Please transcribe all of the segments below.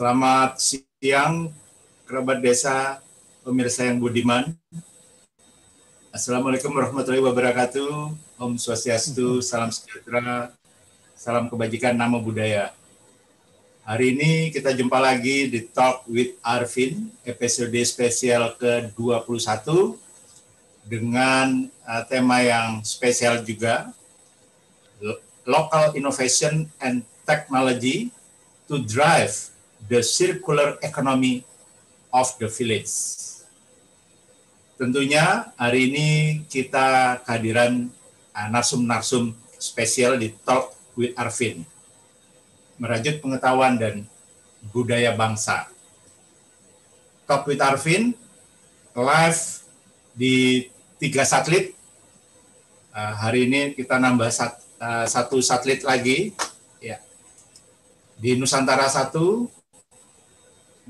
Selamat siang, kerabat desa, pemirsa yang budiman. Assalamualaikum warahmatullahi wabarakatuh. Om Swastiastu, salam sejahtera, salam kebajikan, nama budaya. Hari ini kita jumpa lagi di Talk with Arvin, episode spesial ke-21 dengan uh, tema yang spesial juga, Local Innovation and Technology to Drive the Circular Economy of the Village. Tentunya hari ini kita kehadiran uh, narsum-narsum spesial di Talk with Arvin, merajut pengetahuan dan budaya bangsa. Talk with Arvin live di tiga satelit. Uh, hari ini kita nambah uh, satu satelit lagi, ya di Nusantara satu,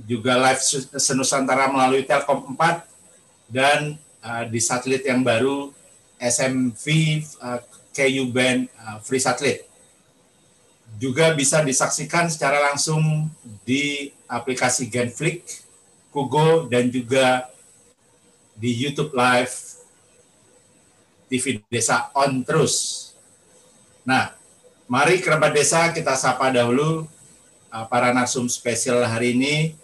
juga live senusantara melalui Telkom 4 dan uh, di satelit yang baru SMV uh, KU band uh, free satelit. Juga bisa disaksikan secara langsung di aplikasi Genflix, Kugo dan juga di YouTube Live TV Desa on terus. Nah, mari kerabat desa kita sapa dahulu uh, para narsum spesial hari ini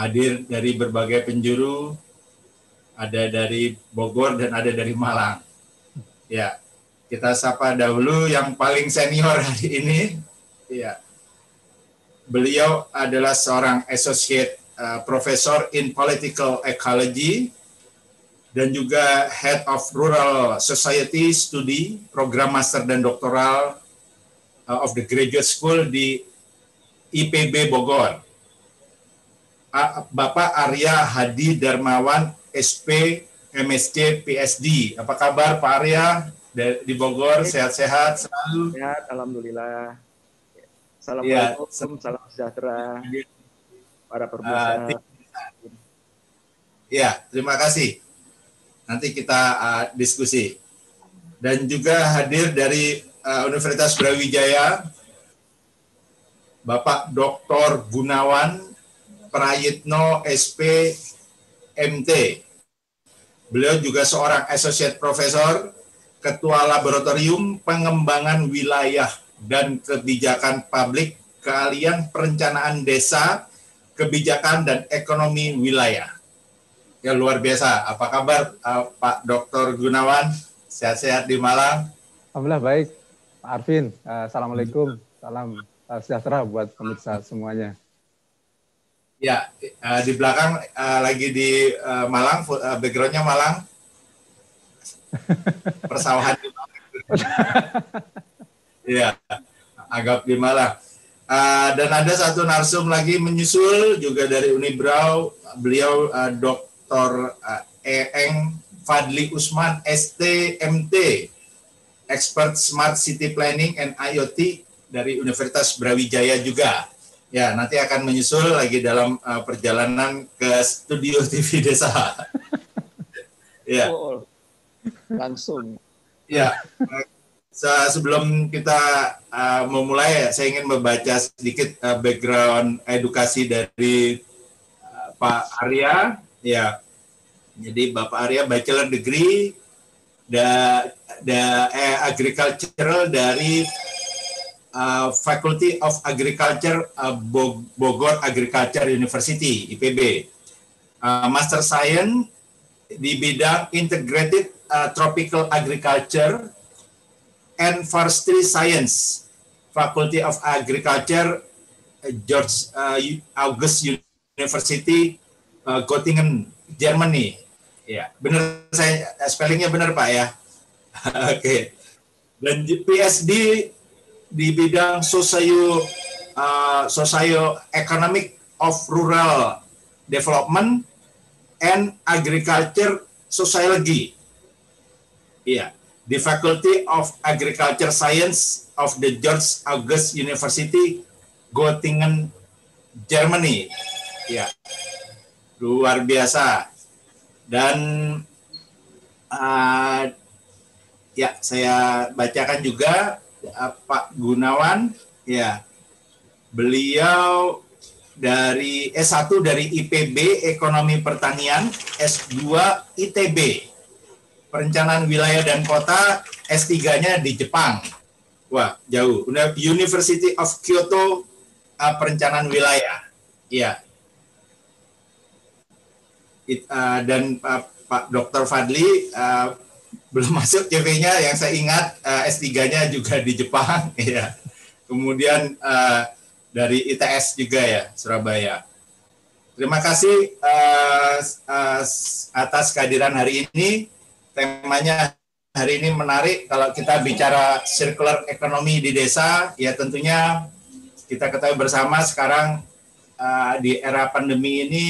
hadir dari berbagai penjuru ada dari Bogor dan ada dari Malang. Ya, kita sapa dahulu yang paling senior hari ini. Ya, beliau adalah seorang associate uh, professor in political ecology dan juga head of rural society study program master dan doktoral uh, of the graduate school di IPB Bogor. Bapak Arya Hadi Darmawan SP MSc PSD. Apa kabar Pak Arya di Bogor? Sehat-sehat selalu? Sehat, alhamdulillah. Assalamualaikum, ya, salam sejahtera para pemirsa. Uh, ya, terima kasih. Nanti kita uh, diskusi. Dan juga hadir dari uh, Universitas Brawijaya, Bapak Dr. Gunawan Prayitno SP MT. Beliau juga seorang associate professor, ketua laboratorium pengembangan wilayah dan kebijakan publik, keahlian perencanaan desa, kebijakan dan ekonomi wilayah. Ya luar biasa. Apa kabar uh, Pak Dr. Gunawan? Sehat-sehat di Malang? Alhamdulillah baik. Pak Arvin, uh, Assalamualaikum. Salam uh, sejahtera buat pemirsa semuanya. Ya, di belakang uh, lagi di uh, Malang, backgroundnya Malang. Persawahan di Malang. Iya, agak di Malang. Dan ada satu narsum lagi menyusul juga dari Unibrau, beliau uh, Dr. Uh, Eeng Fadli Usman STMT, expert Smart City Planning and IoT dari Universitas Brawijaya juga. Ya, nanti akan menyusul lagi dalam uh, perjalanan ke studio TV Desa. ya. Oh, langsung. Ya. sebelum kita uh, memulai, saya ingin membaca sedikit uh, background edukasi dari uh, Pak Arya. Ya. Jadi Bapak Arya bachelor degree da, da eh, agricultural dari uh, Faculty of Agriculture uh, Bogor Agriculture University IPB. Uh, Master Science di bidang Integrated uh, Tropical Agriculture and Forestry Science, Faculty of Agriculture George uh, August University uh, Göttingen, Germany. Ya, benar saya spellingnya benar Pak ya. Oke. okay. Dan PSD di bidang socio uh, socio economic of rural development and agriculture sociology. Iya, di Faculty of Agriculture Science of the George August University, Göttingen, Germany. Iya, luar biasa. Dan uh, ya saya bacakan juga Pak Gunawan, ya beliau dari S1 dari IPB Ekonomi Pertanian, S2 ITB Perencanaan Wilayah dan Kota, S3-nya di Jepang. Wah, jauh. University of Kyoto uh, Perencanaan Wilayah. Iya. It, uh, dan uh, Pak Dr. Fadli uh, belum masuk CV-nya yang saya ingat uh, S3-nya juga di Jepang, ya. Kemudian uh, dari ITS juga ya Surabaya. Terima kasih uh, uh, atas kehadiran hari ini. Temanya hari ini menarik kalau kita bicara circular economy di desa, ya tentunya kita ketahui bersama sekarang uh, di era pandemi ini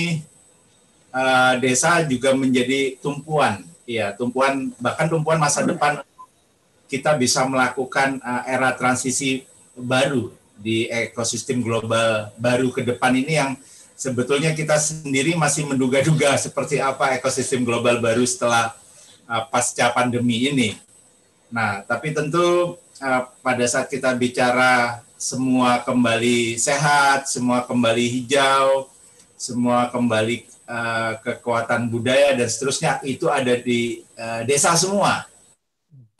uh, desa juga menjadi tumpuan, ya tumpuan bahkan tumpuan masa depan kita bisa melakukan uh, era transisi baru di ekosistem global baru ke depan ini yang sebetulnya kita sendiri masih menduga-duga seperti apa ekosistem global baru setelah uh, pasca pandemi ini. Nah, tapi tentu uh, pada saat kita bicara semua kembali sehat, semua kembali hijau, semua kembali uh, kekuatan budaya dan seterusnya itu ada di uh, desa semua.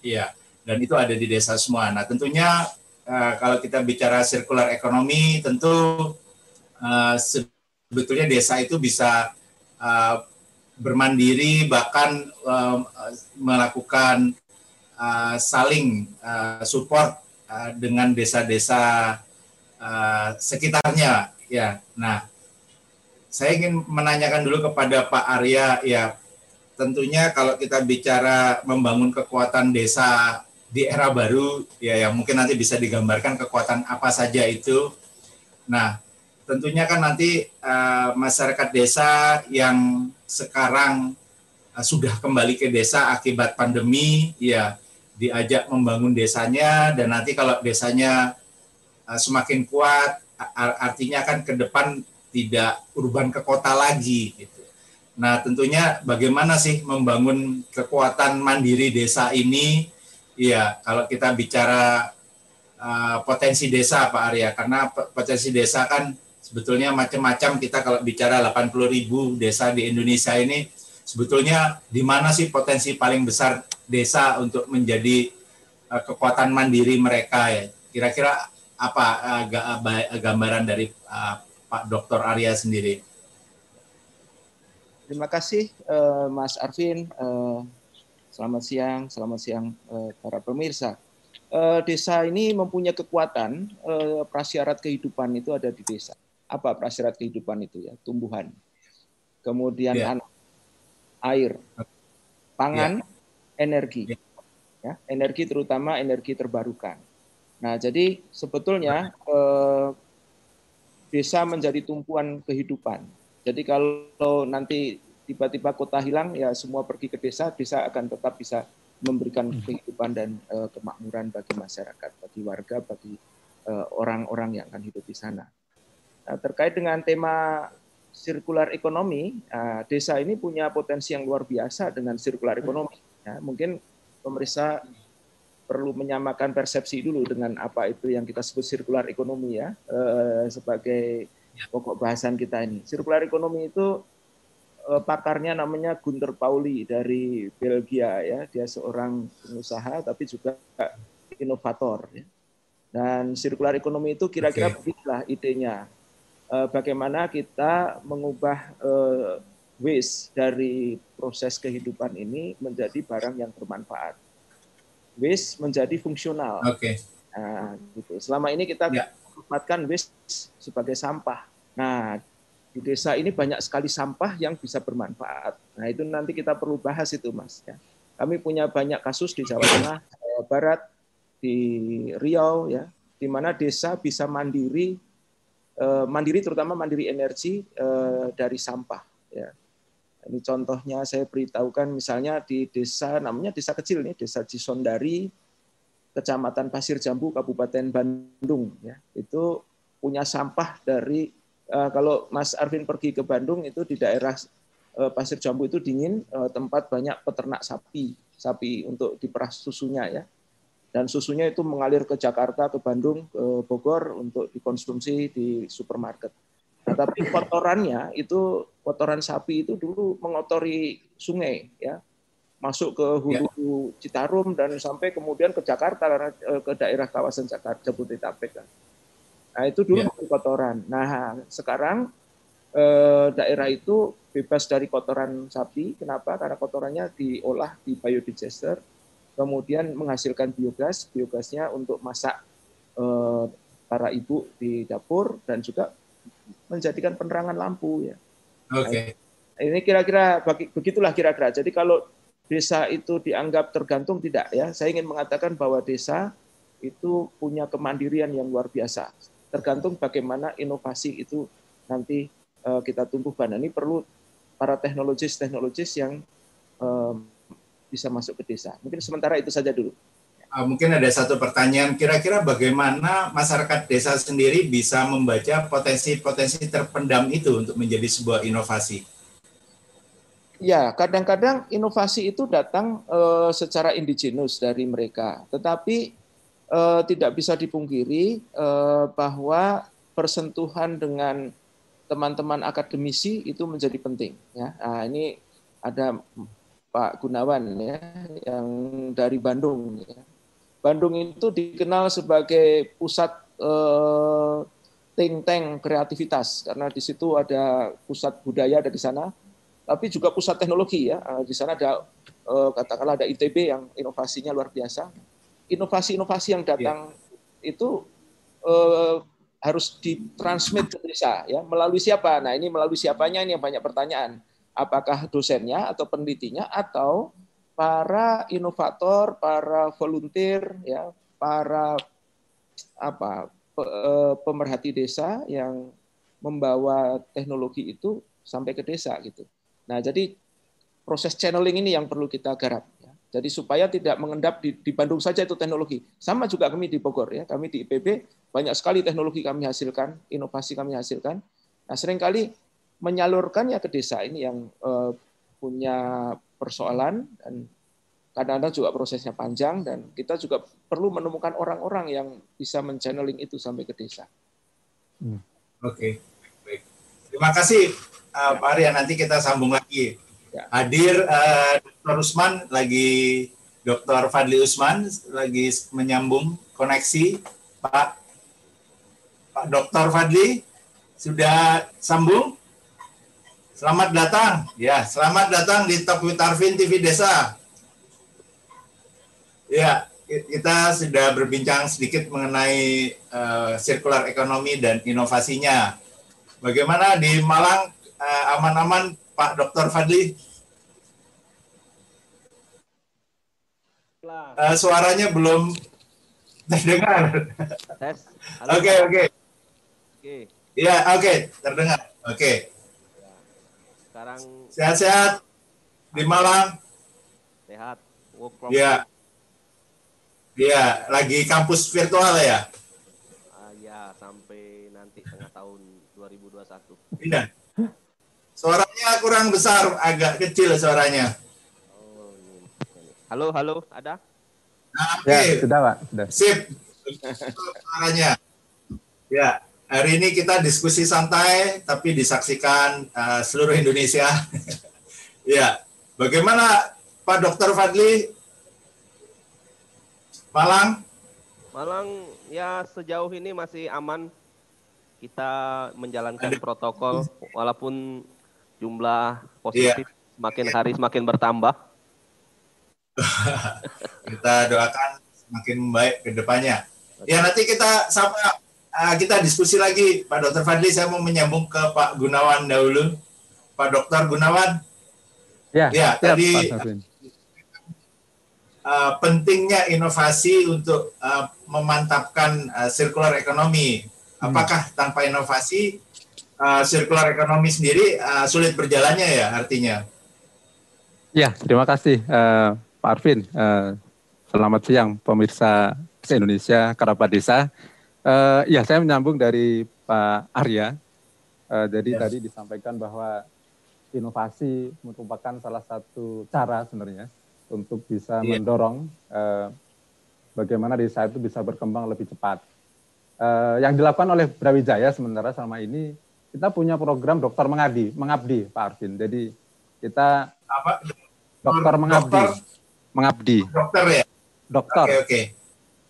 Iya, dan itu ada di desa semua. Nah, tentunya uh, kalau kita bicara sirkular ekonomi, tentu uh, sebetulnya desa itu bisa uh, bermandiri bahkan uh, melakukan uh, saling uh, support uh, dengan desa-desa uh, sekitarnya ya. Nah, saya ingin menanyakan dulu kepada Pak Arya ya tentunya kalau kita bicara membangun kekuatan desa di era baru ya yang mungkin nanti bisa digambarkan kekuatan apa saja itu. Nah, tentunya kan nanti uh, masyarakat desa yang sekarang uh, sudah kembali ke desa akibat pandemi ya diajak membangun desanya dan nanti kalau desanya uh, semakin kuat artinya kan ke depan tidak urban ke kota lagi gitu. Nah, tentunya bagaimana sih membangun kekuatan mandiri desa ini Iya, kalau kita bicara uh, potensi desa Pak Arya, karena potensi desa kan sebetulnya macam-macam kita kalau bicara 80 ribu desa di Indonesia ini, sebetulnya di mana sih potensi paling besar desa untuk menjadi uh, kekuatan mandiri mereka ya? Kira-kira apa uh, gambaran dari uh, Pak Dr. Arya sendiri? Terima kasih uh, Mas Arvin. Uh, Selamat siang, selamat siang eh, para pemirsa. Eh, desa ini mempunyai kekuatan eh, prasyarat kehidupan itu ada di desa. Apa prasyarat kehidupan itu ya? Tumbuhan, kemudian yeah. anak, air, pangan, yeah. energi. Yeah. Ya, energi terutama energi terbarukan. Nah, jadi sebetulnya desa menjadi tumpuan kehidupan. Jadi kalau nanti tiba-tiba kota hilang ya semua pergi ke desa desa akan tetap bisa memberikan hmm. kehidupan dan uh, kemakmuran bagi masyarakat bagi warga bagi eh, orang-orang uh, yang akan hidup di sana nah, terkait dengan tema sirkular ekonomi uh, desa ini punya potensi yang luar biasa dengan sirkular ekonomi ya, mungkin pemerintah perlu menyamakan persepsi dulu dengan apa itu yang kita sebut sirkular ekonomi ya uh, sebagai ya. pokok bahasan kita ini sirkular ekonomi itu Eh, pakarnya namanya Gunter Pauli dari Belgia ya. Dia seorang pengusaha tapi juga inovator ya. Dan sirkular ekonomi itu kira-kira okay. beginilah idenya. Eh, bagaimana kita mengubah eh, waste dari proses kehidupan ini menjadi barang yang bermanfaat. Waste menjadi fungsional. Oke. Okay. Nah, gitu. Selama ini kita yeah. manfaatkan waste sebagai sampah. Nah, di desa ini banyak sekali sampah yang bisa bermanfaat. Nah itu nanti kita perlu bahas itu mas. Ya. Kami punya banyak kasus di Jawa Tengah, Jawa Barat, di Riau, ya, di mana desa bisa mandiri, eh, mandiri terutama mandiri energi eh, dari sampah. Ya. Ini contohnya saya beritahukan misalnya di desa namanya desa kecil nih, desa Cisondari, Kecamatan Pasir Jambu, Kabupaten Bandung. Ya, itu punya sampah dari Eh, kalau Mas Arvin pergi ke Bandung itu di daerah uh, Pasir Jambu itu dingin, uh, tempat banyak peternak sapi, sapi untuk diperah susunya ya. Dan susunya itu mengalir ke Jakarta, ke Bandung, ke Bogor untuk dikonsumsi di supermarket. Tetapi kotorannya itu kotoran sapi itu dulu mengotori sungai ya masuk ke hulu ya. Citarum dan sampai kemudian ke Jakarta eh, ke daerah kawasan Jakarta Jabodetabek kan. Nah itu dulu ya. kotoran. Nah sekarang eh, daerah itu bebas dari kotoran sapi. Kenapa? Karena kotorannya diolah di biodigester, kemudian menghasilkan biogas. Biogasnya untuk masak eh, para ibu di dapur dan juga menjadikan penerangan lampu ya. Oke. Okay. Ini kira-kira begitulah kira-kira. Jadi kalau desa itu dianggap tergantung tidak ya. Saya ingin mengatakan bahwa desa itu punya kemandirian yang luar biasa. Tergantung bagaimana inovasi itu nanti uh, kita tumbuhkan. Ini perlu para teknologis-teknologis yang um, bisa masuk ke desa. Mungkin sementara itu saja dulu. Uh, mungkin ada satu pertanyaan, kira-kira bagaimana masyarakat desa sendiri bisa membaca potensi-potensi terpendam itu untuk menjadi sebuah inovasi? Ya, kadang-kadang inovasi itu datang uh, secara indigenus dari mereka, tetapi uh, tidak bisa dipungkiri uh, bahwa persentuhan dengan teman-teman akademisi itu menjadi penting. Ya, nah, ini ada Pak Gunawan ya, yang dari Bandung. Ya Bandung itu dikenal sebagai pusat eh, think tank kreativitas karena di situ ada pusat budaya ada di sana, tapi juga pusat teknologi ya. Eh, di sana ada eh, katakanlah ada ITB yang inovasinya luar biasa. Inovasi-inovasi yang datang yeah. itu eh, harus ditransmit ke desa ya melalui siapa? Nah ini melalui siapanya ini yang banyak pertanyaan. Apakah dosennya atau penelitinya atau para inovator, para volunteer, ya, para apa eh, pemerhati desa yang membawa teknologi itu sampai ke desa gitu. Nah, jadi proses channeling ini yang perlu kita garap. Ya. Jadi supaya tidak mengendap di, di Bandung saja itu teknologi. Sama juga kami di Bogor ya, kami di IPB banyak sekali teknologi kami hasilkan, inovasi kami hasilkan. Nah, sering kali menyalurkannya ke desa ini yang uh, punya persoalan dan kadang-kadang juga prosesnya panjang dan kita juga perlu menemukan orang-orang yang bisa menchanneling itu sampai ke desa. Hmm. Oke, okay. baik. Terima kasih uh, Pak Arya. Nanti kita sambung lagi. Ya. Hadir uh, Dr. Usman lagi Dr. Fadli Usman lagi menyambung koneksi Pak Pak Dr. Fadli sudah sambung. Selamat datang. Ya, selamat datang di Top with Arvin TV Desa. Ya, kita sudah berbincang sedikit mengenai uh, sirkular ekonomi dan inovasinya. Bagaimana di Malang uh, aman-aman Pak Dr. Fadli? Uh, suaranya belum terdengar. Oke, oke. Oke. Ya, oke, terdengar. Oke. Okay. Sekarang sehat-sehat di Malang. Sehat. Work from ya. Iya, lagi kampus virtual ya? Uh, ya, sampai nanti tengah tahun 2021. Iya. Suaranya kurang besar, agak kecil suaranya. Oh, ini. Halo, halo, ada? Nah, okay. Ya, sudah, Pak. Sudah. Sip. Suaranya. Ya, hari ini kita diskusi santai tapi disaksikan uh, seluruh Indonesia. ya, bagaimana Pak Dr. Fadli? Malang? Malang ya sejauh ini masih aman. Kita menjalankan Ada. protokol walaupun jumlah positif yeah. semakin hari semakin bertambah. kita doakan semakin membaik ke depannya. Ya nanti kita sama uh, kita diskusi lagi. Pak Dokter Fadli saya mau menyambung ke Pak Gunawan dahulu. Pak Dokter Gunawan? Ya, ya tadi uh, pentingnya inovasi untuk uh, memantapkan uh, circular ekonomi. Hmm. apakah hmm. tanpa inovasi uh, circular ekonomi sendiri uh, sulit berjalannya ya artinya? Ya terima kasih uh, Pak Arvin. Uh, selamat siang pemirsa se-Indonesia kerabat desa Uh, ya, saya menyambung dari Pak Arya. Uh, jadi yes. tadi disampaikan bahwa inovasi merupakan salah satu cara sebenarnya untuk bisa yeah. mendorong uh, bagaimana desa itu bisa berkembang lebih cepat. Uh, yang dilakukan oleh Brawijaya sementara selama ini kita punya program dokter mengabdi, mengabdi Pak Arvin. Jadi kita apa? Dokter mengabdi. Dokter, mengabdi. Dokter ya. Dokter. Oke, okay, Okay.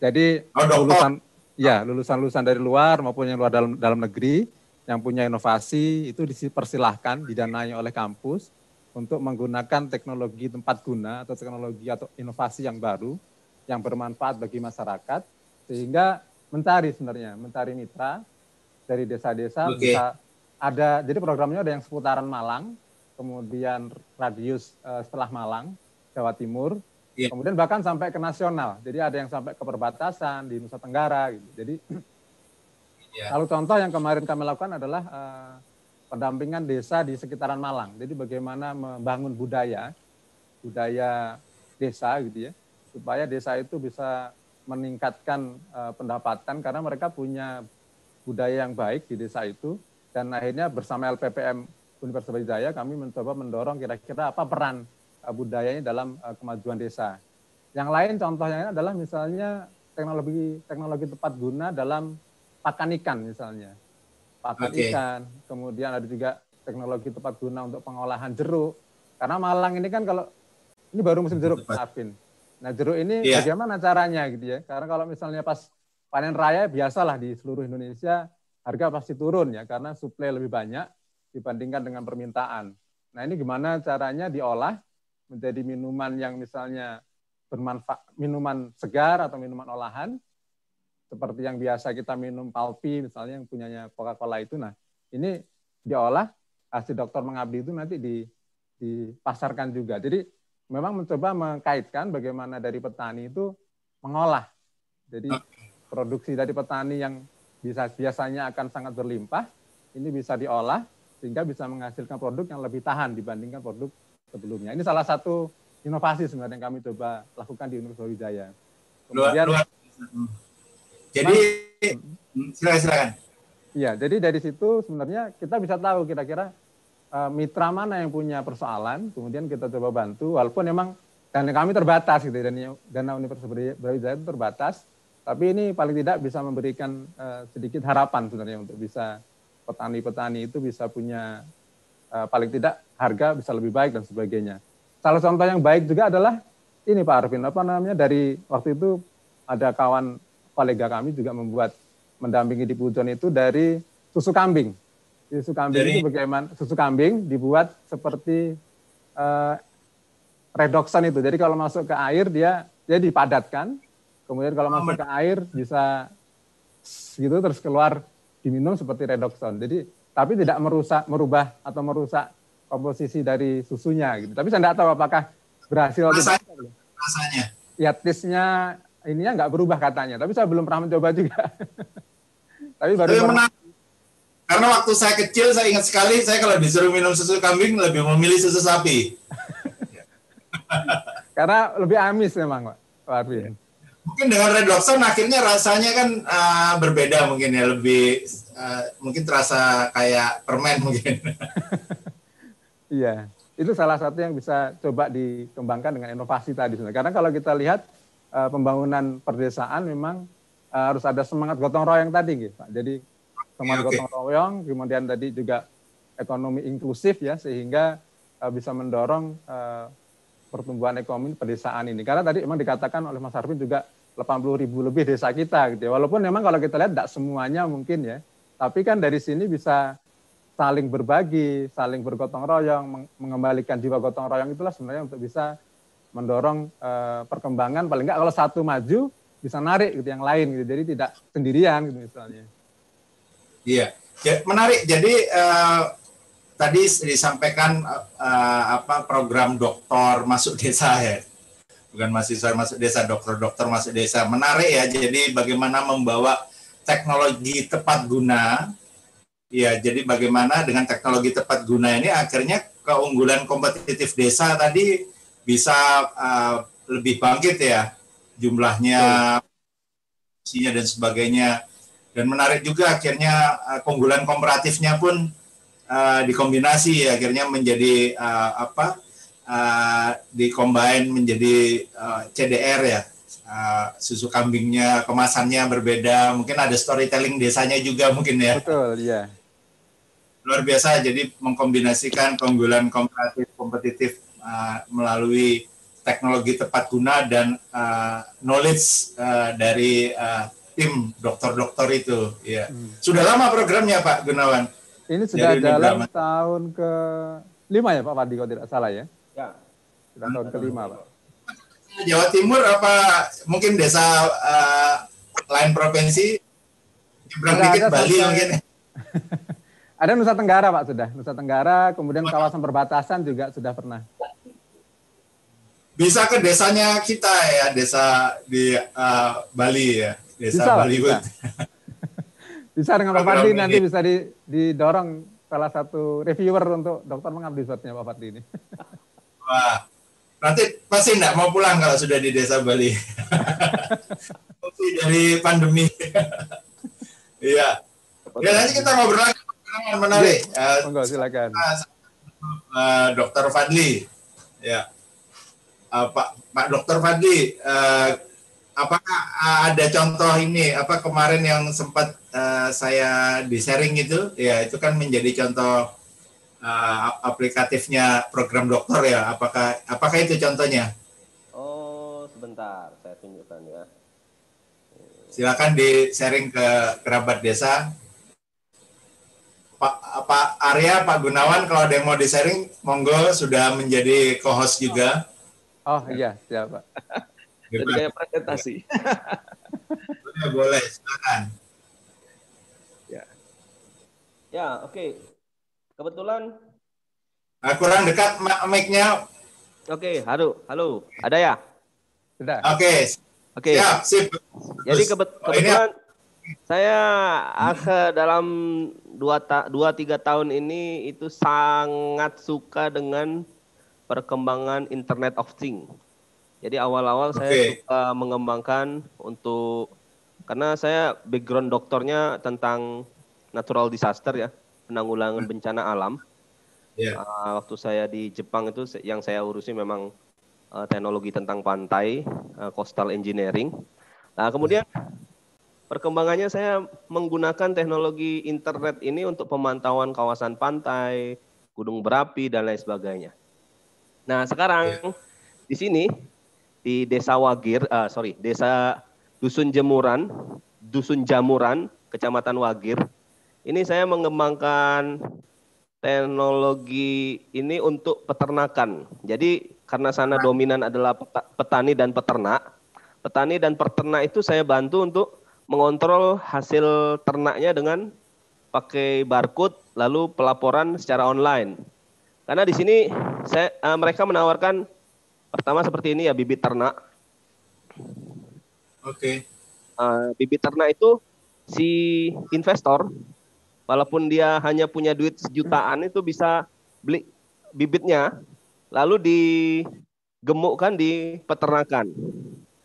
Jadi oh, lulusan ya lulusan-lulusan dari luar maupun yang luar dalam dalam negeri yang punya inovasi itu dipersilahkan didanai oleh kampus untuk menggunakan teknologi tempat guna atau teknologi atau inovasi yang baru yang bermanfaat bagi masyarakat sehingga mencari sebenarnya mencari mitra dari desa-desa okay. bisa ada jadi programnya ada yang seputaran Malang kemudian radius uh, setelah Malang Jawa Timur yeah. kemudian bahkan sampai ke nasional. Jadi ada yang sampai ke perbatasan di Nusa Tenggara gitu. Jadi yeah. kalau contoh yang kemarin kami lakukan adalah uh, pendampingan desa di sekitaran Malang. Jadi bagaimana membangun budaya budaya desa gitu ya. Supaya desa itu bisa meningkatkan uh, pendapatan karena mereka punya budaya yang baik di desa itu. Dan akhirnya bersama LPPM Universitas Brawijaya kami mencoba mendorong kira-kira apa peran budayanya dalam uh, kemajuan desa. Yang lain contohnya adalah misalnya teknologi teknologi tepat guna dalam pakan ikan misalnya. Pakan okay. ikan, kemudian ada juga teknologi tepat guna untuk pengolahan jeruk. Karena Malang ini kan kalau ini baru musim jeruk, Afin. Nah jeruk ini yeah. bagaimana caranya gitu ya? Karena kalau misalnya pas panen raya biasalah di seluruh Indonesia harga pasti turun ya karena suplai lebih banyak dibandingkan dengan permintaan. Nah ini gimana caranya diolah menjadi minuman yang misalnya bermanfaat, minuman segar atau minuman olahan, seperti yang biasa kita minum palpi misalnya yang punyanya Coca-Cola itu. Nah ini diolah hasil dokter mengabdi itu nanti di, dipasarkan juga. Jadi memang mencoba mengkaitkan bagaimana dari petani itu mengolah. Jadi produksi dari petani yang bisa biasanya akan sangat berlimpah, ini bisa diolah sehingga bisa menghasilkan produk yang lebih tahan dibandingkan produk sebelumnya. Ini salah satu inovasi sebenarnya yang kami coba lakukan di Universitas Wijaya. Kemudian, luar, luar. Jadi hmm, silakan silakan. Iya, jadi dari situ sebenarnya kita bisa tahu kira-kira uh, mitra mana yang punya persoalan, kemudian kita coba bantu, walaupun memang dan kami terbatas gitu dan dana Universitas Brawijaya itu terbatas, tapi ini paling tidak bisa memberikan uh, sedikit harapan sebenarnya untuk bisa petani-petani itu bisa punya uh, paling tidak harga bisa lebih baik dan sebagainya. Salah contoh yang baik juga adalah ini Pak Arvin, apa namanya dari waktu itu ada kawan kolega kami juga membuat mendampingi di Pujon itu dari susu kambing. Susu kambing dari... itu bagaimana? Susu kambing dibuat seperti uh, redoxon itu. Jadi kalau masuk ke air dia dia dipadatkan, kemudian kalau masuk ke air bisa gitu terus keluar diminum seperti redoxon. Jadi tapi tidak merusak, merubah atau merusak komposisi dari susunya gitu. Tapi saya tidak tahu apakah berhasil atau tidak. Rasanya. Ya tesnya ininya nggak berubah katanya. Tapi saya belum pernah mencoba juga. tapi baru pernah... Karena waktu saya kecil saya ingat sekali saya kalau disuruh minum susu kambing lebih memilih susu sapi. Karena lebih amis memang Pak Arvin mungkin dengan redoxon akhirnya rasanya kan uh, berbeda mungkin ya lebih uh, mungkin terasa kayak permen mungkin. Iya, itu salah satu yang bisa coba dikembangkan dengan inovasi tadi. Karena kalau kita lihat uh, pembangunan perdesaan memang uh, harus ada semangat gotong royong tadi, gitu, Pak. Jadi semangat okay, gotong royong, kemudian tadi juga ekonomi inklusif ya, sehingga uh, bisa mendorong uh, pertumbuhan ekonomi pedesaan ini. Karena tadi memang dikatakan oleh Mas Arvin juga 80 ribu lebih desa kita gitu ya. Walaupun memang kalau kita lihat tidak semuanya mungkin ya, tapi kan dari sini bisa saling berbagi, saling bergotong royong, mengembalikan jiwa gotong royong itulah sebenarnya untuk bisa mendorong uh, perkembangan paling enggak kalau satu maju bisa narik gitu yang lain gitu. Jadi tidak sendirian gitu misalnya. Iya. Ya, menarik. Jadi uh, tadi disampaikan uh, apa program dokter masuk desa ya bukan mahasiswa masuk desa, dokter-dokter masuk desa. Menarik ya, jadi bagaimana membawa teknologi tepat guna, ya jadi bagaimana dengan teknologi tepat guna ini akhirnya keunggulan kompetitif desa tadi bisa uh, lebih bangkit ya, jumlahnya, isinya dan sebagainya. Dan menarik juga akhirnya uh, keunggulan komparatifnya pun uh, dikombinasi ya, akhirnya menjadi uh, apa uh, combine menjadi uh, CDR ya. Uh, susu kambingnya kemasannya berbeda, mungkin ada storytelling desanya juga mungkin ya. Betul, iya. luar biasa. Jadi mengkombinasikan keunggulan kompetitif kompetitif uh, melalui teknologi tepat guna dan uh, knowledge uh, dari uh, tim dokter-dokter itu. Ya. Hmm. Sudah lama programnya Pak Gunawan? Ini sudah Dari dalam tahun ke lima ya Pak Fadi kalau tidak salah ya? Ya. Sudah tahun kelima Pak. Jawa Timur apa mungkin desa uh, lain provinsi? Nyebrang dikit Bali mungkin. ada Nusa Tenggara Pak sudah, Nusa Tenggara, kemudian kawasan perbatasan juga sudah pernah. Bisa ke desanya kita ya, desa di uh, Bali ya, desa bisa, Bali. Bisa. bisa dengan Pak Fadli nanti bisa didorong salah satu reviewer untuk dokter mengabdi suatnya Pak Fadli ini. Wah, nanti pasti enggak mau pulang kalau sudah di desa Bali. dari pandemi. Iya. ya nanti kita ngobrol lagi menarik. Ya, Monggo silakan. Uh, Dokter Fadli. Ya. Uh, Pak Pak Dokter Fadli, uh, apakah ada contoh ini apa kemarin yang sempat uh, saya di sharing itu ya itu kan menjadi contoh uh, aplikatifnya program dokter ya? Apakah apakah itu contohnya? Oh sebentar. Saya tunjukkan ya. Silakan di sharing ke kerabat desa. Pak Pak Arya Pak Gunawan kalau ada yang mau di sharing monggo sudah menjadi co-host juga. Oh iya siap Pak. Jadi kayak presentasi. Boleh boleh silakan. Ya ya oke. okay. Kebetulan nah, kurang dekat mic-nya oke okay, halo halo ada ya sudah oke okay. Oke. Okay. Ya, sip. Jadi kebet kebetulan saya akhir dalam dua ta dua tiga tahun ini itu sangat suka dengan perkembangan Internet of Things. Jadi awal-awal okay. saya suka mengembangkan untuk karena saya background dokternya tentang natural disaster ya, penanggulangan hmm. bencana alam. Yeah. Uh, waktu saya di Jepang itu yang saya urusi memang uh, teknologi tentang pantai, uh, coastal engineering. Nah, kemudian perkembangannya saya menggunakan teknologi internet ini untuk pemantauan kawasan pantai, gunung berapi dan lain sebagainya. Nah, sekarang di sini di Desa Wagir, uh, sorry, Desa Dusun Jemuran, Dusun Jamuran, Kecamatan Wagir. Ini saya mengembangkan teknologi ini untuk peternakan. Jadi karena sana dominan adalah petani dan peternak. Petani dan peternak itu saya bantu untuk mengontrol hasil ternaknya dengan pakai barcode lalu pelaporan secara online. Karena di sini saya, uh, mereka menawarkan pertama seperti ini ya bibit ternak. Oke. Okay. Uh, bibit ternak itu si investor walaupun dia hanya punya duit sejutaan itu bisa beli bibitnya lalu digemukkan di peternakan.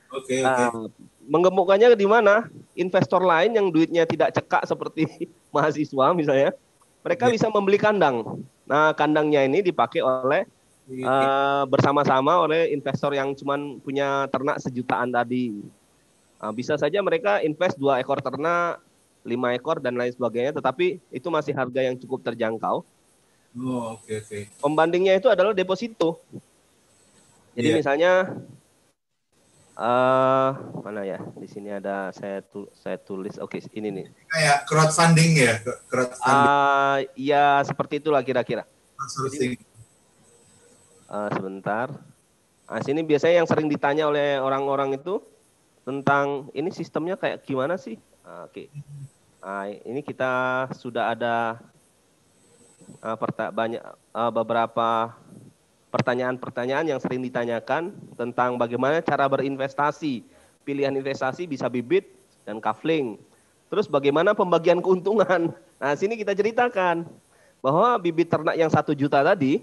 Oke, okay, nah, okay. Menggemukkannya di mana? Investor lain yang duitnya tidak cekak seperti mahasiswa misalnya, mereka okay. bisa membeli kandang. Nah, kandangnya ini dipakai oleh uh, bersama-sama oleh investor yang cuma punya ternak sejutaan tadi. Nah, bisa saja mereka invest dua ekor ternak, lima ekor dan lain sebagainya, tetapi itu masih harga yang cukup terjangkau. Oh, oke okay, oke. Okay. Pembandingnya itu adalah deposito. Jadi yeah. misalnya uh, mana ya? Di sini ada saya tu, saya tulis. Oke, okay, ini nih. Kayak crowdfunding ya, crowdfunding. Uh, ya seperti itulah kira-kira. Uh, sebentar. Nah, sini biasanya yang sering ditanya oleh orang-orang itu tentang ini sistemnya kayak gimana sih? Uh, Oke. Okay. Nah, ini kita sudah ada uh, banyak uh, beberapa pertanyaan-pertanyaan yang sering ditanyakan tentang bagaimana cara berinvestasi. Pilihan investasi bisa bibit dan kafling. Terus bagaimana pembagian keuntungan. Nah, sini kita ceritakan bahwa bibit ternak yang satu juta tadi,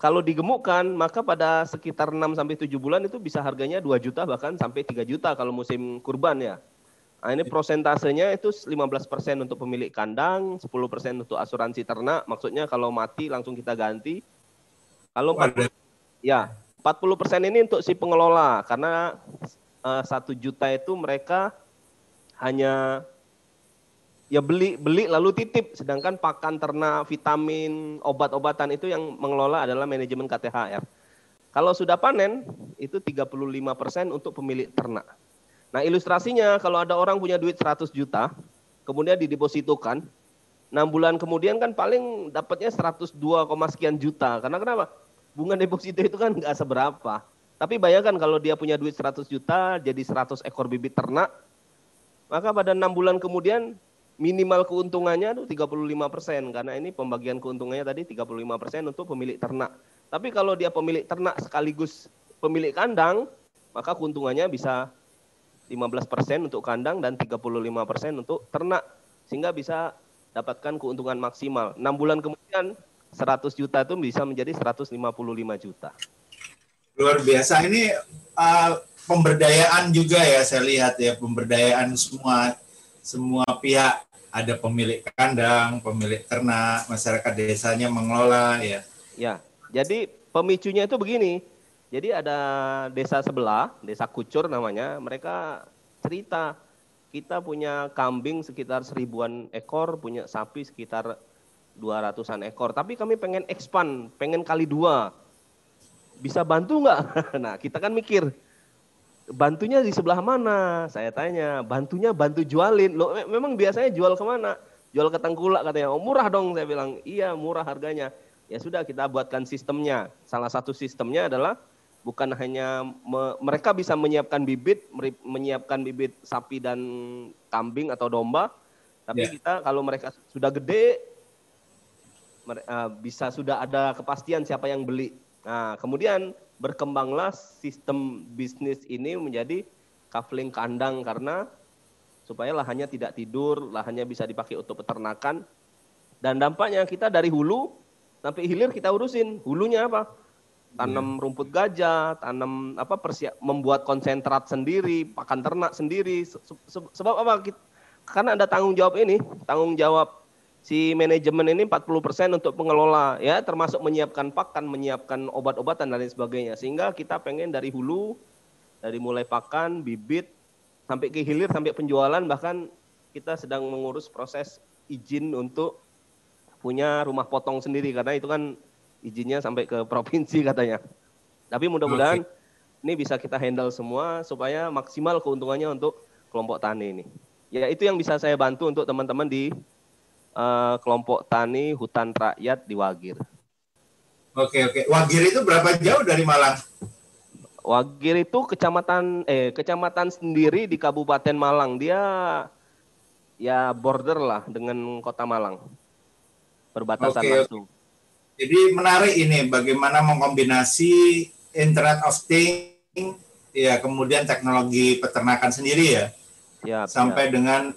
kalau digemukkan, maka pada sekitar 6 sampai 7 bulan itu bisa harganya 2 juta bahkan sampai 3 juta kalau musim kurban ya. Nah, ini prosentasenya itu 15% untuk pemilik kandang, 10% untuk asuransi ternak. Maksudnya kalau mati langsung kita ganti. Kalau 40, ya 40% ini untuk si pengelola. Karena eh, satu uh, juta itu mereka hanya ya beli beli lalu titip. Sedangkan pakan ternak vitamin obat-obatan itu yang mengelola adalah manajemen KTHR kalau sudah panen itu 35% untuk pemilik ternak nah ilustrasinya kalau ada orang punya duit 100 juta kemudian didepositokan 6 bulan kemudian kan paling dapatnya 102, sekian juta. Karena kenapa? Bunga deposito itu kan nggak seberapa. Tapi bayangkan kalau dia punya duit 100 juta jadi 100 ekor bibit ternak maka pada enam bulan kemudian minimal keuntungannya itu 35 persen. Karena ini pembagian keuntungannya tadi 35 persen untuk pemilik ternak. Tapi kalau dia pemilik ternak sekaligus pemilik kandang, maka keuntungannya bisa 15 persen untuk kandang dan 35 persen untuk ternak sehingga bisa dapatkan keuntungan maksimal. 6 bulan kemudian 100 juta itu bisa menjadi 155 juta. Luar biasa ini uh, pemberdayaan juga ya saya lihat ya pemberdayaan semua semua pihak ada pemilik kandang, pemilik ternak, masyarakat desanya mengelola ya. Ya, jadi pemicunya itu begini. Jadi ada desa sebelah, desa Kucur namanya, mereka cerita kita punya kambing sekitar seribuan ekor, punya sapi sekitar dua ratusan ekor. Tapi kami pengen expand, pengen kali dua. Bisa bantu nggak? Nah kita kan mikir, bantunya di sebelah mana? Saya tanya, bantunya bantu jualin. Lo memang biasanya jual ke mana? Jual ke Tengkulak katanya. Oh murah dong saya bilang. Iya murah harganya. Ya sudah kita buatkan sistemnya. Salah satu sistemnya adalah bukan hanya me, mereka bisa menyiapkan bibit, menyiapkan bibit sapi dan kambing atau domba, tapi yeah. kita kalau mereka sudah gede uh, bisa sudah ada kepastian siapa yang beli. Nah, kemudian berkembanglah sistem bisnis ini menjadi kafling kandang karena supaya lahannya tidak tidur, lahannya bisa dipakai untuk peternakan. Dan dampaknya kita dari hulu sampai hilir kita urusin. Hulunya apa? Tanam yeah. rumput gajah, tanam apa persiap membuat konsentrat sendiri, pakan ternak sendiri. Sebab apa? Karena ada tanggung jawab ini, tanggung jawab si manajemen ini 40% untuk pengelola ya termasuk menyiapkan pakan, menyiapkan obat-obatan dan lain sebagainya. Sehingga kita pengen dari hulu dari mulai pakan, bibit sampai ke hilir sampai penjualan bahkan kita sedang mengurus proses izin untuk punya rumah potong sendiri karena itu kan izinnya sampai ke provinsi katanya. Tapi mudah-mudahan okay. ini bisa kita handle semua supaya maksimal keuntungannya untuk kelompok tani ini. Ya itu yang bisa saya bantu untuk teman-teman di uh, kelompok tani hutan rakyat di Wagir. Oke oke. Wagir itu berapa jauh dari Malang? Wagir itu kecamatan eh kecamatan sendiri di Kabupaten Malang. Dia ya border lah dengan Kota Malang. Perbatasan oke, langsung. Oke. Jadi menarik ini bagaimana mengkombinasi Internet of Things ya kemudian teknologi peternakan sendiri ya. Ya, sampai dengan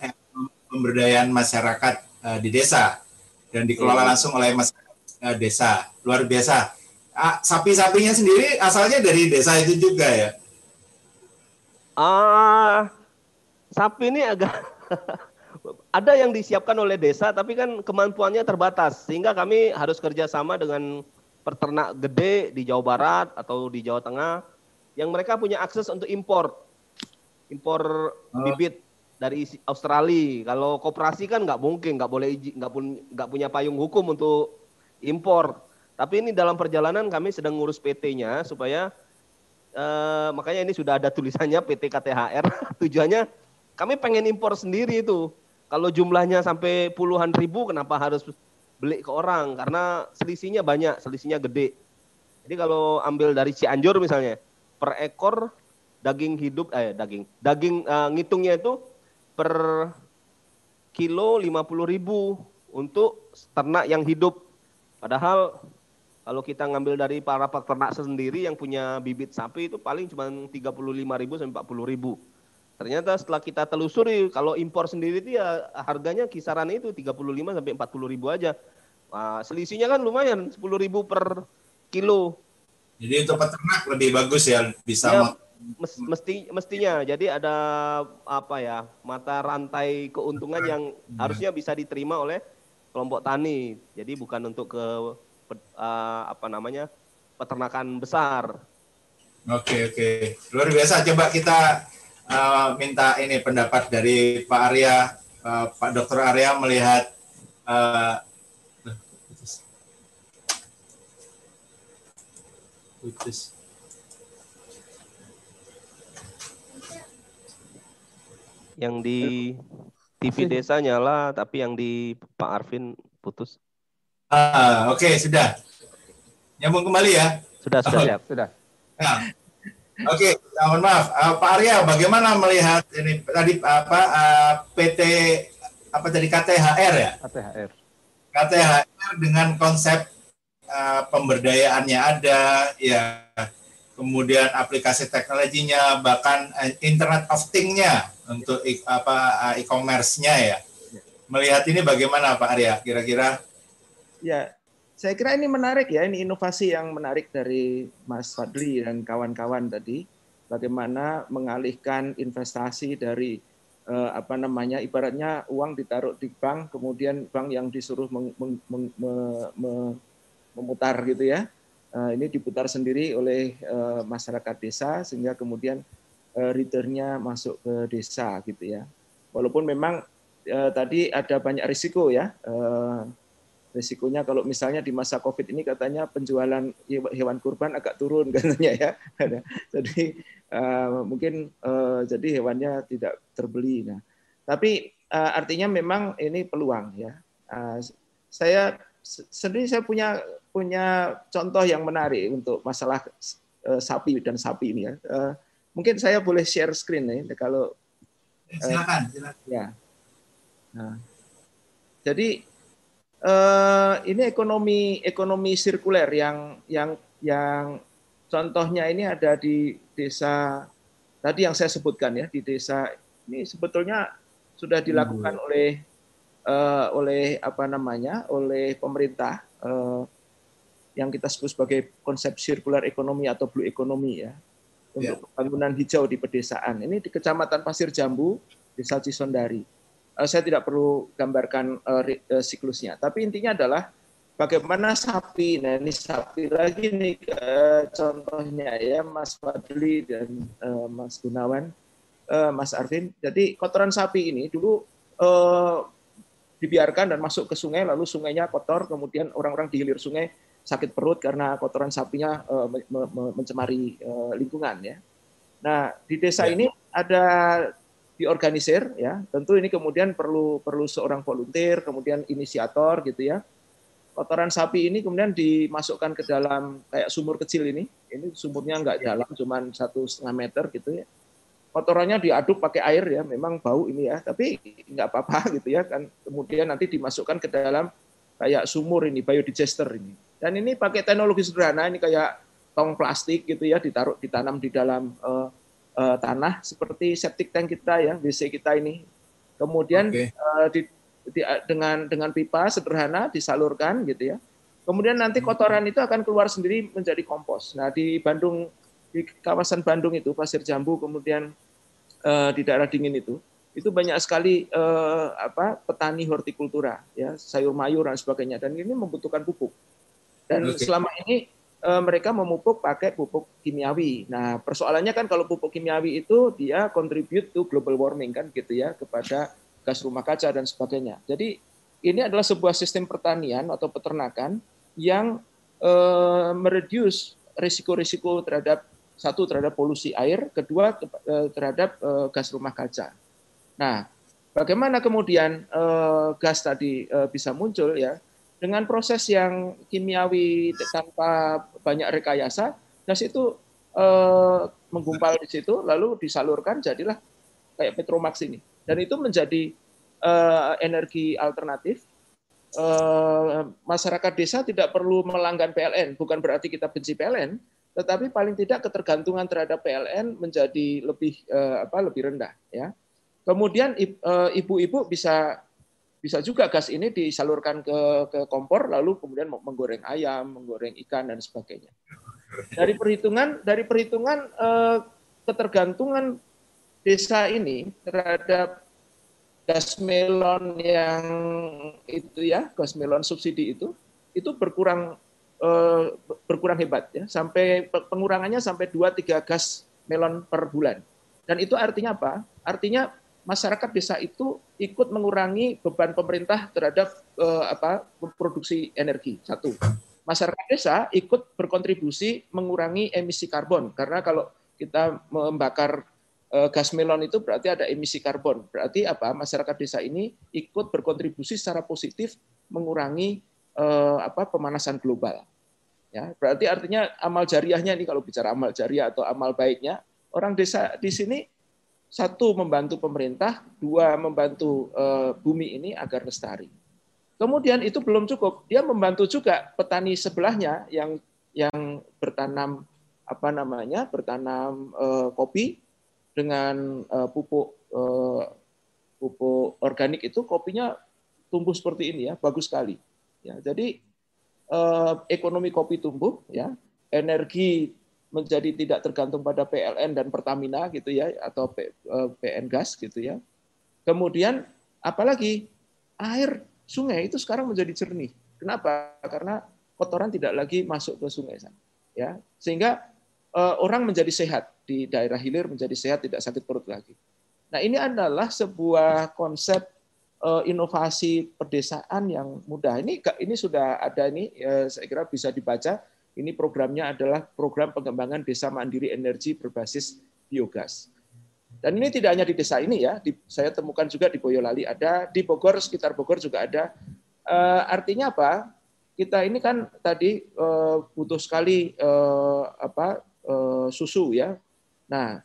pemberdayaan masyarakat uh, di desa dan dikelola langsung oleh masyarakat uh, desa. Luar biasa. Uh, sapi-sapinya sendiri asalnya dari desa itu juga ya? Ah, uh, sapi ini agak ada yang disiapkan oleh desa, tapi kan kemampuannya terbatas, sehingga kami harus kerjasama dengan peternak gede di Jawa Barat atau di Jawa Tengah, yang mereka punya akses untuk impor, impor oh. bibit dari Australia. Kalau koperasi kan nggak mungkin, nggak boleh nggak pun nggak punya payung hukum untuk impor. Tapi ini dalam perjalanan kami sedang ngurus PT-nya supaya eh, makanya ini sudah ada tulisannya PT KTHR. Tujuannya kami pengen impor sendiri itu. Kalau jumlahnya sampai puluhan ribu, kenapa harus beli ke orang? Karena selisihnya banyak, selisihnya gede. Jadi kalau ambil dari Cianjur misalnya, per ekor daging hidup, eh daging, daging uh, ngitungnya itu per kilo 50 ribu untuk ternak yang hidup. Padahal kalau kita ngambil dari para peternak sendiri yang punya bibit sapi itu paling cuma 35 ribu sampai 40 ribu. Ternyata setelah kita telusuri kalau impor sendiri itu ya harganya kisaran itu 35 sampai 40 ribu aja. Nah, selisihnya kan lumayan 10 ribu per kilo. Jadi untuk peternak lebih bagus ya bisa ya, mesti mestinya. Jadi ada apa ya mata rantai keuntungan yang harusnya bisa diterima oleh kelompok tani. Jadi bukan untuk ke uh, apa namanya peternakan besar. Oke oke. Luar biasa. Coba kita uh, minta ini pendapat dari Pak Arya uh, Pak Dr. Arya melihat uh. Yang di TV desa nyala, tapi yang di Pak Arvin putus. Ah, oke okay, sudah. Nyambung kembali ya. Sudah, sudah oh, siap. Sudah. Nah. Oke, okay, mohon maaf, uh, Pak Arya, bagaimana melihat ini tadi apa uh, ah, PT apa tadi KTHR ya? KTHR. KTHR dengan konsep uh, pemberdayaannya ada, ya kemudian aplikasi teknologinya, bahkan uh, Internet of Thing-nya untuk e apa e-commerce-nya ya. Melihat ini bagaimana Pak Arya kira-kira? Ya, saya kira ini menarik ya, ini inovasi yang menarik dari Mas Fadli dan kawan-kawan tadi. Bagaimana mengalihkan investasi dari eh, apa namanya, ibaratnya uang ditaruh di bank, kemudian bank yang disuruh meng, meng, meng, meng, memutar gitu ya. Eh, ini diputar sendiri oleh eh, masyarakat desa sehingga kemudian Eh, returnnya masuk ke desa gitu ya. Walaupun memang eh, tadi ada banyak risiko ya. Eh, risikonya kalau misalnya di masa COVID ini katanya penjualan hewan kurban agak turun katanya ya. jadi eh, mungkin eh, jadi hewannya tidak terbeli. Nah, tapi eh, artinya memang ini peluang ya. Uh, saya sendiri saya punya punya contoh yang menarik untuk masalah uh, sapi dan sapi ini ya. Uh, Mungkin saya boleh share screen nih kalau silakan, silakan. Ya. Nah, jadi eh, ini ekonomi ekonomi sirkuler yang yang yang contohnya ini ada di desa tadi yang saya sebutkan ya di desa ini sebetulnya sudah dilakukan hmm. oleh uh, oleh apa namanya oleh pemerintah uh, yang kita sebut sebagai konsep sirkuler ekonomi atau blue economy ya untuk yeah. pembangunan hijau di pedesaan. Ini di Kecamatan Pasir Jambu, Desa Cisondari. Uh, saya tidak perlu gambarkan uh, uh, siklusnya, tapi intinya adalah bagaimana sapi. Nah, ini sapi lagi nih uh, contohnya ya Mas Fadli dan uh, Mas Gunawan, uh, Mas Arvin. Jadi kotoran sapi ini dulu uh, dibiarkan dan masuk ke sungai, lalu sungainya kotor, kemudian orang-orang dihilir sungai sakit perut karena kotoran sapinya uh, me me mencemari uh, lingkungan ya. Nah, di desa ya. ini ada diorganisir ya. Tentu ini kemudian perlu perlu seorang volunteer, kemudian inisiator gitu ya. Kotoran sapi ini kemudian dimasukkan ke dalam kayak sumur kecil ini. Ini sumurnya nggak dalam, cuman satu setengah meter gitu ya. Kotorannya diaduk pakai air ya, memang bau ini ya, tapi nggak apa-apa gitu ya kan. Kemudian nanti dimasukkan ke dalam kayak sumur ini biodigester ini. Dan ini pakai teknologi sederhana ini kayak tong plastik gitu ya ditaruh ditanam di dalam uh, uh, tanah seperti septic tank kita ya WC kita ini. Kemudian okay. uh, eh, di, di, dengan dengan pipa sederhana disalurkan gitu ya. Kemudian nanti hmm. kotoran itu akan keluar sendiri menjadi kompos. Nah di Bandung di kawasan Bandung itu Pasir Jambu kemudian uh, di daerah dingin itu itu banyak sekali eh, apa petani hortikultura ya sayur mayur dan sebagainya dan ini membutuhkan pupuk dan okay. selama ini eh, mereka memupuk pakai pupuk kimiawi. Nah persoalannya kan kalau pupuk kimiawi itu dia contribute to global warming kan gitu ya kepada gas rumah kaca dan sebagainya. Jadi ini adalah sebuah sistem pertanian atau peternakan yang eh, mereduce risiko-risiko terhadap satu terhadap polusi air kedua eh, terhadap eh, gas rumah kaca. Nah, bagaimana kemudian uh, gas tadi uh, bisa muncul ya? Dengan proses yang kimiawi tanpa banyak rekayasa, gas itu uh, menggumpal di situ, lalu disalurkan jadilah kayak Petromax ini. Dan itu menjadi uh, energi alternatif. Uh, masyarakat desa tidak perlu melanggan PLN, bukan berarti kita benci PLN, tetapi paling tidak ketergantungan terhadap PLN menjadi lebih uh, apa lebih rendah ya Kemudian eh, ibu-ibu bisa bisa juga gas ini disalurkan ke ke kompor lalu kemudian menggoreng ayam, menggoreng ikan dan sebagainya. Dari perhitungan dari perhitungan eh, ketergantungan desa ini terhadap gas melon yang itu ya, gas melon subsidi itu itu berkurang eh, berkurang hebat ya, sampai pengurangannya sampai 2 3 gas melon per bulan. Dan itu artinya apa? Artinya masyarakat desa itu ikut mengurangi beban pemerintah terhadap eh, apa produksi energi. Satu, masyarakat desa ikut berkontribusi mengurangi emisi karbon karena kalau kita membakar eh, gas melon itu berarti ada emisi karbon. Berarti apa? Masyarakat desa ini ikut berkontribusi secara positif mengurangi eh, apa pemanasan global. Ya, berarti artinya amal jariahnya ini kalau bicara amal jariah atau amal baiknya orang desa di sini satu membantu pemerintah, dua membantu uh, bumi ini agar lestari. Kemudian itu belum cukup, dia membantu juga petani sebelahnya yang yang bertanam apa namanya bertanam uh, kopi dengan uh, pupuk pupuk organik itu kopinya tumbuh seperti ini ya bagus sekali. Ya jadi uh, ekonomi kopi tumbuh ya. Energi menjadi tidak tergantung pada PLN dan Pertamina gitu ya atau PN eh, gas gitu ya. Kemudian apalagi air sungai itu sekarang menjadi jernih. Kenapa? Karena kotoran tidak lagi masuk ke sungai Ya, sehingga uh, orang menjadi sehat di daerah hilir menjadi sehat tidak sakit perut lagi. Nah, ini adalah sebuah konsep uh, inovasi pedesaan yang mudah. Ini ini sudah ada ini uh, saya kira bisa dibaca ini programnya adalah program pengembangan desa mandiri energi berbasis biogas. Dan ini tidak hanya di desa ini ya, di, saya temukan juga di Boyolali ada, di Bogor sekitar Bogor juga ada. E, artinya apa? Kita ini kan tadi e, butuh sekali e, apa e, susu ya. Nah,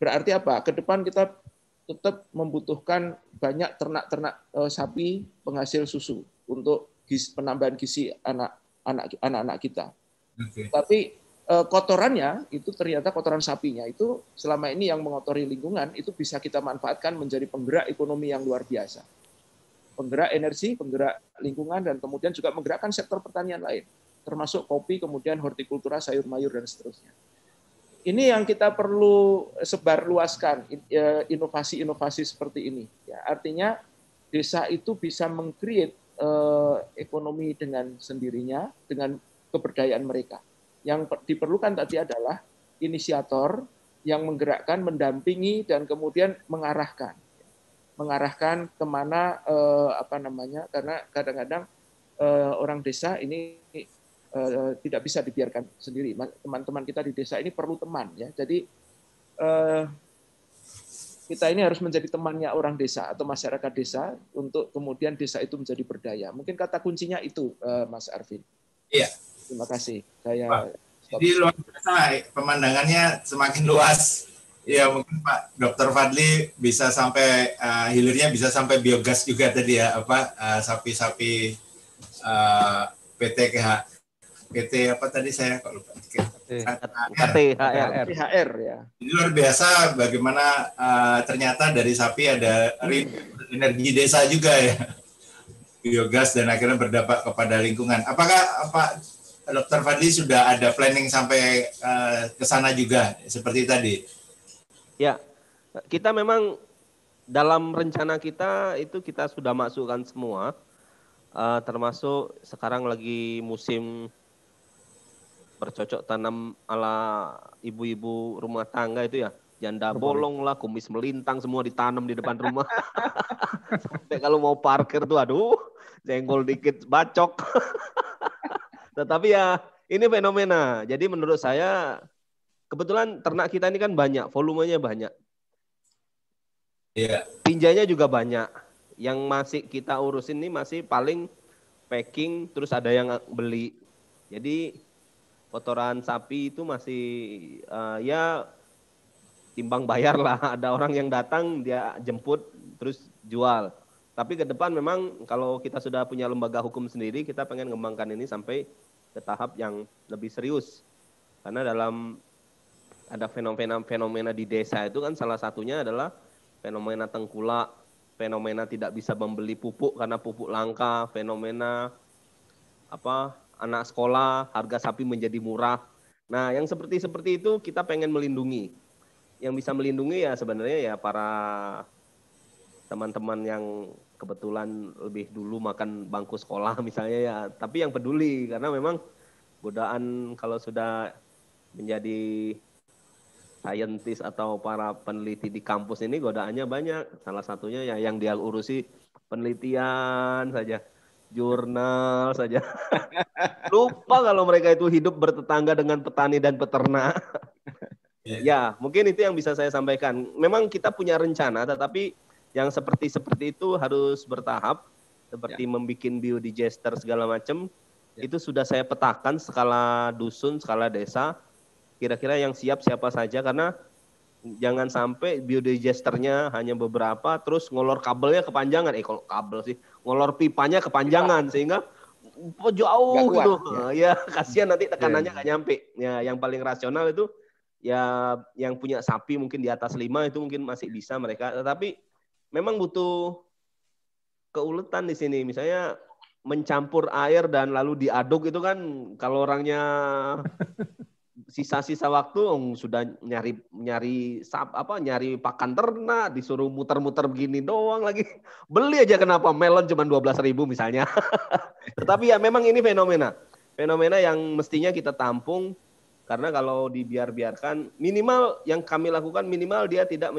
berarti apa? Ke depan kita tetap membutuhkan banyak ternak-ternak e, sapi penghasil susu untuk gizi, penambahan gizi anak anak anak-anak kita. Okay. Tapi eh, kotorannya itu ternyata kotoran sapinya itu selama ini yang mengotori lingkungan itu bisa kita manfaatkan menjadi penggerak ekonomi yang luar biasa. Penggerak energi, penggerak lingkungan dan kemudian juga menggerakkan sektor pertanian lain, termasuk kopi, kemudian hortikultura, sayur mayur dan seterusnya. Ini yang kita perlu sebar luaskan eh, inovasi-inovasi seperti ini. Ya, artinya desa itu bisa mengcreate eh, ekonomi dengan sendirinya, dengan keberdayaan mereka. Yang diperlukan tadi adalah inisiator yang menggerakkan, mendampingi dan kemudian mengarahkan, mengarahkan ke mana eh, apa namanya? Karena kadang-kadang eh, orang desa ini eh, tidak bisa dibiarkan sendiri. Teman-teman kita di desa ini perlu teman ya. Jadi eh, kita ini harus menjadi temannya orang desa atau masyarakat desa untuk kemudian desa itu menjadi berdaya. Mungkin kata kuncinya itu, eh, Mas Arvin. Iya. Terima kasih. Saya Pak, jadi luar biasa pemandangannya semakin luas. Ya mungkin Pak Dr. Fadli bisa sampai uh, hilirnya bisa sampai biogas juga tadi ya apa uh, sapi-sapi uh, PT KH PT apa tadi saya kok lupa KTHR THR ya. Ini luar biasa bagaimana uh, ternyata dari sapi ada energi desa juga ya biogas dan akhirnya berdampak kepada lingkungan. Apakah apa Dokter Fadli sudah ada planning sampai uh, ke sana juga seperti tadi? Ya, kita memang dalam rencana kita itu kita sudah masukkan semua, uh, termasuk sekarang lagi musim bercocok tanam ala ibu-ibu rumah tangga itu ya janda bolong lah, kumis melintang semua ditanam di depan rumah. Sampai kalau mau parkir tuh aduh, jenggol dikit bacok. Tetapi ya ini fenomena. Jadi menurut saya kebetulan ternak kita ini kan banyak, volumenya banyak. Iya. Yeah. Pinjanya juga banyak. Yang masih kita urusin ini masih paling packing, terus ada yang beli. Jadi kotoran sapi itu masih uh, ya timbang bayar lah. Ada orang yang datang dia jemput terus jual. Tapi ke depan memang kalau kita sudah punya lembaga hukum sendiri, kita pengen ngembangkan ini sampai ke tahap yang lebih serius. Karena dalam ada fenomena-fenomena di desa itu kan salah satunya adalah fenomena tengkulak, fenomena tidak bisa membeli pupuk karena pupuk langka, fenomena apa anak sekolah harga sapi menjadi murah. Nah, yang seperti seperti itu kita pengen melindungi. Yang bisa melindungi ya sebenarnya ya para teman-teman yang kebetulan lebih dulu makan bangku sekolah misalnya ya, tapi yang peduli karena memang godaan kalau sudah menjadi saintis atau para peneliti di kampus ini godaannya banyak. Salah satunya ya yang dia urusi penelitian saja, jurnal saja. Lupa kalau mereka itu hidup bertetangga dengan petani dan peternak. Ya. ya, mungkin itu yang bisa saya sampaikan. Memang kita punya rencana, tetapi yang seperti seperti itu harus bertahap, seperti ya. membuat biodigester segala macam. Ya. Itu sudah saya petakan skala dusun, skala desa. Kira-kira yang siap siapa saja, karena jangan sampai biodigesternya hanya beberapa, terus ngolor kabelnya kepanjangan. Eh, kalau kabel sih, ngolor pipanya kepanjangan, sehingga jauh gitu. Ya, ya kasihan nanti tekanannya iya. nggak ya. nyampe. Ya, yang paling rasional itu ya yang punya sapi mungkin di atas lima itu mungkin masih bisa mereka tetapi memang butuh keuletan di sini. Misalnya mencampur air dan lalu diaduk itu kan kalau orangnya sisa-sisa waktu sudah nyari nyari sap apa nyari pakan ternak disuruh muter-muter begini doang lagi. Beli aja kenapa? Melon cuma dua belas ribu misalnya. Tetapi ya memang ini fenomena. Fenomena yang mestinya kita tampung karena kalau dibiar-biarkan, minimal yang kami lakukan minimal dia tidak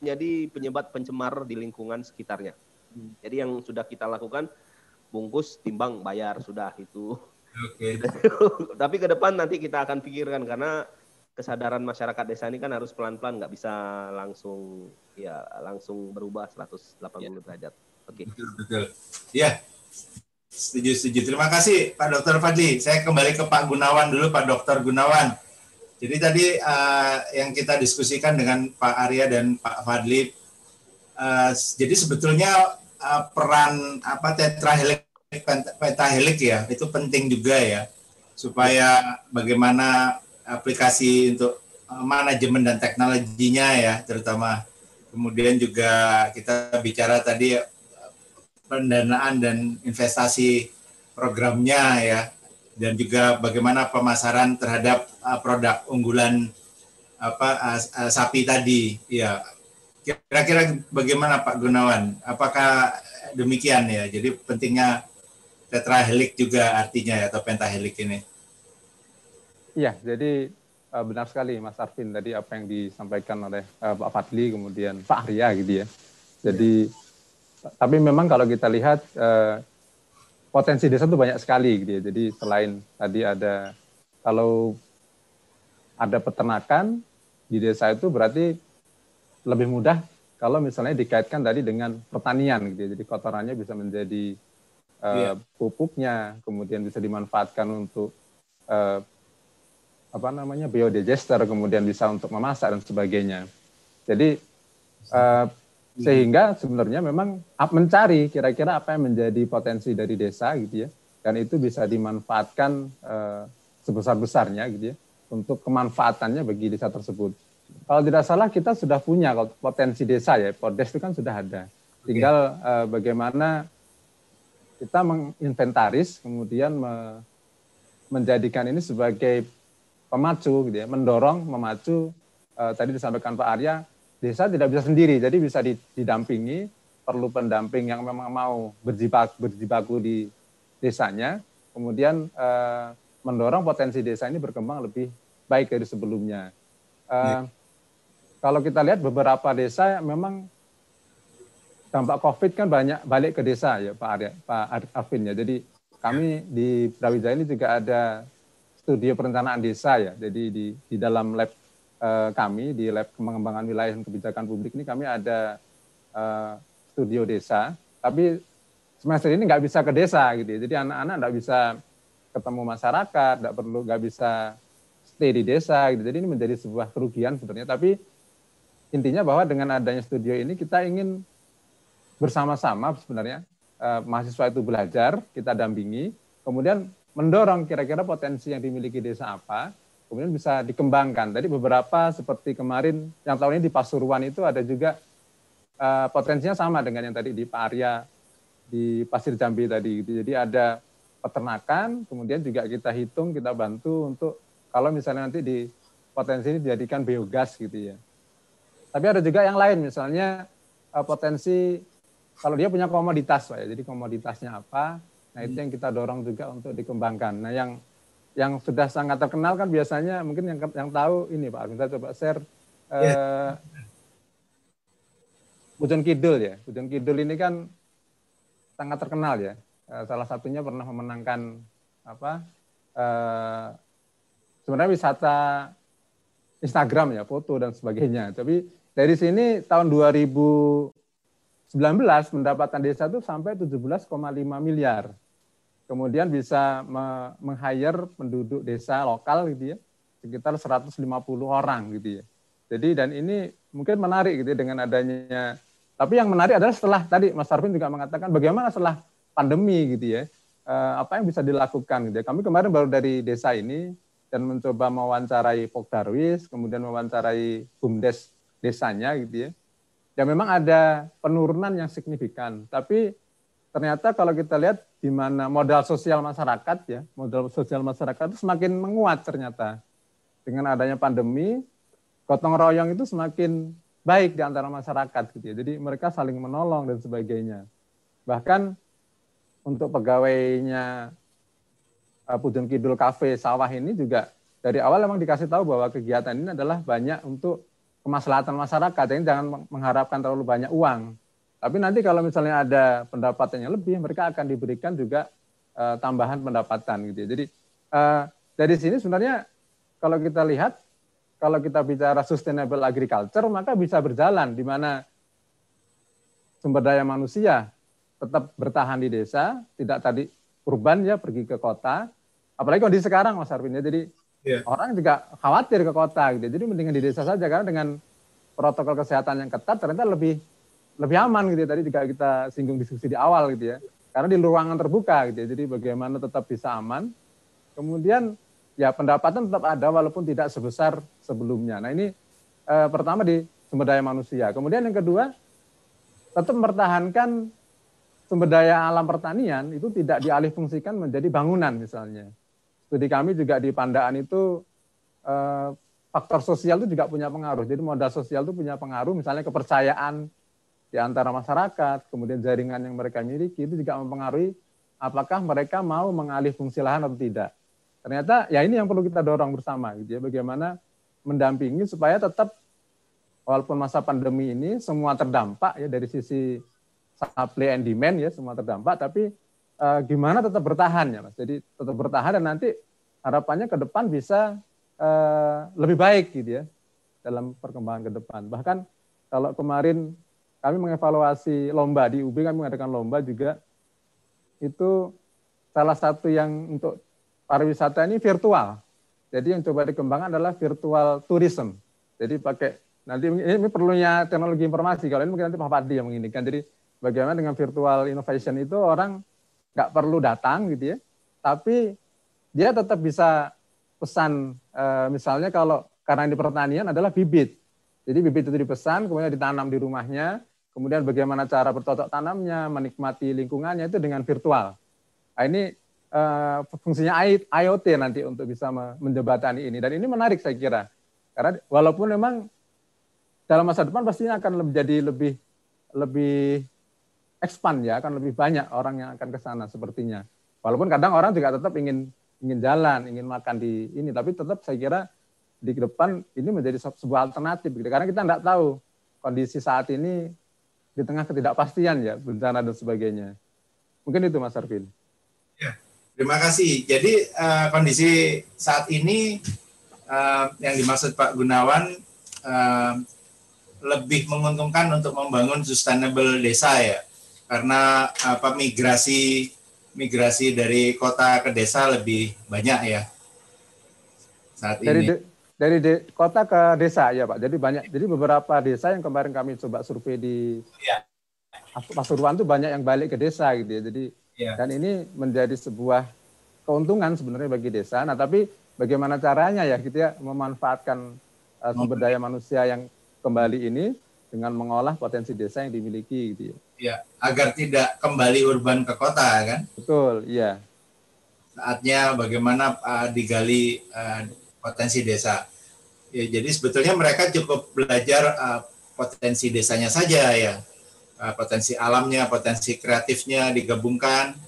menjadi penyebab pencemar di lingkungan sekitarnya. Hmm. Jadi yang sudah kita lakukan bungkus, timbang, bayar sudah itu. Oke. Okay. Tapi ke depan nanti kita akan pikirkan karena kesadaran masyarakat desa ini kan harus pelan-pelan, nggak bisa langsung ya langsung berubah 180 ya. derajat. Oke. Okay. Betul, betul. Ya, Setuju, setuju. Terima kasih Pak Dokter Fadli. Saya kembali ke Pak Gunawan dulu, Pak Dokter Gunawan. Jadi tadi uh, yang kita diskusikan dengan Pak Arya dan Pak Fadli, uh, jadi sebetulnya uh, peran apa tetrahelik pentahelik ya itu penting juga ya supaya bagaimana aplikasi untuk manajemen dan teknologinya ya terutama. Kemudian juga kita bicara tadi pendanaan dan investasi programnya ya dan juga bagaimana pemasaran terhadap uh, produk unggulan apa uh, uh, sapi tadi. Ya kira-kira bagaimana Pak Gunawan? Apakah demikian ya? Jadi pentingnya tetrahelik juga artinya ya atau pentahelik ini. Iya jadi uh, benar sekali Mas Arvin tadi apa yang disampaikan oleh uh, Pak Fadli kemudian Pak Arya gitu ya. Jadi ya tapi memang kalau kita lihat eh, potensi desa itu banyak sekali gitu ya. Jadi selain tadi ada kalau ada peternakan di desa itu berarti lebih mudah kalau misalnya dikaitkan tadi dengan pertanian gitu ya. Jadi kotorannya bisa menjadi uh, pupuknya, kemudian bisa dimanfaatkan untuk uh, apa namanya biodigester, kemudian bisa untuk memasak dan sebagainya. Jadi uh, sehingga sebenarnya memang mencari kira-kira apa yang menjadi potensi dari desa gitu ya dan itu bisa dimanfaatkan uh, sebesar-besarnya gitu ya untuk kemanfaatannya bagi desa tersebut. Kalau tidak salah kita sudah punya potensi desa ya, Podes itu kan sudah ada. Tinggal uh, bagaimana kita menginventaris kemudian me, menjadikan ini sebagai pemacu gitu ya, mendorong, memacu uh, tadi disampaikan Pak Arya desa tidak bisa sendiri, jadi bisa didampingi, perlu pendamping yang memang mau berjibaku, berjibaku di desanya, kemudian eh, mendorong potensi desa ini berkembang lebih baik dari sebelumnya. Eh, ya. Kalau kita lihat beberapa desa memang dampak COVID kan banyak balik ke desa ya Pak Arya, Pak Arvin ya. Jadi kami di Brawijaya ini juga ada studio perencanaan desa ya. Jadi di di dalam lab uh, kami di Lab Pengembangan Wilayah dan Kebijakan Publik ini kami ada uh, studio desa, tapi semester ini nggak bisa ke desa gitu ya. Jadi anak-anak nggak bisa ketemu masyarakat, nggak perlu nggak bisa stay di desa gitu. Jadi ini menjadi sebuah kerugian sebenarnya. Tapi intinya bahwa dengan adanya studio ini kita ingin bersama-sama sebenarnya uh, mahasiswa itu belajar, kita dampingi, kemudian mendorong kira-kira potensi yang dimiliki desa apa, kemudian bisa dikembangkan. Tadi beberapa seperti kemarin yang tahun ini di Pasuruan itu ada juga uh, potensinya sama dengan yang tadi di Pak Arya di Pasir Jambi tadi. Jadi ada peternakan, kemudian juga kita hitung, kita bantu untuk kalau misalnya nanti di potensi ini dijadikan biogas gitu ya. Tapi ada juga yang lain, misalnya uh, potensi kalau dia punya komoditas, Pak ya. Jadi komoditasnya apa? Nah itu yang kita dorong juga untuk dikembangkan. Nah yang yang sudah sangat terkenal kan biasanya mungkin yang yang tahu ini Pak Arvin saya coba share yeah. Bujon Kidul ya. Bujon Kidul ini kan sangat terkenal ya. Eh, salah satunya pernah memenangkan apa? Eh, sebenarnya wisata Instagram ya, foto dan sebagainya. Tapi dari sini tahun 2019 pendapatan desa itu sampai 17,5 miliar. Kemudian bisa meng-hire penduduk desa lokal gitu ya, sekitar 150 orang gitu ya. Jadi dan ini mungkin menarik gitu ya, dengan adanya tapi yang menarik adalah setelah tadi Mas Arvin juga mengatakan bagaimana setelah pandemi gitu ya, eh, apa yang bisa dilakukan gitu ya. Kami kemarin baru dari desa ini dan mencoba mewawancarai Pokdarwis, kemudian mewawancarai BUMDes desanya gitu ya. Ya memang ada penurunan yang signifikan, tapi ternyata kalau kita lihat di mana modal sosial masyarakat ya, modal sosial masyarakat itu semakin menguat ternyata. Dengan adanya pandemi, gotong royong itu semakin baik di antara masyarakat gitu ya. Jadi mereka saling menolong dan sebagainya. Bahkan untuk pegawainya uh, Pudun Kidul Cafe Sawah ini juga dari awal memang dikasih tahu bahwa kegiatan ini adalah banyak untuk kemaslahatan masyarakat. Jadi jangan mengharapkan terlalu banyak uang. Tapi nanti kalau misalnya ada pendapatannya lebih, mereka akan diberikan juga uh, tambahan pendapatan gitu ya. Jadi uh, dari sini sebenarnya kalau kita lihat kalau kita bicara sustainable agriculture maka bisa berjalan di mana sumber daya manusia tetap bertahan di desa, tidak tadi urban ya pergi ke kota. Apalagi kondisi sekarang Mas Arvin ya. Jadi yeah. orang juga khawatir ke kota gitu. Jadi mendingan di desa saja karena dengan protokol kesehatan yang ketat ternyata lebih lebih aman gitu ya. Tadi juga kita singgung diskusi di awal gitu ya. Karena di ruangan terbuka gitu ya. Jadi bagaimana tetap bisa aman. Kemudian ya pendapatan tetap ada walaupun tidak sebesar sebelumnya. Nah ini eh, pertama di sumber daya manusia. Kemudian yang kedua tetap mempertahankan sumber daya alam pertanian itu tidak dialih fungsikan menjadi bangunan misalnya. Studi kami juga di Pandaan itu eh, faktor sosial itu juga punya pengaruh. Jadi modal sosial itu punya pengaruh misalnya kepercayaan di antara masyarakat, kemudian jaringan yang mereka miliki itu juga mempengaruhi apakah mereka mau mengalih fungsi lahan atau tidak. Ternyata ya ini yang perlu kita dorong bersama gitu ya bagaimana mendampingi supaya tetap walaupun masa pandemi ini semua terdampak ya dari sisi supply and demand ya semua terdampak tapi uh, gimana tetap bertahan ya Mas. Jadi tetap bertahan dan nanti harapannya ke depan bisa uh, lebih baik gitu ya dalam perkembangan ke depan. Bahkan kalau kemarin kami mengevaluasi lomba di UB kami mengadakan lomba juga itu salah satu yang untuk pariwisata ini virtual. Jadi yang coba dikembangkan adalah virtual tourism. Jadi pakai nanti ini perlunya teknologi informasi. Kalau ini mungkin nanti Pak Fadli yang menginginkan. Jadi bagaimana dengan virtual innovation itu orang nggak perlu datang gitu ya, tapi dia tetap bisa pesan eh, misalnya kalau karena ini pertanian adalah bibit. Jadi bibit itu dipesan, kemudian ditanam di rumahnya, kemudian bagaimana cara bercocok tanamnya, menikmati lingkungannya itu dengan virtual. Nah, ini uh, fungsinya IoT nanti untuk bisa menjembatani ini. Dan ini menarik saya kira. Karena walaupun memang dalam masa depan pastinya akan menjadi lebih lebih expand ya, akan lebih banyak orang yang akan ke sana sepertinya. Walaupun kadang orang juga tetap ingin ingin jalan, ingin makan di ini, tapi tetap saya kira di depan ini menjadi sebuah alternatif gitu. Karena kita tidak tahu kondisi saat ini di tengah ketidakpastian ya, bencana dan sebagainya. Mungkin itu Mas Arvin. Terima kasih. Jadi uh, kondisi saat ini uh, yang dimaksud Pak Gunawan uh, lebih menguntungkan untuk membangun sustainable desa ya, karena apa migrasi migrasi dari kota ke desa lebih banyak ya saat dari ini. Dari de, kota ke desa ya Pak. Jadi banyak. Jadi beberapa desa yang kemarin kami coba survei di ya. Pasuruan itu banyak yang balik ke desa gitu ya. Jadi Ya. Dan ini menjadi sebuah keuntungan sebenarnya bagi desa. Nah, tapi bagaimana caranya ya gitu ya memanfaatkan uh, sumber daya manusia yang kembali ini dengan mengolah potensi desa yang dimiliki gitu ya. Ya, agar tidak kembali urban ke kota kan? Betul, iya. Saatnya bagaimana uh, digali uh, potensi desa. Ya, jadi sebetulnya mereka cukup belajar uh, potensi desanya saja ya Eh, potensi alamnya, potensi kreatifnya digabungkan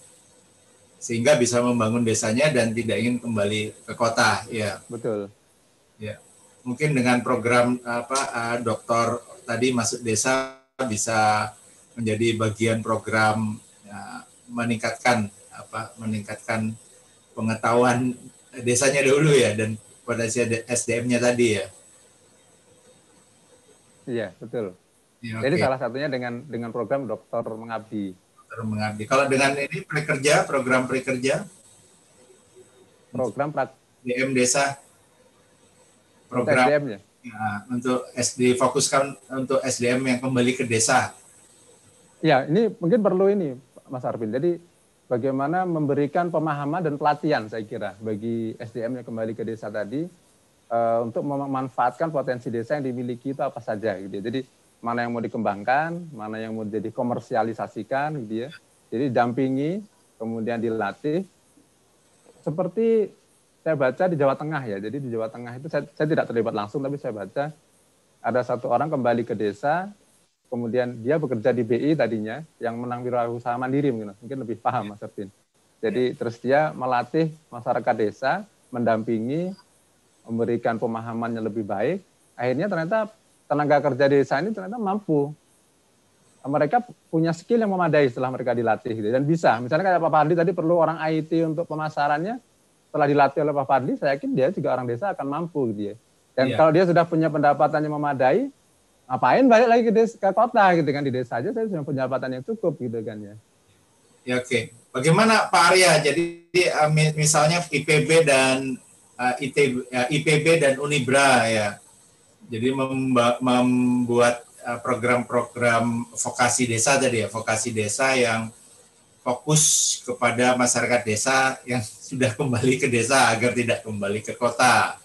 sehingga bisa membangun desanya dan tidak ingin kembali ke kota. Ya, betul. Ya, mungkin dengan program apa uh, dokter tadi masuk desa bisa menjadi bagian program ya, meningkatkan apa meningkatkan pengetahuan desanya dulu ya dan pada SDM-nya tadi ya. Iya betul. Ya, Jadi salah satunya dengan dengan program dokter mengabdi. Dokter mengabdi. Kalau dengan ini prekerja, program prekerja? Program prak DM desa. Program SDM ya? ya untuk SD fokuskan untuk SDM yang kembali ke desa. Ya, ini mungkin perlu ini Mas Arvin. Jadi bagaimana memberikan pemahaman dan pelatihan saya kira bagi SDM yang kembali ke desa tadi uh, untuk memanfaatkan potensi desa yang dimiliki itu apa saja gitu ya. Jadi mana yang mau dikembangkan, mana yang mau jadi komersialisasikan gitu ya. Jadi dampingi, kemudian dilatih. Seperti saya baca di Jawa Tengah ya. Jadi di Jawa Tengah itu saya, saya tidak terlibat langsung tapi saya baca ada satu orang kembali ke desa, kemudian dia bekerja di BI tadinya yang menang wirausaha mandiri mungkin, mungkin lebih paham Mas Ervin. Jadi terus dia melatih masyarakat desa, mendampingi, memberikan pemahamannya lebih baik. Akhirnya ternyata tenaga kerja desa ini ternyata mampu. Mereka punya skill yang memadai setelah mereka dilatih gitu. dan bisa. Misalnya kayak Pak Fadli tadi perlu orang IT untuk pemasarannya, setelah dilatih oleh Pak Fadli, saya yakin dia juga orang desa akan mampu gitu ya. Dan iya. kalau dia sudah punya pendapatan yang memadai, ngapain balik lagi ke, desa, ke kota gitu kan di desa aja saya punya pendapatan yang cukup gitu kan ya. Ya oke. Okay. Bagaimana Pak Arya? Jadi uh, misalnya IPB dan uh, IPB dan Unibra ya jadi membuat program-program vokasi desa tadi ya, vokasi desa yang fokus kepada masyarakat desa yang sudah kembali ke desa agar tidak kembali ke kota.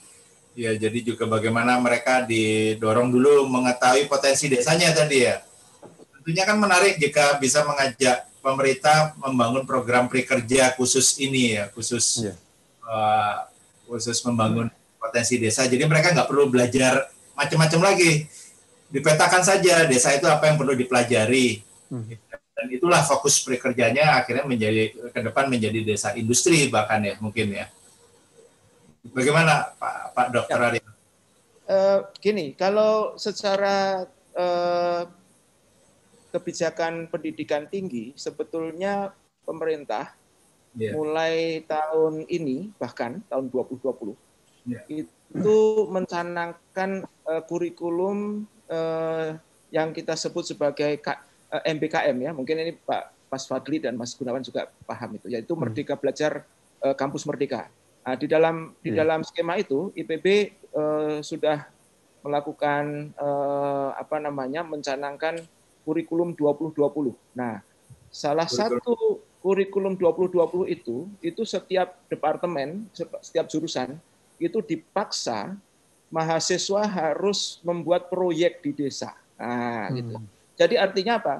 Ya, jadi juga bagaimana mereka didorong dulu mengetahui potensi desanya tadi ya. Tentunya kan menarik jika bisa mengajak pemerintah membangun program prakerja khusus ini ya, khusus yeah. uh, khusus membangun potensi desa. Jadi mereka nggak perlu belajar macam-macam lagi. Dipetakan saja desa itu apa yang perlu dipelajari. Hmm. Dan itulah fokus pekerjanya akhirnya menjadi ke depan menjadi desa industri bahkan ya mungkin ya. Bagaimana Pak Pak Dokter ya. Ari? Uh, gini, kalau secara uh, kebijakan pendidikan tinggi sebetulnya pemerintah yeah. mulai tahun ini bahkan tahun 2020 yeah. itu mencanangkan uh, kurikulum uh, yang kita sebut sebagai K, uh, MBKM ya. Mungkin ini Pak Mas Fadli dan Mas Gunawan juga paham itu, yaitu hmm. Merdeka Belajar uh, Kampus Merdeka. Nah, di dalam di yeah. dalam skema itu IPB uh, sudah melakukan uh, apa namanya mencanangkan kurikulum 2020. Nah, salah satu kurikulum 2020 itu itu setiap departemen, setiap jurusan itu dipaksa mahasiswa harus membuat proyek di desa. Nah, hmm. gitu. Jadi artinya apa?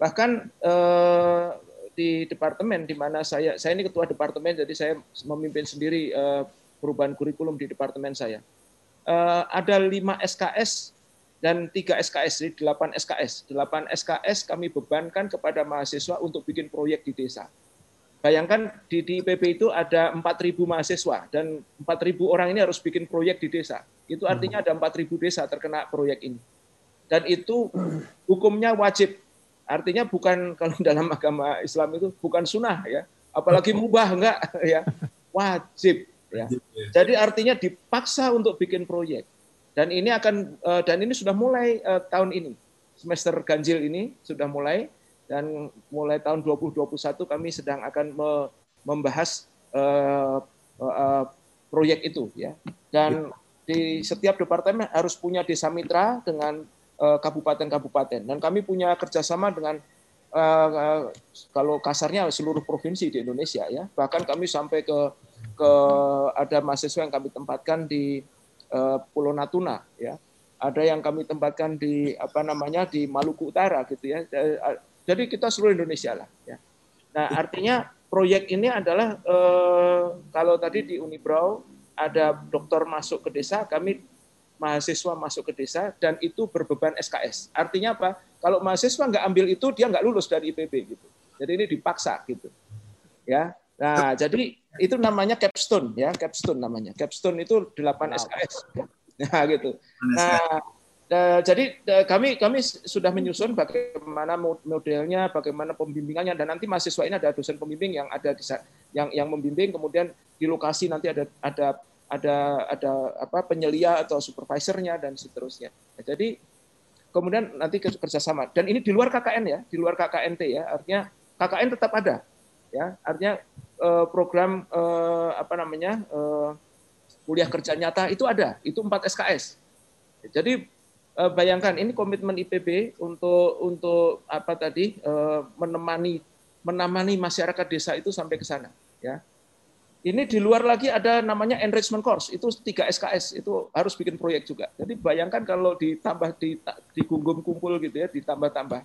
Bahkan eh, di departemen di mana saya saya ini ketua departemen jadi saya memimpin sendiri eh, perubahan kurikulum di departemen saya. Eh, ada lima SKS dan tiga SKS, jadi delapan SKS. Delapan SKS kami bebankan kepada mahasiswa untuk bikin proyek di desa. Bayangkan di, di IPB itu ada 4.000 mahasiswa dan 4.000 orang ini harus bikin proyek di desa. Itu artinya ada 4.000 desa terkena proyek ini. Dan itu hukumnya wajib. Artinya bukan kalau dalam agama Islam itu bukan sunnah ya, apalagi mubah enggak ya, wajib ya. Jadi artinya dipaksa untuk bikin proyek. Dan ini akan eh, dan ini sudah mulai eh, tahun ini. Semester ganjil ini sudah mulai. Dan mulai tahun 2021 kami sedang akan membahas uh, proyek itu ya. Dan di setiap departemen harus punya desa mitra dengan kabupaten-kabupaten dan kami punya kerjasama dengan uh, kalau kasarnya seluruh provinsi di Indonesia ya bahkan kami sampai ke ke ada mahasiswa yang kami tempatkan di Pulau Natuna ya ada yang kami tempatkan di apa namanya di Maluku Utara gitu ya jadi kita seluruh Indonesia lah. Ya. Nah artinya proyek ini adalah eh, kalau tadi di Unibrau ada dokter masuk ke desa, kami mahasiswa masuk ke desa dan itu berbeban SKS. Artinya apa? Kalau mahasiswa nggak ambil itu dia nggak lulus dari IPB gitu. Jadi ini dipaksa gitu. Ya. Nah, jadi itu namanya capstone ya, capstone namanya. Capstone itu 8 SKS. Ya. Nah, gitu. Nah, jadi kami kami sudah menyusun bagaimana modelnya, bagaimana pembimbingannya dan nanti mahasiswa ini ada dosen pembimbing yang ada di yang yang membimbing kemudian di lokasi nanti ada ada ada ada apa penyelia atau supervisornya dan seterusnya. Nah, jadi kemudian nanti kerjasama dan ini di luar KKN ya, di luar KKNT ya, artinya KKN tetap ada, ya, artinya eh, program eh, apa namanya eh, kuliah kerja nyata itu ada, itu 4 SKS. Jadi bayangkan ini komitmen IPB untuk untuk apa tadi menemani menemani masyarakat desa itu sampai ke sana, ya ini di luar lagi ada namanya enrichment course, itu 3 SKS, itu harus bikin proyek juga. Jadi bayangkan kalau ditambah di digunggung kumpul gitu ya, ditambah-tambah.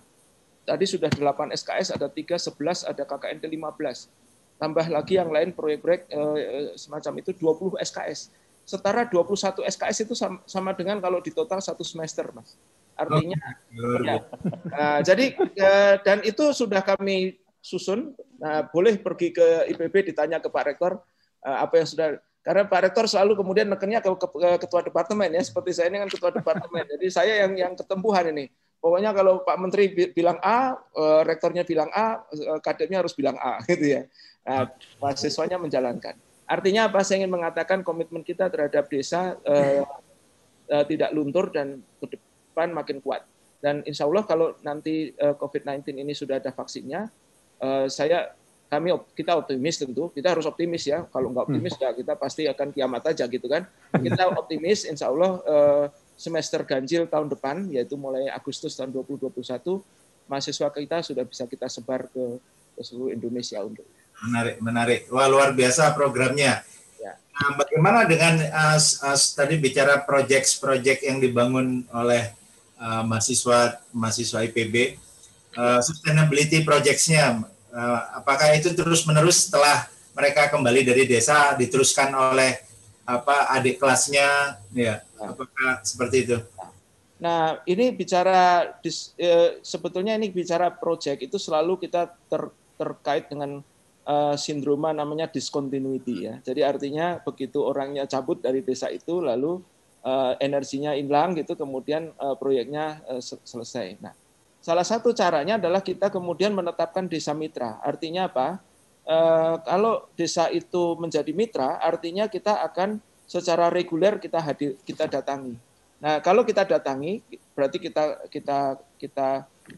Tadi sudah 8 SKS, ada 3, 11, ada KKNT 15. Tambah lagi yang lain proyek-proyek eh, semacam itu 20 SKS. Setara 21 SKS itu sama, dengan kalau di total satu semester, Mas. Artinya, oh, ya. Nah, jadi eh, dan itu sudah kami susun. Nah, boleh pergi ke IPB ditanya ke Pak Rektor apa yang sudah karena Pak Rektor selalu kemudian nekennya ke, ke, ke ketua departemen ya seperti saya ini kan ketua departemen. Jadi saya yang yang ketempuhan ini. Pokoknya kalau Pak Menteri bilang A, uh, rektornya bilang A, uh, kadepnya harus bilang A gitu ya. Nah, mahasiswanya menjalankan. Artinya apa? Saya ingin mengatakan komitmen kita terhadap desa uh, uh, tidak luntur dan ke depan makin kuat. Dan insya Allah kalau nanti uh, COVID-19 ini sudah ada vaksinnya, uh, saya kami kita optimis tentu kita harus optimis ya. Kalau nggak optimis hmm. ya kita pasti akan kiamat aja gitu kan. Kita optimis insya Allah uh, semester ganjil tahun depan yaitu mulai Agustus tahun 2021 mahasiswa kita sudah bisa kita sebar ke, ke seluruh Indonesia untuk. Menarik menarik. Wah luar biasa programnya. Ya. nah, bagaimana dengan uh, uh, tadi bicara project-project yang dibangun oleh uh, mahasiswa mahasiswa IPB uh, sustainability projects-nya apakah itu terus menerus setelah mereka kembali dari desa diteruskan oleh apa adik kelasnya ya apakah seperti itu Nah, ini bicara dis, eh, sebetulnya ini bicara project itu selalu kita ter, terkait dengan uh, sindroma namanya discontinuity ya. Jadi artinya begitu orangnya cabut dari desa itu lalu uh, energinya hilang gitu kemudian uh, proyeknya uh, selesai. Nah, Salah satu caranya adalah kita kemudian menetapkan desa mitra. Artinya apa? E, kalau desa itu menjadi mitra, artinya kita akan secara reguler kita hadir, kita datangi. Nah, kalau kita datangi, berarti kita kita kita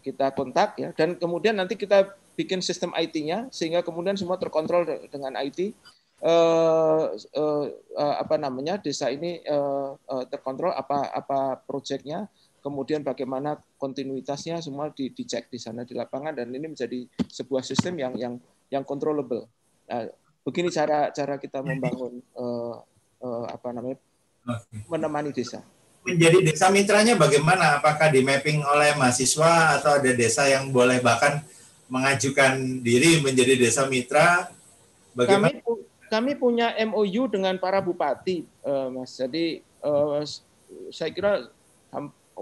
kita kontak ya, dan kemudian nanti kita bikin sistem IT-nya sehingga kemudian semua terkontrol dengan IT. Eh, eh, apa namanya desa ini eh, terkontrol apa apa proyeknya kemudian bagaimana kontinuitasnya semua di, dicek di sana di lapangan dan ini menjadi sebuah sistem yang yang yang controllable. Nah, begini cara cara kita membangun uh, uh, apa namanya menemani desa. Menjadi desa mitranya bagaimana? Apakah di mapping oleh mahasiswa atau ada desa yang boleh bahkan mengajukan diri menjadi desa mitra? Bagaimana? Kami, kami punya MOU dengan para bupati, uh, Mas. Jadi uh, saya kira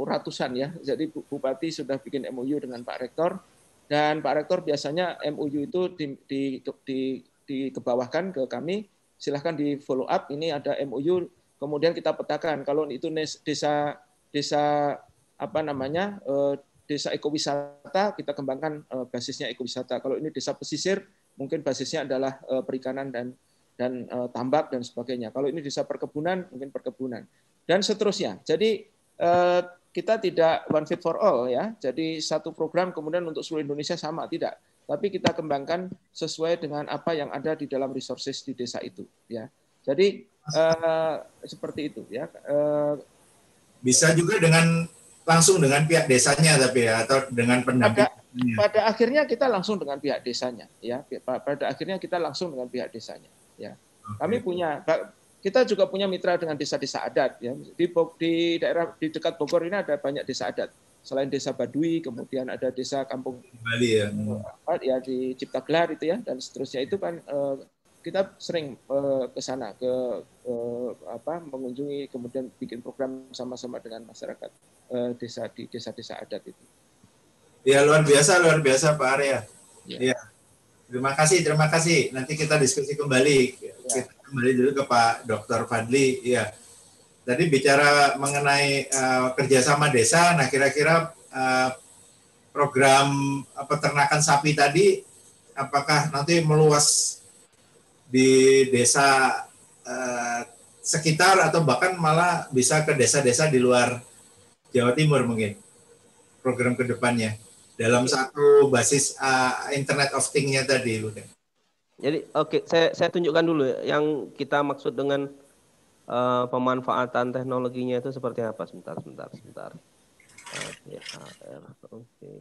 ratusan ya. Jadi Bupati sudah bikin MOU dengan Pak Rektor dan Pak Rektor biasanya MOU itu di, di, di, dikebawahkan ke kami. Silahkan di follow up. Ini ada MOU. Kemudian kita petakan kalau itu desa desa apa namanya eh, desa ekowisata kita kembangkan eh, basisnya ekowisata. Kalau ini desa pesisir mungkin basisnya adalah eh, perikanan dan dan tambak dan sebagainya. Kalau ini desa perkebunan mungkin perkebunan dan seterusnya. Jadi kita tidak one fit for all ya. Jadi satu program kemudian untuk seluruh Indonesia sama tidak. Tapi kita kembangkan sesuai dengan apa yang ada di dalam resources di desa itu ya. Jadi uh, seperti itu ya. Uh, Bisa juga dengan langsung dengan pihak desanya tapi ya atau dengan pendamping. Pada, pada akhirnya kita langsung dengan pihak desanya ya. Pada akhirnya kita langsung dengan pihak desanya ya. Kami punya kita juga punya mitra dengan desa-desa adat ya di, di daerah di dekat Bogor ini ada banyak desa adat selain desa Badui kemudian ada desa Kampung Bali ya ya di Cipta Gelar itu ya dan seterusnya itu kan eh, kita sering eh, ke sana ke eh, apa mengunjungi kemudian bikin program sama-sama dengan masyarakat desa di desa-desa adat itu. Ya luar biasa luar biasa Pak Arya. Ya. ya. Terima kasih terima kasih. Nanti kita diskusi kembali. Kembali dulu ke Pak Dr. Fadli. Ya, tadi bicara mengenai uh, kerjasama desa, nah kira-kira uh, program peternakan sapi tadi apakah nanti meluas di desa uh, sekitar atau bahkan malah bisa ke desa-desa di luar Jawa Timur mungkin program ke depannya dalam satu basis uh, Internet of Things-nya tadi, Jadi oke, okay, saya saya tunjukkan dulu ya, yang kita maksud dengan uh, pemanfaatan teknologinya itu seperti apa? Sebentar, sebentar, sebentar. Oke, oke.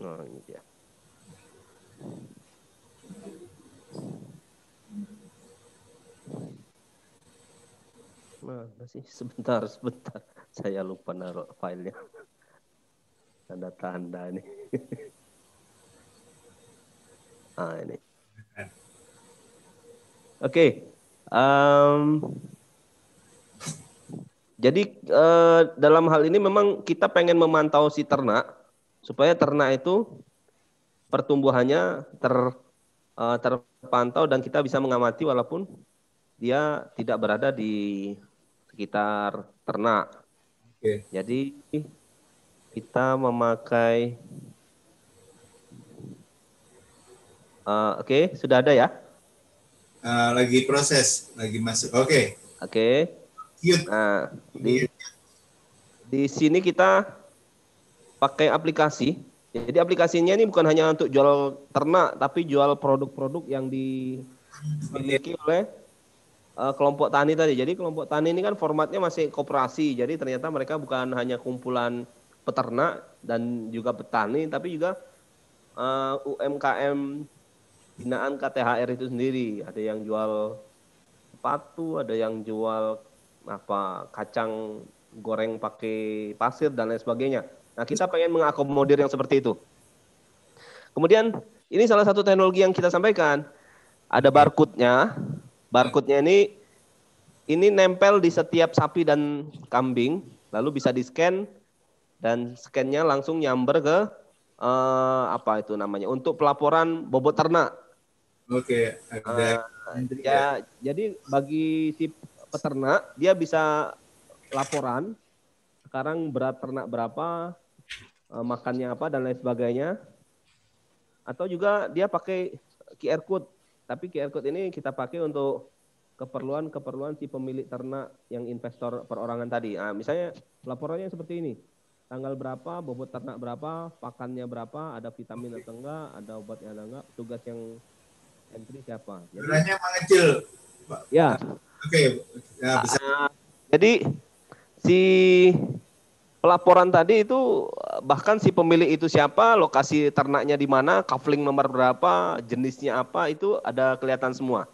Oh, ini dia. Mana sih? Sebentar, sebentar. Saya lupa naruh filenya. Tanda-tanda ini. ah, ini. Oke. Okay. Um, jadi uh, dalam hal ini memang kita pengen memantau si ternak supaya ternak itu pertumbuhannya ter uh, terpantau dan kita bisa mengamati walaupun dia tidak berada di sekitar ternak. Oke. Jadi kita memakai uh, oke okay, sudah ada ya? Uh, lagi proses, lagi masuk. Oke. Okay. Oke. Okay. Nah di di sini kita pakai aplikasi. Jadi aplikasinya ini bukan hanya untuk jual ternak, tapi jual produk-produk yang dimiliki oleh uh, kelompok tani tadi. Jadi kelompok tani ini kan formatnya masih koperasi. Jadi ternyata mereka bukan hanya kumpulan peternak dan juga petani, tapi juga uh, eh, UMKM binaan KTHR itu sendiri. Ada yang jual sepatu, ada yang jual apa kacang goreng pakai pasir dan lain sebagainya. Nah, kita pengen mengakomodir yang seperti itu. Kemudian ini salah satu teknologi yang kita sampaikan. Ada barcode-nya, Barcode-nya ini ini nempel di setiap sapi dan kambing, lalu bisa di-scan dan scan-nya langsung nyamber ke uh, apa itu namanya untuk pelaporan bobot ternak. Oke, okay. uh, ya, jadi bagi si peternak dia bisa laporan sekarang berat ternak berapa, uh, makannya apa dan lain sebagainya. Atau juga dia pakai QR code tapi QR code ini kita pakai untuk keperluan-keperluan si pemilik ternak yang investor perorangan tadi. Nah, misalnya laporannya seperti ini. Tanggal berapa, bobot ternak berapa, pakannya berapa, ada vitamin atau enggak, ada obatnya atau enggak, tugas yang entry siapa. Jadi, mengecil. Ya. Oke, okay. ya, bisa. Uh, jadi si pelaporan tadi itu bahkan si pemilik itu siapa, lokasi ternaknya di mana, kafling nomor berapa, jenisnya apa itu ada kelihatan semua.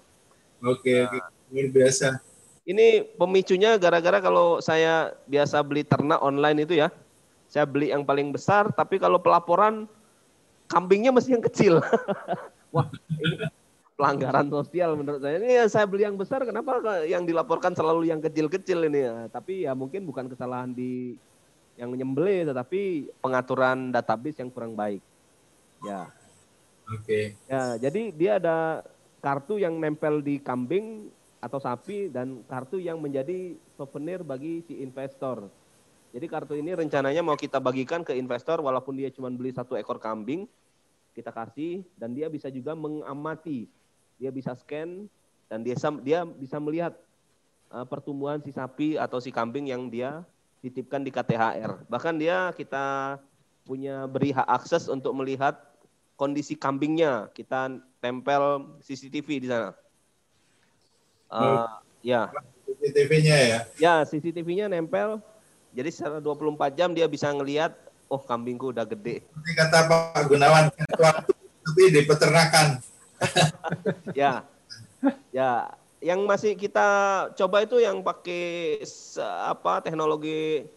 Oke, nah, luar biasa. Ini pemicunya gara-gara kalau saya biasa beli ternak online itu ya, saya beli yang paling besar, tapi kalau pelaporan kambingnya mesti yang kecil. Wah, ini pelanggaran sosial menurut saya. Ini ya saya beli yang besar, kenapa yang dilaporkan selalu yang kecil-kecil ini? Ya, tapi ya mungkin bukan kesalahan di yang menyembelih tetapi pengaturan database yang kurang baik. Ya. Oke. Okay. Ya, jadi dia ada kartu yang nempel di kambing atau sapi dan kartu yang menjadi souvenir bagi si investor. Jadi kartu ini rencananya mau kita bagikan ke investor walaupun dia cuma beli satu ekor kambing, kita kasih dan dia bisa juga mengamati. Dia bisa scan dan dia dia bisa melihat uh, pertumbuhan si sapi atau si kambing yang dia dititipkan di KTHR. Bahkan dia kita punya beri hak akses untuk melihat kondisi kambingnya. Kita tempel CCTV di sana. Uh, ya. CCTV-nya ya? Ya, CCTV-nya nempel. Jadi secara 24 jam dia bisa ngelihat, oh kambingku udah gede. Seperti kata Pak Gunawan, tapi di peternakan. ya, ya yang masih kita coba itu yang pakai apa teknologi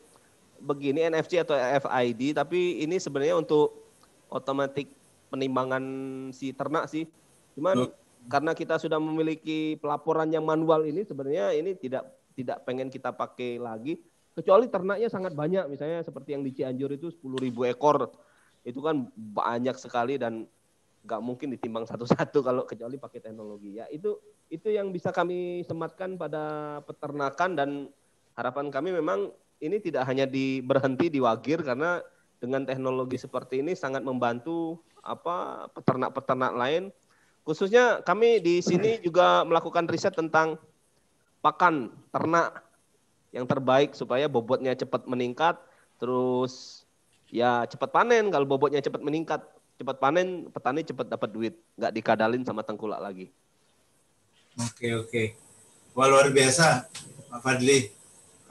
begini NFC atau FID tapi ini sebenarnya untuk otomatis penimbangan si ternak sih. Cuman oh. karena kita sudah memiliki pelaporan yang manual ini sebenarnya ini tidak tidak pengen kita pakai lagi kecuali ternaknya sangat banyak misalnya seperti yang di Cianjur itu 10.000 ekor itu kan banyak sekali dan nggak mungkin ditimbang satu-satu kalau kecuali pakai teknologi ya itu itu yang bisa kami sematkan pada peternakan dan harapan kami memang ini tidak hanya di berhenti di wagir karena dengan teknologi seperti ini sangat membantu apa peternak-peternak lain khususnya kami di sini juga melakukan riset tentang pakan ternak yang terbaik supaya bobotnya cepat meningkat, terus ya cepat panen. Kalau bobotnya cepat meningkat, cepat panen, petani cepat dapat duit, nggak dikadalin sama tengkulak lagi. Oke oke, wah luar biasa, Pak Fadli,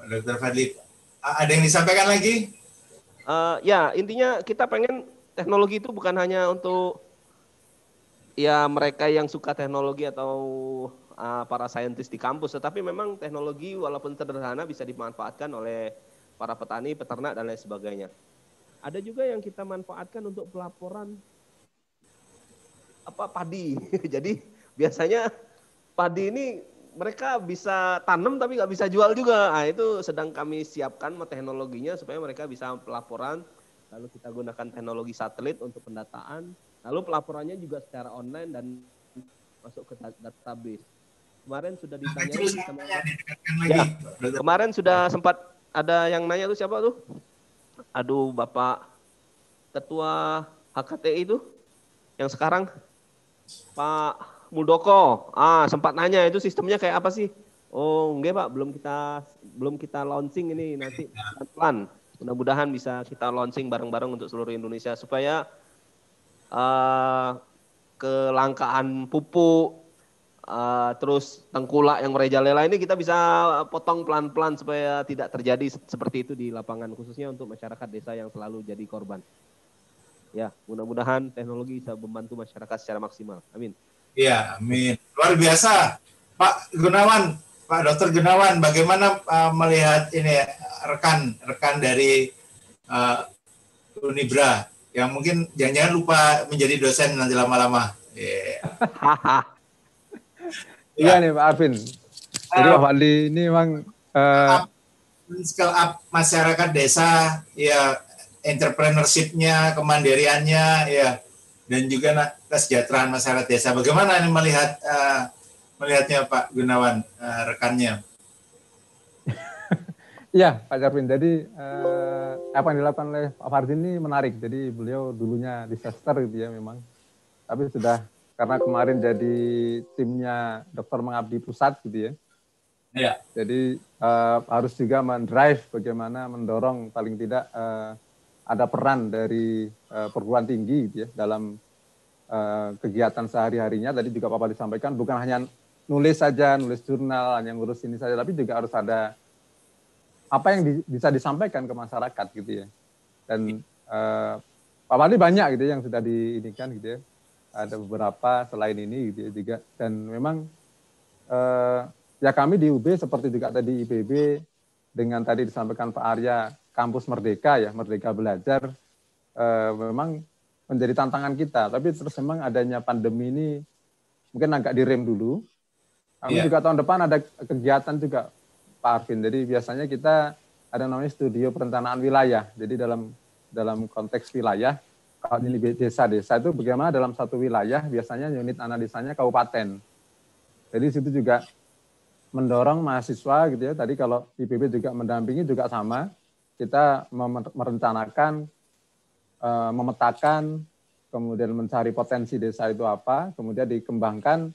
Dokter Fadli. Ada yang disampaikan lagi? Uh, ya intinya kita pengen teknologi itu bukan hanya untuk ya mereka yang suka teknologi atau uh, para saintis di kampus, tetapi memang teknologi walaupun sederhana bisa dimanfaatkan oleh para petani, peternak dan lain sebagainya. Ada juga yang kita manfaatkan untuk pelaporan apa padi. Jadi biasanya padi ini mereka bisa tanam tapi nggak bisa jual juga. Nah, itu sedang kami siapkan teknologinya supaya mereka bisa pelaporan. Lalu kita gunakan teknologi satelit untuk pendataan. Lalu pelaporannya juga secara online dan masuk ke database kemarin sudah ditanya sama ya, kemarin sudah sempat ada yang nanya tuh siapa tuh aduh bapak ketua HKTI itu yang sekarang Pak Muldoko ah sempat nanya itu sistemnya kayak apa sih oh enggak pak belum kita belum kita launching ini nanti pelan mudah-mudahan bisa kita launching bareng-bareng untuk seluruh Indonesia supaya uh, kelangkaan pupuk uh, terus tengkulak yang merajalela ini kita bisa potong pelan-pelan supaya tidak terjadi seperti itu di lapangan khususnya untuk masyarakat desa yang selalu jadi korban. Ya, mudah-mudahan teknologi bisa membantu masyarakat secara maksimal. Amin. Iya, amin. Luar biasa. Pak Gunawan, Pak Dokter Gunawan, bagaimana uh, melihat ini rekan-rekan dari uh, Unibra yang mungkin jangan-jangan lupa menjadi dosen nanti lama-lama. Yeah. Iya nih Pak Arvin. Jadi Pak Fadli ini memang uh, scale up masyarakat desa, ya entrepreneurship-nya, kemandiriannya, ya dan juga kesejahteraan masyarakat desa. Bagaimana ini melihat uh, melihatnya Pak Gunawan uh, rekannya? Iya Pak Jarvin. Jadi uh, apa yang dilakukan oleh Pak Fardin ini menarik. Jadi beliau dulunya disaster gitu ya memang, tapi sudah karena kemarin jadi timnya dokter mengabdi pusat gitu ya. Iya. Jadi uh, harus juga mendrive bagaimana mendorong paling tidak uh, ada peran dari uh, perguruan tinggi gitu ya dalam uh, kegiatan sehari-harinya. Tadi juga Bapak disampaikan bukan hanya nulis saja, nulis jurnal, hanya ngurus ini saja, tapi juga harus ada apa yang di, bisa disampaikan ke masyarakat gitu ya. Dan uh, Pak Wali banyak gitu ya yang sudah diinikan gitu ya ada beberapa selain ini gitu ya juga dan memang eh, ya kami di UB seperti juga tadi IPB dengan tadi disampaikan Pak Arya kampus Merdeka ya Merdeka belajar eh, memang menjadi tantangan kita tapi terus memang adanya pandemi ini mungkin agak direm dulu kami yeah. juga tahun depan ada kegiatan juga Pak Arvin jadi biasanya kita ada namanya studio perencanaan wilayah jadi dalam dalam konteks wilayah kalau ini desa-desa itu bagaimana dalam satu wilayah biasanya unit analisanya kabupaten. Jadi situ juga mendorong mahasiswa gitu ya. Tadi kalau IPB juga mendampingi juga sama. Kita merencanakan, eh, memetakan, kemudian mencari potensi desa itu apa, kemudian dikembangkan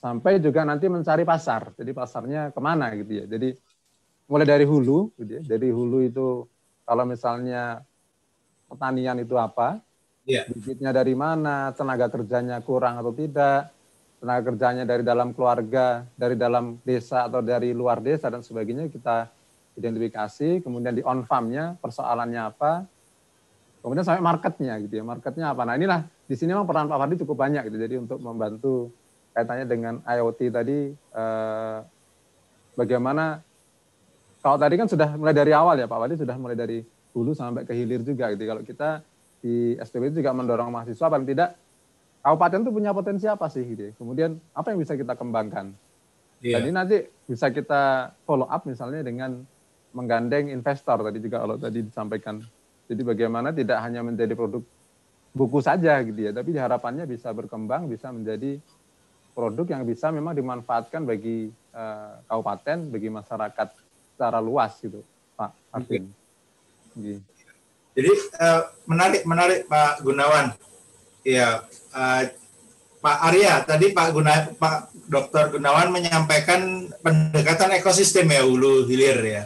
sampai juga nanti mencari pasar. Jadi pasarnya ke mana gitu ya. Jadi mulai dari hulu, gitu ya. Dari hulu itu kalau misalnya pertanian itu apa, yeah. bibitnya dari mana, tenaga kerjanya kurang atau tidak, tenaga kerjanya dari dalam keluarga, dari dalam desa atau dari luar desa dan sebagainya kita identifikasi, kemudian di on farmnya persoalannya apa, kemudian sampai marketnya gitu ya, marketnya apa. Nah inilah di sini memang peran Pak Fardi cukup banyak gitu, jadi untuk membantu kaitannya dengan IoT tadi, eh, bagaimana kalau tadi kan sudah mulai dari awal ya Pak Fardi sudah mulai dari hulu sampai ke hilir juga gitu. Kalau kita di STB itu juga mendorong mahasiswa paling tidak kabupaten itu punya potensi apa sih gitu. Ya. Kemudian apa yang bisa kita kembangkan. Yeah. Jadi nanti bisa kita follow up misalnya dengan menggandeng investor tadi juga kalau tadi disampaikan. Jadi bagaimana tidak hanya menjadi produk buku saja gitu ya, tapi harapannya bisa berkembang, bisa menjadi produk yang bisa memang dimanfaatkan bagi uh, kabupaten, bagi masyarakat secara luas gitu, Pak Arvin. Okay. Jadi uh, menarik menarik Pak Gunawan. Ya, uh, Pak Arya tadi Pak Guna Pak Dr. Gunawan menyampaikan pendekatan ekosistem ya hulu hilir ya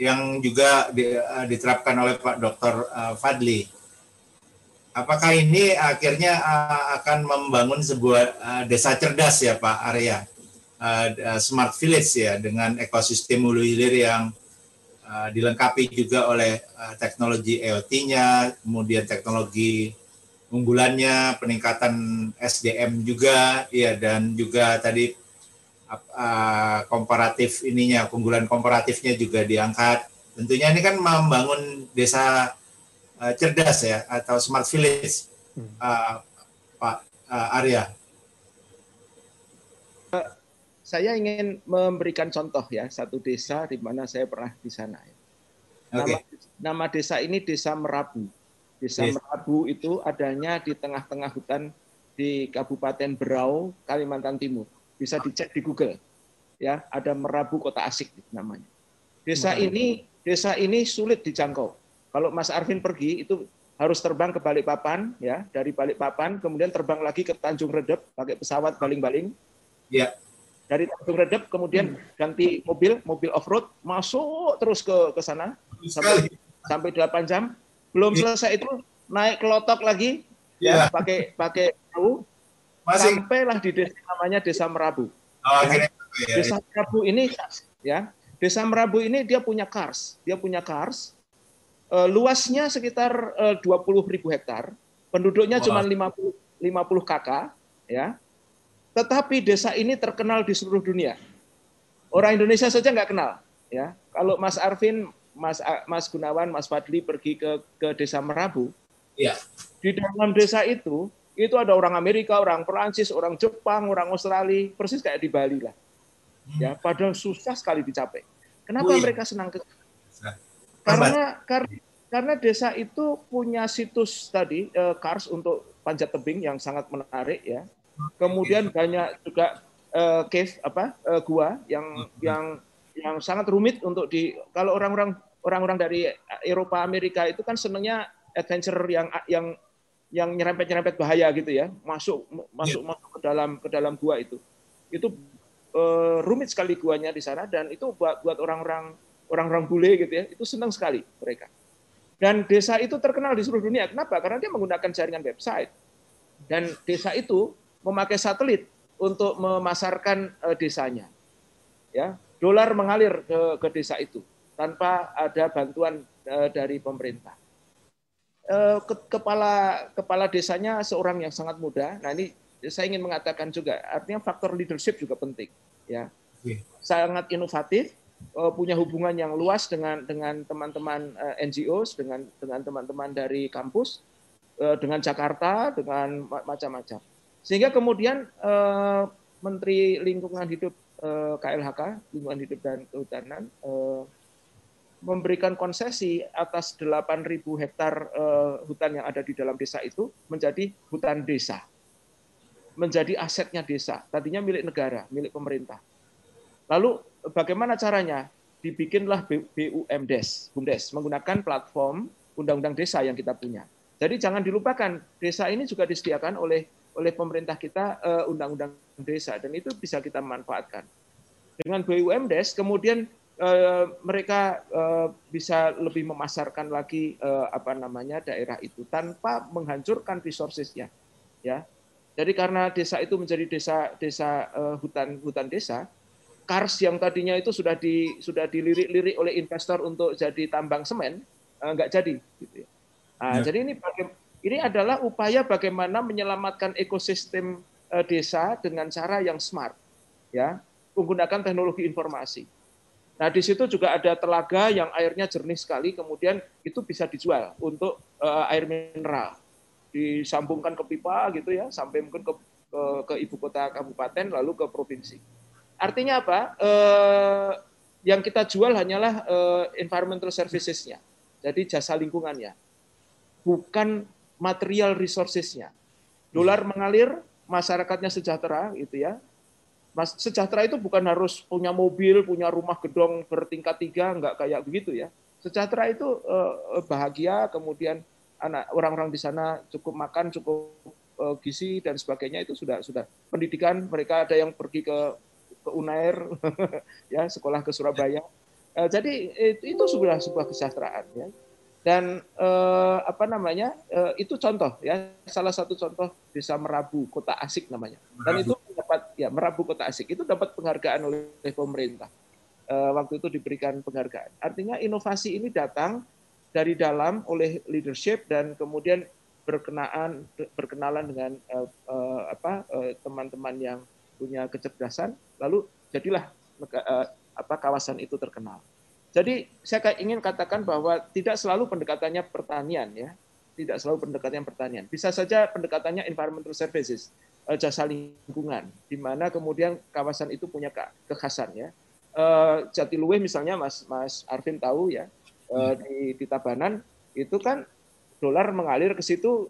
yang juga di, uh, diterapkan oleh Pak Dr. Uh, Fadli. Apakah ini akhirnya uh, akan membangun sebuah uh, desa cerdas ya Pak Arya, uh, smart village ya dengan ekosistem hulu hilir yang uh, dilengkapi juga oleh uh, teknologi EOT-nya, kemudian teknologi unggulannya, peningkatan SDM juga, ya dan juga tadi uh, komparatif ininya, keunggulan komparatifnya juga diangkat. Tentunya ini kan membangun desa uh, cerdas ya atau smart village, uh, Pak uh, Arya. Saya ingin memberikan contoh ya satu desa di mana saya pernah di sana. Nama, okay. nama desa ini Desa Merabu. Desa yes. Merabu itu adanya di tengah-tengah hutan di Kabupaten Berau, Kalimantan Timur bisa dicek di Google. Ya, ada Merabu Kota Asik namanya. Desa Merabu. ini desa ini sulit dijangkau. Kalau Mas Arvin pergi itu harus terbang ke Balikpapan ya, dari Balikpapan kemudian terbang lagi ke Tanjung Redep pakai pesawat baling-baling. Ya. Dari Tanjung Redep kemudian hmm. ganti mobil, mobil off-road, masuk terus ke ke sana sampai sampai 8 jam. Belum ya. selesai itu naik kelotok lagi ya, ya pakai pakai perahu masih. Sampailah di desa namanya Desa Merabu. Oh, ya. Desa Merabu ini ya, Desa Merabu ini dia punya kars, dia punya kars. Uh, luasnya sekitar eh, uh, 20 ribu hektar, penduduknya wow. cuma 50 50 kakak, ya. Tetapi desa ini terkenal di seluruh dunia. Orang Indonesia saja nggak kenal, ya. Kalau Mas Arvin, Mas Mas Gunawan, Mas Fadli pergi ke ke Desa Merabu, ya. Di dalam desa itu itu ada orang Amerika, orang Perancis, orang Jepang, orang Australia, persis kayak di Bali lah. Ya, hmm. padahal susah sekali dicapai. Kenapa Wih. mereka senang ke? Karena karena karena desa itu punya situs tadi uh, Kars untuk panjat tebing yang sangat menarik ya. Kemudian banyak juga uh, cave apa uh, gua yang hmm. yang yang sangat rumit untuk di kalau orang-orang orang-orang dari Eropa Amerika itu kan senangnya adventure yang yang yang nyerempet-nyerempet bahaya gitu ya, masuk masuk yeah. masuk ke dalam ke dalam gua itu. Itu uh, rumit sekali guanya di sana dan itu buat buat orang-orang orang-orang bule gitu ya, itu senang sekali mereka. Dan desa itu terkenal di seluruh dunia. Kenapa? Karena dia menggunakan jaringan website. Dan desa itu memakai satelit untuk memasarkan uh, desanya. Ya, dolar mengalir ke, ke desa itu tanpa ada bantuan uh, dari pemerintah. Eh, kepala kepala desanya seorang yang sangat muda. Nah ini saya ingin mengatakan juga artinya faktor leadership juga penting ya. Sangat inovatif eh, punya hubungan yang luas dengan dengan teman-teman eh, NGOs dengan dengan teman-teman dari kampus dengan Jakarta dengan macam-macam. Sehingga kemudian Menteri Lingkungan Hidup KLHK Lingkungan Hidup dan Kehutanan memberikan konsesi atas 8.000 hektar uh, hutan yang ada di dalam desa itu menjadi hutan desa. Menjadi asetnya desa. Tadinya milik negara, milik pemerintah. Lalu bagaimana caranya? Dibikinlah BUMDes, BUMDes menggunakan platform undang-undang desa yang kita punya. Jadi jangan dilupakan, desa ini juga disediakan oleh oleh pemerintah kita uh, undang-undang desa dan itu bisa kita manfaatkan. Dengan BUMDes kemudian Eh, mereka uh, bisa lebih memasarkan lagi uh, apa namanya daerah itu tanpa menghancurkan resourcesnya ya jadi karena desa itu menjadi desa desa uh, hutan hutan desa kars yang tadinya itu sudah di sudah dilirik-lirik oleh investor untuk jadi tambang semen uh, nggak jadi gitu ya. Nah, ya. jadi ini ini adalah upaya bagaimana menyelamatkan ekosistem uh, desa dengan cara yang smart ya menggunakan teknologi informasi Nah, di situ juga ada telaga yang airnya jernih sekali, kemudian itu bisa dijual untuk uh, air mineral. Disambungkan ke pipa gitu ya, sampai mungkin ke, ke, ke ibu kota kabupaten, lalu ke provinsi. Artinya apa? Uh, yang kita jual hanyalah uh, environmental services-nya. Jadi jasa lingkungannya. Bukan material resources-nya. Dolar mengalir, masyarakatnya sejahtera gitu ya. Mas, sejahtera itu bukan harus punya mobil, punya rumah gedong bertingkat tiga, nggak kayak begitu ya. Sejahtera itu uh, bahagia, kemudian anak orang-orang di sana cukup makan, cukup uh, gizi dan sebagainya itu sudah sudah pendidikan mereka ada yang pergi ke ke Unair ya sekolah ke Surabaya. Uh, jadi itu sudah sebuah kesejahteraan ya dan eh, apa namanya eh, itu contoh ya salah satu contoh desa Merabu kota asik namanya dan itu dapat ya Merabu kota asik itu dapat penghargaan oleh pemerintah. Eh, waktu itu diberikan penghargaan. Artinya inovasi ini datang dari dalam oleh leadership dan kemudian berkenaan berkenalan dengan eh, eh, apa teman-teman yang punya kecerdasan. Lalu jadilah apa kawasan itu terkenal. Jadi saya ingin katakan bahwa tidak selalu pendekatannya pertanian ya, tidak selalu pendekatannya pertanian. Bisa saja pendekatannya environmental services, jasa lingkungan, di mana kemudian kawasan itu punya kekhasan ya. Eh, Jatiluwe misalnya Mas Mas Arvin tahu ya eh, di, di Tabanan itu kan dolar mengalir ke situ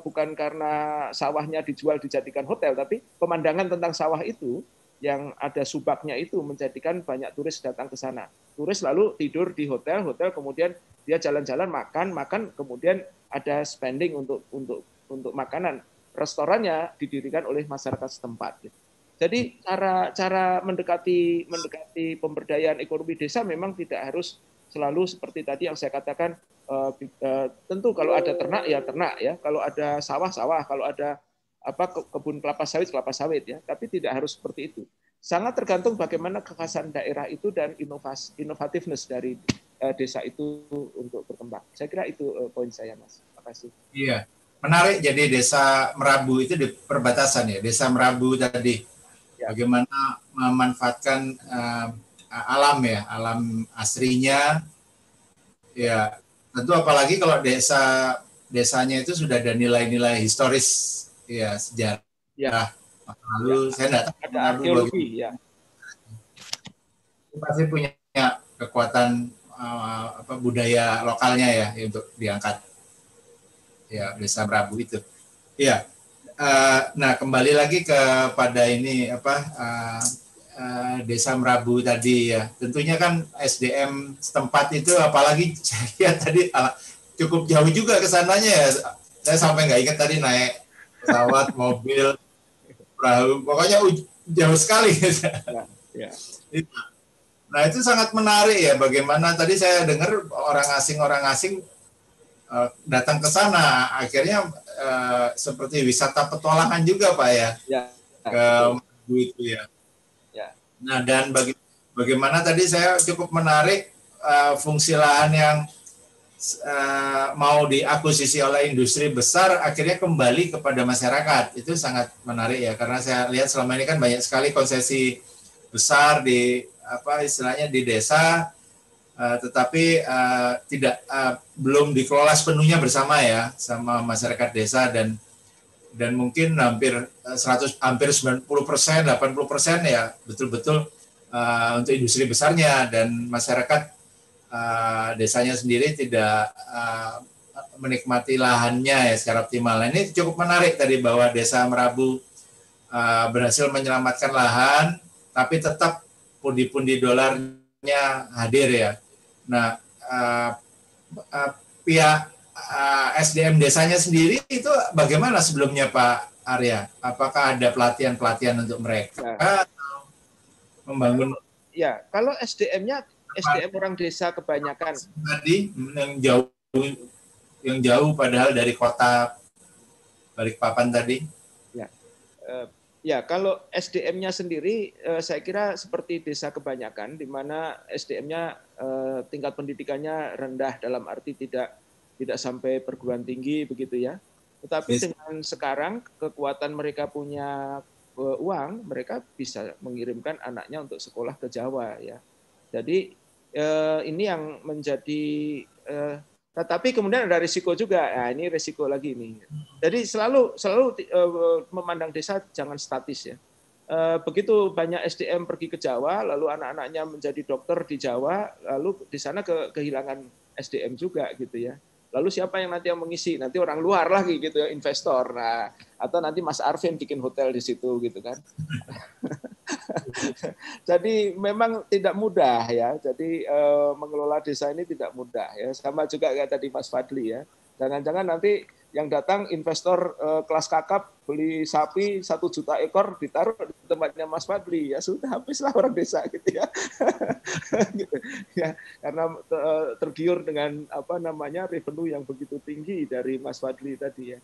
bukan karena sawahnya dijual dijadikan hotel, tapi pemandangan tentang sawah itu yang ada subaknya itu menjadikan banyak turis datang ke sana. Turis lalu tidur di hotel, hotel kemudian dia jalan-jalan makan, makan kemudian ada spending untuk untuk untuk makanan. Restorannya didirikan oleh masyarakat setempat. Jadi cara cara mendekati mendekati pemberdayaan ekonomi desa memang tidak harus selalu seperti tadi yang saya katakan uh, uh, tentu kalau ada ternak ya ternak ya, kalau ada sawah sawah, kalau ada apa kebun kelapa sawit kelapa sawit ya. Tapi tidak harus seperti itu. Sangat tergantung bagaimana kekhasan daerah itu dan inovasi inovativeness dari uh, desa itu untuk berkembang. Saya kira itu poin saya mas. Terima kasih. Iya menarik jadi desa Merabu itu di perbatasan ya desa Merabu tadi ya. bagaimana memanfaatkan uh, alam ya alam asrinya ya tentu apalagi kalau desa desanya itu sudah ada nilai-nilai historis ya sejarah ya. lalu ya. saya tidak tahu ada arkeologi ya pasti punya kekuatan uh, apa budaya lokalnya ya untuk diangkat ya desa Prabu itu. Ya uh, nah kembali lagi kepada ini apa uh, uh, desa Merabu tadi ya. Tentunya kan SDM setempat itu apalagi saya tadi cukup jauh juga ke sananya ya. Saya sampai nggak ingat tadi naik pesawat, mobil, perahu, pokoknya jauh sekali. Ya, ya. Nah itu sangat menarik ya bagaimana tadi saya dengar orang asing orang asing datang ke sana. Akhirnya uh, seperti wisata petualangan juga pak ya, ya. Ke itu ya. ya. Nah dan bagi, bagaimana tadi saya cukup menarik uh, fungsi lahan yang uh, mau diakuisisi oleh industri besar akhirnya kembali kepada masyarakat. Itu sangat menarik ya? Karena saya lihat selama ini kan banyak sekali konsesi besar di apa istilahnya di desa uh, tetapi uh, tidak uh, belum dikelola sepenuhnya bersama ya sama masyarakat desa dan dan mungkin hampir 100 hampir 90 persen 80 persen ya betul-betul uh, untuk industri besarnya dan masyarakat uh, desanya sendiri tidak uh, menikmati lahannya ya secara optimal. Ini cukup menarik tadi bahwa Desa Merabu uh, berhasil menyelamatkan lahan, tapi tetap pundi-pundi dolarnya hadir ya. Nah, uh, uh, pihak uh, SDM desanya sendiri itu bagaimana sebelumnya Pak Arya? Apakah ada pelatihan-pelatihan untuk mereka? Ya. Membangun? Ya, kalau SDM-nya SDM orang desa kebanyakan. Tadi yang jauh yang jauh padahal dari kota Balikpapan tadi. Ya, ya kalau SDM-nya sendiri uh, saya kira seperti desa kebanyakan, di mana SDM-nya eh, tingkat pendidikannya rendah dalam arti tidak tidak sampai perguruan tinggi begitu ya. Tetapi yes. dengan sekarang kekuatan mereka punya uang, mereka bisa mengirimkan anaknya untuk sekolah ke Jawa ya. Jadi eh, ini yang menjadi eh, tetapi kemudian ada risiko juga. Nah, ini risiko lagi ini. Jadi selalu selalu eh, memandang desa jangan statis ya. eh, begitu banyak SDM pergi ke Jawa, lalu anak-anaknya menjadi dokter di Jawa, lalu di sana ke, kehilangan SDM juga gitu ya. Lalu siapa yang nanti yang mengisi? Nanti orang luar lagi gitu ya, investor. Nah, atau nanti Mas Arvin bikin hotel di situ gitu kan. Jadi memang tidak mudah ya. Jadi eh, mengelola desa ini tidak mudah ya. Sama juga kayak tadi Mas Fadli ya. Jangan-jangan nanti yang datang investor eh, kelas kakap beli sapi satu juta ekor ditaruh di tempatnya Mas Fadli ya sudah habislah orang desa gitu ya gitu. ya karena eh, tergiur dengan apa namanya revenue yang begitu tinggi dari Mas Fadli tadi ya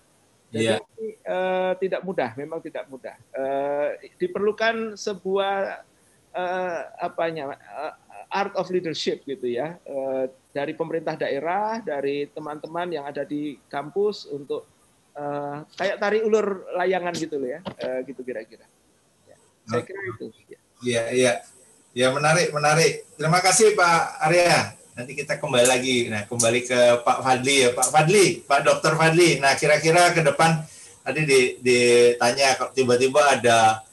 jadi yeah. eh, tidak mudah memang tidak mudah eh, diperlukan sebuah eh, apanya eh, art of leadership gitu ya eh, dari pemerintah daerah, dari teman-teman yang ada di kampus untuk uh, kayak tarik ulur layangan gitu loh ya, uh, gitu kira-kira. Ya, saya kira itu. Iya, iya. Ya menarik, menarik. Terima kasih Pak Arya. Nanti kita kembali lagi. Nah, kembali ke Pak Fadli ya, Pak Fadli, Pak Dokter Fadli. Nah, kira-kira ke depan tadi ditanya kalau tiba-tiba ada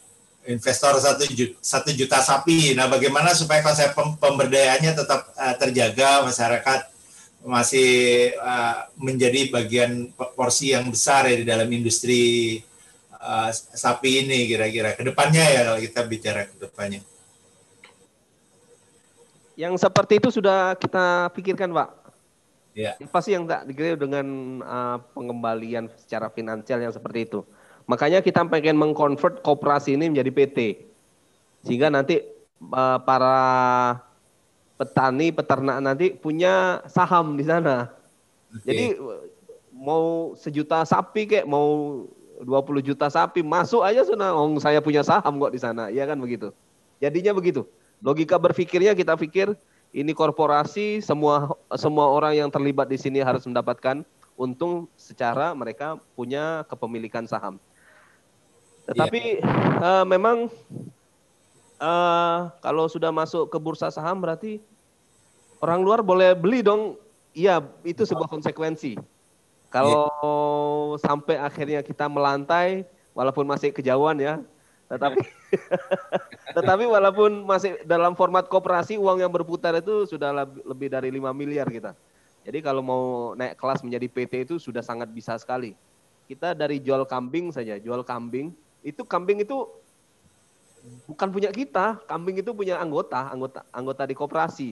investor satu juta, satu juta sapi. Nah, bagaimana supaya konsep pemberdayaannya tetap uh, terjaga, masyarakat masih uh, menjadi bagian porsi yang besar ya di dalam industri uh, sapi ini kira-kira ke depannya ya kalau kita bicara ke depannya. Yang seperti itu sudah kita pikirkan, Pak. Ya. Pasti yang tak dengan uh, pengembalian secara finansial yang seperti itu. Makanya kita pengen mengkonvert kooperasi ini menjadi PT. Sehingga nanti uh, para petani, peternak nanti punya saham di sana. Okay. Jadi mau sejuta sapi kayak mau 20 juta sapi masuk aja sudah oh, saya punya saham kok di sana. Iya kan begitu. Jadinya begitu. Logika berpikirnya kita pikir ini korporasi semua semua orang yang terlibat di sini harus mendapatkan untung secara mereka punya kepemilikan saham. Tetapi yeah. uh, memang uh, kalau sudah masuk ke bursa saham berarti orang luar boleh beli dong. Iya, itu sebuah konsekuensi. Kalau yeah. sampai akhirnya kita melantai, walaupun masih kejauhan ya, tetapi tetapi walaupun masih dalam format koperasi uang yang berputar itu sudah lebih dari 5 miliar kita. Jadi kalau mau naik kelas menjadi PT itu sudah sangat bisa sekali. Kita dari jual kambing saja, jual kambing itu kambing itu bukan punya kita, kambing itu punya anggota, anggota anggota di koperasi.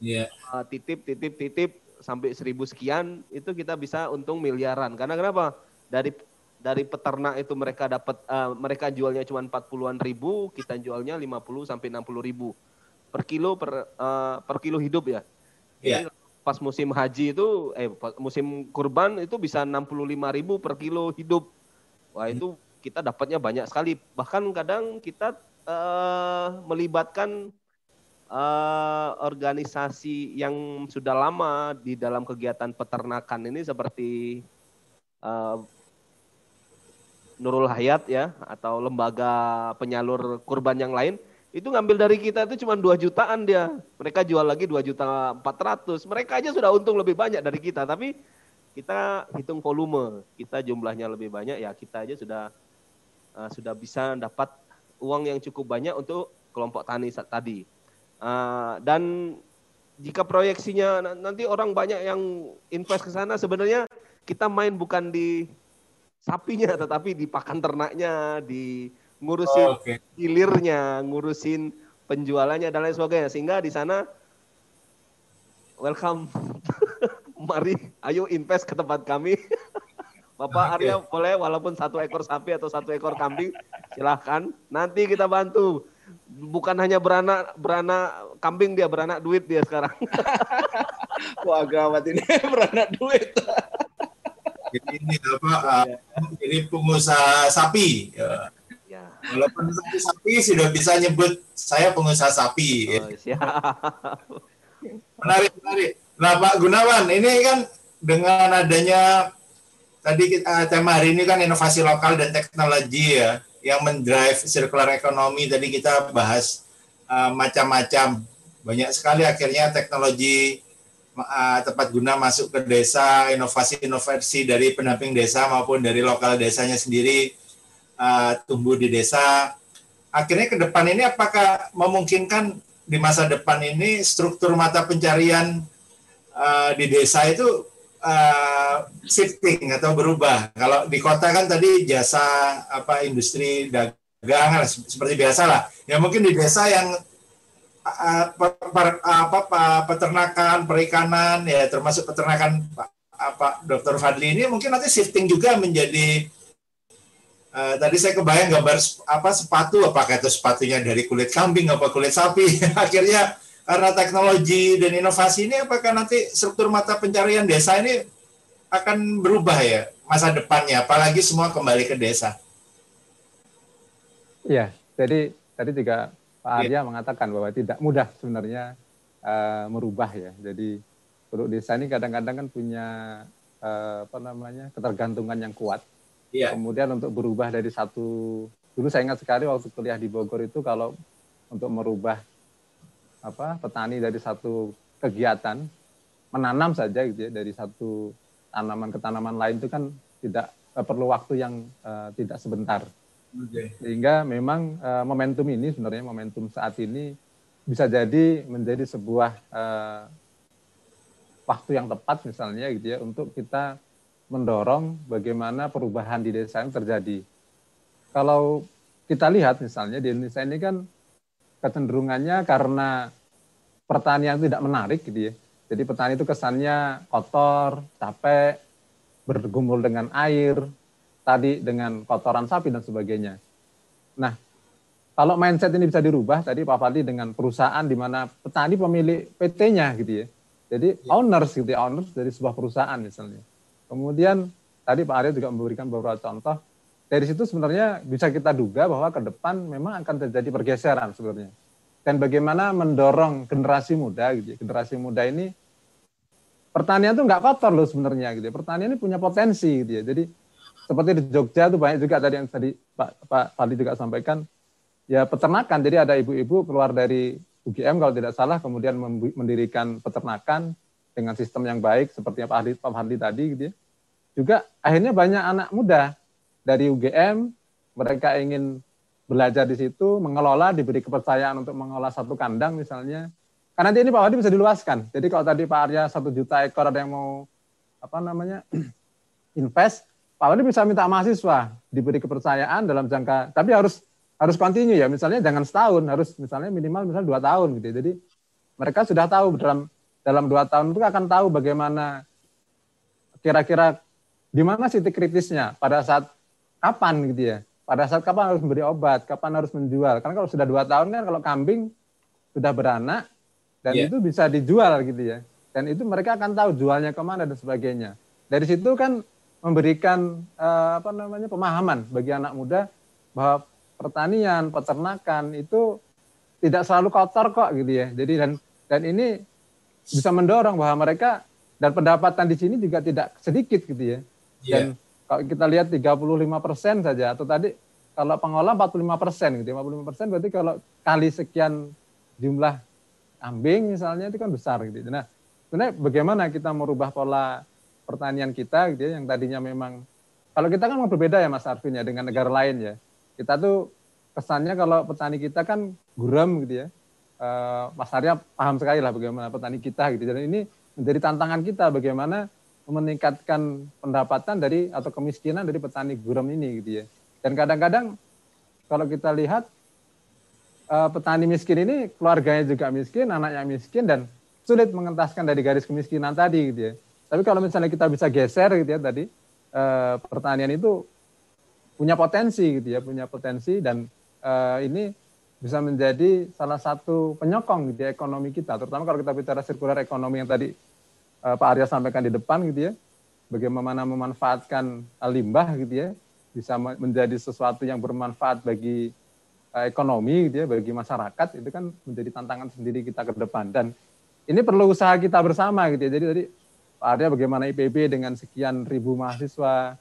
Yeah. Uh, titip, titip, titip sampai seribu sekian itu kita bisa untung miliaran. Karena kenapa? Dari dari peternak itu mereka dapat uh, mereka jualnya cuma 40-an ribu, kita jualnya 50 sampai 60 ribu per kilo per uh, per kilo hidup ya. Yeah. Jadi pas musim haji itu eh musim kurban itu bisa 65 ribu per kilo hidup. Wah itu kita dapatnya banyak sekali. Bahkan kadang kita uh, melibatkan uh, organisasi yang sudah lama di dalam kegiatan peternakan ini seperti uh, Nurul Hayat ya atau lembaga penyalur kurban yang lain itu ngambil dari kita itu cuma 2 jutaan dia. Mereka jual lagi 2 juta 400. Mereka aja sudah untung lebih banyak dari kita, tapi kita hitung volume, kita jumlahnya lebih banyak ya kita aja sudah uh, sudah bisa dapat uang yang cukup banyak untuk kelompok tani tadi. Uh, dan jika proyeksinya nanti orang banyak yang invest ke sana, sebenarnya kita main bukan di sapinya, tetapi di pakan ternaknya, di ngurusin oh, okay. hilirnya, ngurusin penjualannya dan lain sebagainya. Sehingga di sana welcome, mari ayo invest ke tempat kami. Bapak Arya boleh walaupun satu ekor sapi atau satu ekor kambing silahkan. Nanti kita bantu. Bukan hanya beranak beranak kambing dia beranak duit dia sekarang. Wah gawat ini beranak duit. jadi ini apa? Uh, jadi pengusaha sapi. Ya. ya. Walaupun sapi, sapi sudah bisa nyebut saya pengusaha sapi. Oh, siap. Menarik, menarik. Nah Pak Gunawan, ini kan dengan adanya tadi kita, tema hari ini kan inovasi lokal dan teknologi ya yang mendrive circular economy. Tadi kita bahas uh, macam-macam. Banyak sekali akhirnya teknologi uh, tepat guna masuk ke desa inovasi-inovasi dari pendamping desa maupun dari lokal desanya sendiri uh, tumbuh di desa. Akhirnya ke depan ini apakah memungkinkan di masa depan ini struktur mata pencarian uh, di desa itu uh, shifting atau berubah. Kalau di kota kan tadi jasa apa industri dagang seperti biasa lah. Ya mungkin di desa yang uh, per, per, apa peternakan, perikanan ya termasuk peternakan apa Dokter Fadli ini mungkin nanti shifting juga menjadi Uh, tadi saya kebayang gambar apa sepatu apakah itu sepatunya dari kulit kambing apa kulit sapi akhirnya karena teknologi dan inovasi ini apakah nanti struktur mata pencarian desa ini akan berubah ya masa depannya apalagi semua kembali ke desa Iya jadi tadi juga Pak Arya ya. mengatakan bahwa tidak mudah sebenarnya uh, merubah ya jadi penduduk desa ini kadang-kadang kan punya uh, apa namanya ketergantungan yang kuat Yeah. Kemudian untuk berubah dari satu dulu saya ingat sekali waktu kuliah di Bogor itu kalau untuk merubah apa petani dari satu kegiatan menanam saja gitu ya dari satu tanaman ke tanaman lain itu kan tidak uh, perlu waktu yang uh, tidak sebentar. Okay. Sehingga memang uh, momentum ini sebenarnya momentum saat ini bisa jadi menjadi sebuah uh, waktu yang tepat misalnya gitu ya untuk kita mendorong bagaimana perubahan di desa yang terjadi. Kalau kita lihat misalnya di Indonesia ini kan kecenderungannya karena pertanian tidak menarik gitu ya. Jadi petani itu kesannya kotor, capek, bergumul dengan air, tadi dengan kotoran sapi dan sebagainya. Nah, kalau mindset ini bisa dirubah, tadi Pak Fadli dengan perusahaan di mana petani pemilik PT-nya gitu ya. Jadi ya. owners gitu ya, owners dari sebuah perusahaan misalnya. Kemudian tadi Pak Arya juga memberikan beberapa contoh. Dari situ sebenarnya bisa kita duga bahwa ke depan memang akan terjadi pergeseran sebenarnya. Dan bagaimana mendorong generasi muda, gitu ya. generasi muda ini pertanian itu nggak kotor loh sebenarnya gitu ya. Pertanian ini punya potensi gitu ya. Jadi seperti di Jogja itu banyak juga tadi yang tadi Pak Pak Fadli juga sampaikan ya peternakan. Jadi ada ibu-ibu keluar dari UGM kalau tidak salah kemudian mendirikan peternakan dengan sistem yang baik seperti Pak Fadli, Pak Fadli tadi gitu ya juga akhirnya banyak anak muda dari UGM mereka ingin belajar di situ, mengelola, diberi kepercayaan untuk mengelola satu kandang misalnya. Karena nanti ini Pak Wadi bisa diluaskan. Jadi kalau tadi Pak Arya satu juta ekor ada yang mau apa namanya invest, Pak Wadi bisa minta mahasiswa diberi kepercayaan dalam jangka, tapi harus harus kontinu ya. Misalnya jangan setahun, harus misalnya minimal misalnya dua tahun gitu. Ya. Jadi mereka sudah tahu dalam dalam dua tahun itu akan tahu bagaimana kira-kira di mana titik kritisnya pada saat kapan gitu ya? Pada saat kapan harus memberi obat? Kapan harus menjual? Karena kalau sudah dua tahun kan kalau kambing sudah beranak dan yeah. itu bisa dijual gitu ya. Dan itu mereka akan tahu jualnya ke mana dan sebagainya. Dari situ kan memberikan uh, apa namanya pemahaman bagi anak muda bahwa pertanian peternakan itu tidak selalu kotor kok gitu ya. Jadi dan dan ini bisa mendorong bahwa mereka dan pendapatan di sini juga tidak sedikit gitu ya. Dan yeah. Kalau kita lihat 35 persen saja, atau tadi kalau pengolah 45 persen, gitu, 55 persen berarti kalau kali sekian jumlah kambing misalnya itu kan besar gitu. Nah, sebenarnya bagaimana kita merubah pola pertanian kita gitu ya, yang tadinya memang kalau kita kan berbeda ya Mas Arvin ya dengan negara lain ya. Kita tuh kesannya kalau petani kita kan guram gitu ya. Eh, Mas Arya paham sekali lah bagaimana petani kita gitu. Dan ini menjadi tantangan kita bagaimana meningkatkan pendapatan dari atau kemiskinan dari petani gurem ini gitu ya. Dan kadang-kadang kalau kita lihat uh, petani miskin ini keluarganya juga miskin, anaknya miskin dan sulit mengentaskan dari garis kemiskinan tadi gitu ya. Tapi kalau misalnya kita bisa geser gitu ya tadi uh, pertanian itu punya potensi gitu ya, punya potensi dan uh, ini bisa menjadi salah satu penyokong gitu ekonomi kita, terutama kalau kita bicara sirkular ekonomi yang tadi uh, Pak Arya sampaikan di depan gitu ya, bagaimana memanfaatkan limbah gitu ya, bisa menjadi sesuatu yang bermanfaat bagi uh, ekonomi gitu ya, bagi masyarakat itu kan menjadi tantangan sendiri kita ke depan. Dan ini perlu usaha kita bersama gitu ya. Jadi tadi Pak Arya bagaimana IPB dengan sekian ribu mahasiswa,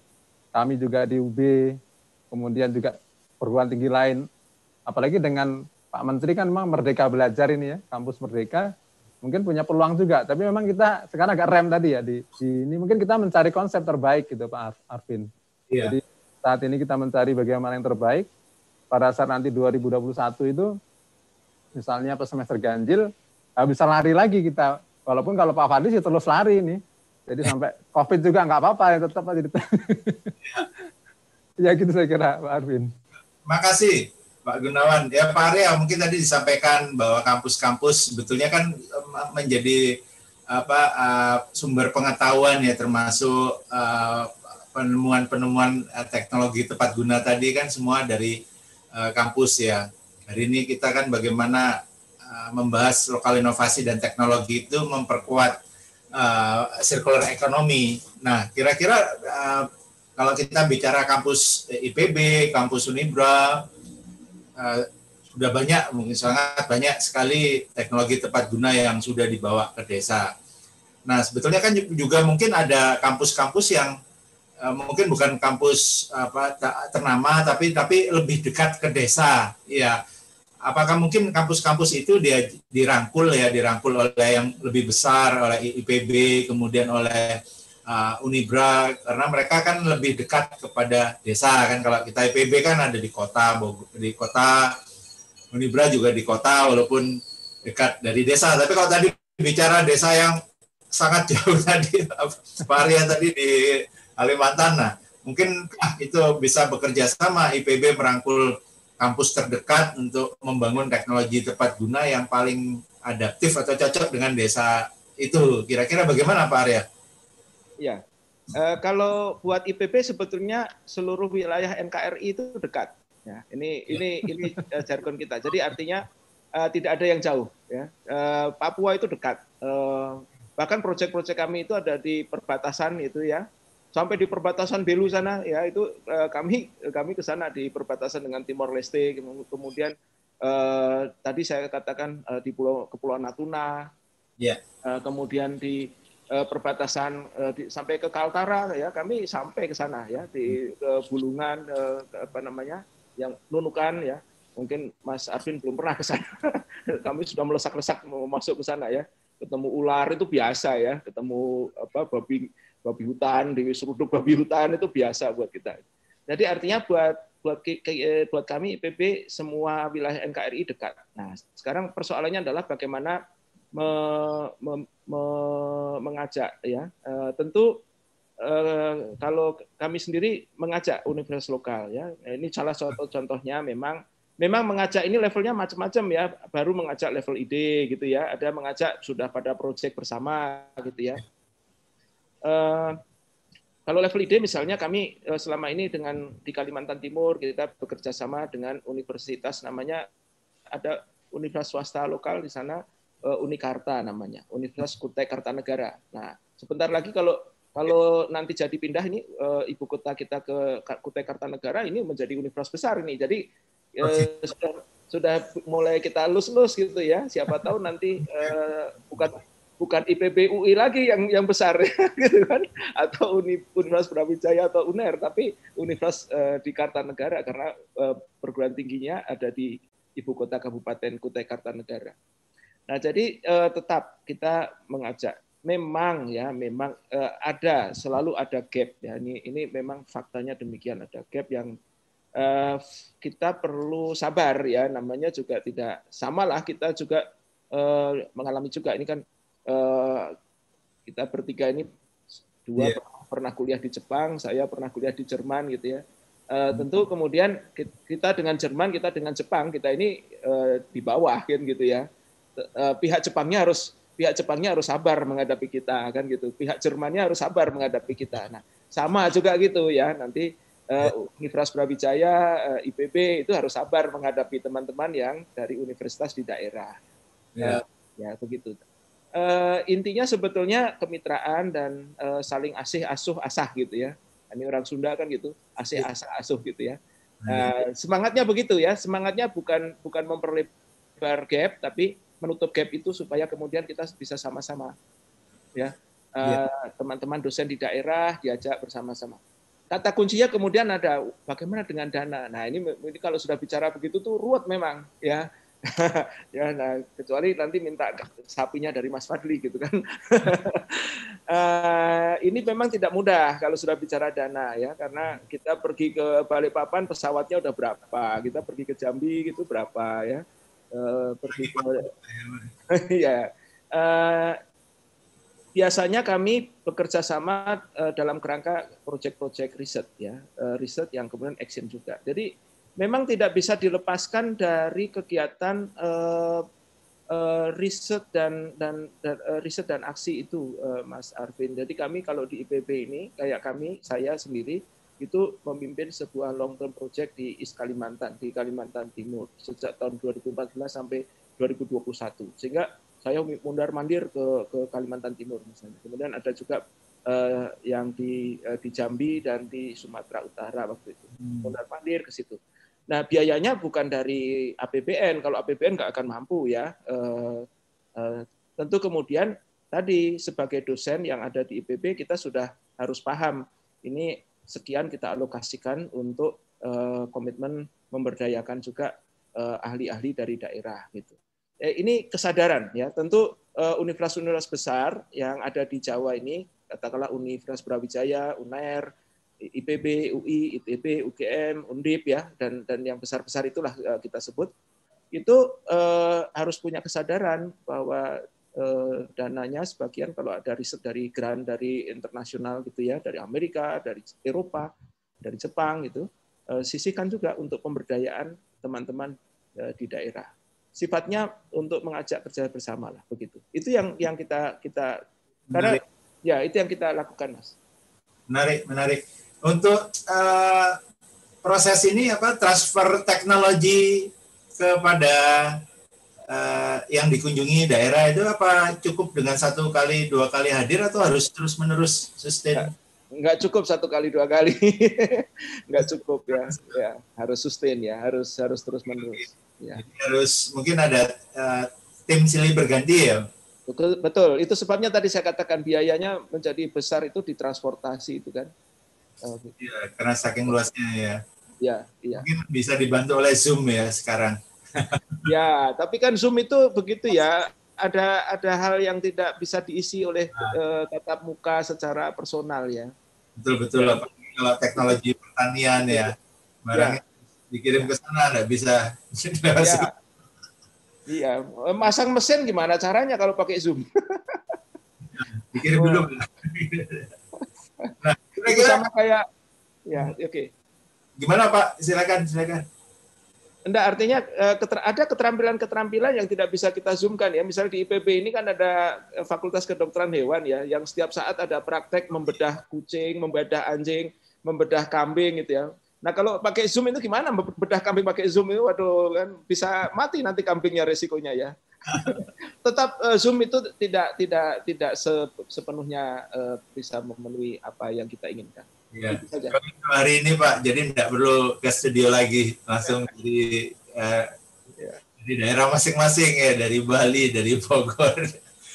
kami juga di UB, kemudian juga perguruan tinggi lain, apalagi dengan Pak Menteri kan memang Merdeka Belajar ini ya, kampus Merdeka, mungkin punya peluang juga. Tapi memang kita sekarang agak rem tadi ya di, di ini mungkin kita mencari konsep terbaik gitu Pak Arvin. Iya. Jadi saat ini kita mencari bagaimana yang terbaik pada saat nanti 2021 itu misalnya pas semester ganjil bisa lari lagi kita walaupun kalau Pak Fadli sih terus lari ini jadi sampai COVID juga nggak apa-apa ya tetap aja ya gitu saya kira Pak Arvin makasih Pak Gunawan ya Pak Arya mungkin tadi disampaikan bahwa kampus-kampus sebetulnya kan menjadi apa uh, sumber pengetahuan ya termasuk uh, penemuan-penemuan teknologi tepat guna tadi kan semua dari kampus ya. Hari ini kita kan bagaimana membahas lokal inovasi dan teknologi itu memperkuat circular economy. Nah, kira-kira kalau kita bicara kampus IPB, kampus Unibra, uh, sudah banyak mungkin sangat banyak sekali teknologi tepat guna yang sudah dibawa ke desa. Nah sebetulnya kan juga mungkin ada kampus-kampus yang uh, mungkin bukan kampus apa ternama tapi tapi lebih dekat ke desa. Ya, apakah mungkin kampus-kampus itu dia dirangkul ya dirangkul oleh yang lebih besar oleh IPB kemudian oleh uh, Unibra karena mereka kan lebih dekat kepada desa kan kalau kita IPB kan ada di kota di kota Unibra juga di kota walaupun dekat dari desa. Tapi kalau tadi bicara desa yang sangat jauh tadi, Arya tadi di Kalimantan, nah mungkin ah, itu bisa bekerja sama IPB merangkul kampus terdekat untuk membangun teknologi tepat guna yang paling adaptif atau cocok dengan desa itu. Kira-kira bagaimana Pak Arya? Ya, e, kalau buat IPB sebetulnya seluruh wilayah NKRI itu dekat. Ya, ini ini ini uh, jargon kita. Jadi artinya uh, tidak ada yang jauh. Ya, uh, Papua itu dekat. Uh, bahkan proyek-proyek kami itu ada di perbatasan itu ya, sampai di perbatasan Belu sana ya itu uh, kami kami ke sana di perbatasan dengan Timor Leste. Kemudian uh, tadi saya katakan uh, di Pulau Kepulauan Natuna. Yeah. Uh, kemudian di perbatasan uh, di, sampai ke Kaltara ya kami sampai ke sana ya di uh, Bulungan uh, apa namanya yang nunukan ya. Mungkin Mas Arvin belum pernah ke sana. Kami sudah melesak-lesak mau masuk ke sana ya. Ketemu ular itu biasa ya, ketemu apa babi babi hutan, di seruduk babi hutan itu biasa buat kita. Jadi artinya buat buat buat kami IPB semua wilayah NKRI dekat. Nah, sekarang persoalannya adalah bagaimana me, me, me, mengajak ya. E, tentu Eh, kalau kami sendiri mengajak universitas lokal ya. Ini salah satu contohnya memang memang mengajak ini levelnya macam-macam ya. Baru mengajak level ide gitu ya. Ada mengajak sudah pada proyek bersama gitu ya. Uh, kalau level ide misalnya kami selama ini dengan di Kalimantan Timur kita bekerja sama dengan universitas namanya ada universitas swasta lokal di sana Unikarta namanya Universitas Kutai Kartanegara nah sebentar lagi kalau kalau nanti jadi pindah ini uh, ibu kota kita ke Kutai Kartanegara ini menjadi universitas besar ini. Jadi uh, sudah sudah mulai kita lus-lus gitu ya. Siapa tahu nanti uh, bukan bukan IPB UI lagi yang yang besar gitu kan atau Universitas Brawijaya atau UNER tapi universitas uh, di Kartanegara karena uh, perguruan tingginya ada di ibu kota Kabupaten Kutai Kartanegara. Nah, jadi uh, tetap kita mengajak memang ya memang uh, ada selalu ada gap ya. Ini ini memang faktanya demikian ada gap yang uh, kita perlu sabar ya. Namanya juga tidak samalah kita juga uh, mengalami juga. Ini kan uh, kita bertiga ini dua yeah. pernah kuliah di Jepang saya pernah kuliah di Jerman gitu ya. Uh, tentu kemudian kita dengan Jerman kita dengan Jepang kita ini uh, di bawah kan gitu ya uh, pihak Jepangnya harus pihak Jepangnya harus sabar menghadapi kita kan gitu. Pihak Jermannya harus sabar menghadapi kita. Nah, sama juga gitu ya. Nanti uh, Universitas Brawijaya, uh, eh, IPB itu harus sabar menghadapi teman-teman yang dari universitas di daerah. Ya, uh, ya begitu. Uh, intinya sebetulnya kemitraan dan uh, saling asih asuh asah gitu ya. Ini orang Sunda kan gitu, asih ya. asah asuh gitu ya. Uh, semangatnya begitu ya. Semangatnya bukan bukan memperlebar gap, tapi menutup gap itu supaya kemudian kita bisa sama-sama ya iya. eh, teman-teman dosen di daerah diajak bersama-sama. Kata kuncinya kemudian ada bagaimana dengan dana. Nah ini, ini kalau sudah bicara begitu tuh ruwet memang ya. ya, nah, kecuali nanti minta sapinya dari Mas Fadli gitu kan. uh, ini memang tidak mudah kalau sudah bicara dana ya, karena kita pergi ke Balikpapan pesawatnya udah berapa, kita pergi ke Jambi gitu berapa ya, uh, ya. Uh, biasanya kami bekerja sama uh, dalam kerangka proyek-proyek riset ya, uh, riset yang kemudian action juga. Jadi memang tidak bisa dilepaskan dari kegiatan uh, uh, riset dan dan, dan uh, riset dan aksi itu uh, Mas Arvin. Jadi kami kalau di IPB ini kayak kami saya sendiri itu memimpin sebuah long term project di East Kalimantan di Kalimantan Timur sejak tahun 2014 sampai 2021 sehingga saya mundar mandir ke ke Kalimantan Timur misalnya. Kemudian ada juga uh, yang di uh, di Jambi dan di Sumatera Utara waktu itu. Hmm. Mundar mandir ke situ. Nah, biayanya bukan dari APBN. Kalau APBN nggak akan mampu ya. Eh, eh, tentu kemudian tadi sebagai dosen yang ada di IPB kita sudah harus paham ini sekian kita alokasikan untuk eh, komitmen memberdayakan juga ahli-ahli dari daerah gitu. Ini kesadaran ya. Tentu universitas-universitas besar yang ada di Jawa ini katakanlah Universitas Brawijaya, UNER, IPB, UI, ITB, UGM, Undip ya dan dan yang besar-besar itulah eh, kita sebut itu eh, harus punya kesadaran bahwa eh, dananya sebagian kalau ada riset dari grant dari internasional gitu ya dari Amerika, dari Eropa, dari Jepang gitu eh, sisihkan juga untuk pemberdayaan teman-teman eh, di daerah. Sifatnya untuk mengajak kerja bersama lah begitu. Itu yang yang kita kita karena ya itu yang kita lakukan mas. Menarik, menarik untuk uh, proses ini apa transfer teknologi kepada uh, yang dikunjungi daerah itu apa cukup dengan satu kali dua kali hadir atau harus terus menerus sustain? Enggak cukup satu kali dua kali, enggak cukup ya, ya harus sustain ya, harus harus terus menerus. Ya. Jadi harus mungkin ada uh, tim silih berganti ya. Betul, betul. Itu sebabnya tadi saya katakan biayanya menjadi besar itu di transportasi itu kan. Iya, karena saking luasnya ya. Iya, iya. Mungkin bisa dibantu oleh Zoom ya sekarang. ya, tapi kan Zoom itu begitu ya. Ada ada hal yang tidak bisa diisi oleh nah. uh, tatap muka secara personal ya. Betul betul ya. kalau teknologi pertanian ya, barangnya ya. dikirim ke sana nggak bisa. Ya. Iya, masang mesin gimana caranya kalau pakai Zoom? Dikirim dulu. nah, kira-kira sama kayak ya oke okay. gimana pak silakan silakan Enggak, artinya eh, ada keterampilan-keterampilan yang tidak bisa kita zoomkan ya. Misalnya di IPB ini kan ada eh, Fakultas Kedokteran Hewan ya, yang setiap saat ada praktek membedah kucing, membedah anjing, membedah kambing gitu ya. Nah kalau pakai zoom itu gimana? Membedah kambing pakai zoom itu, waduh kan bisa mati nanti kambingnya resikonya ya. Tetap eh, zoom itu tidak tidak tidak sepenuhnya bisa memenuhi apa yang kita inginkan. Ya. Hari ini Pak, jadi tidak perlu ke studio lagi, langsung ya. di eh, ya. di daerah masing-masing ya, dari Bali, dari Bogor,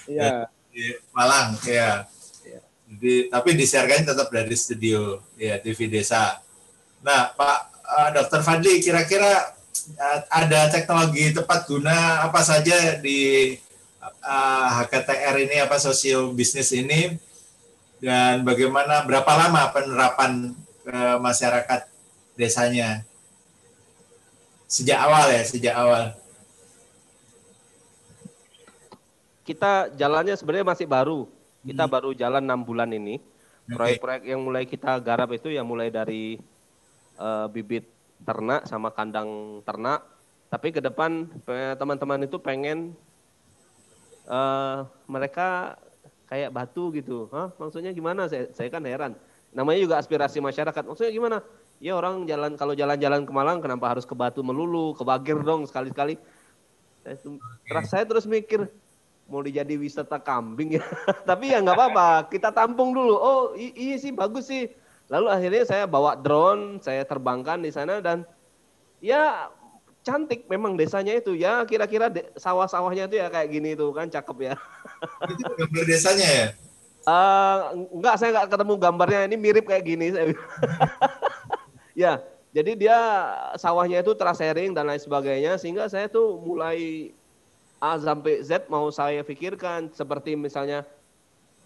ya. dari Malang, ya. ya. Jadi, tapi disiarkan tetap dari studio ya TV Desa. Nah, Pak uh, Dokter Fadli, kira-kira uh, ada teknologi tepat guna apa saja di uh, HKTR ini apa sosio bisnis ini dan bagaimana berapa lama penerapan ke masyarakat desanya? Sejak awal ya sejak awal. Kita jalannya sebenarnya masih baru. Kita hmm. baru jalan enam bulan ini. Proyek-proyek yang mulai kita garap itu yang mulai dari uh, bibit ternak sama kandang ternak. Tapi ke depan teman-teman itu pengen uh, mereka kayak batu gitu. Hah? Maksudnya gimana? Saya, saya kan heran. Namanya juga aspirasi masyarakat. Maksudnya gimana? Ya orang jalan kalau jalan-jalan ke Malang kenapa harus ke Batu melulu, ke Bagir dong sekali-sekali. Saya, terus saya terus mikir mau dijadi wisata kambing ya. Tapi ya nggak apa-apa, kita tampung dulu. Oh iya sih bagus sih. Lalu akhirnya saya bawa drone, saya terbangkan di sana dan ya cantik memang desanya itu. Ya kira-kira sawah-sawahnya itu ya kayak gini tuh kan cakep ya. Itu gambar desanya ya? Uh, enggak saya enggak ketemu gambarnya. Ini mirip kayak gini. ya Jadi dia sawahnya itu terasering dan lain sebagainya sehingga saya tuh mulai A sampai Z mau saya pikirkan. Seperti misalnya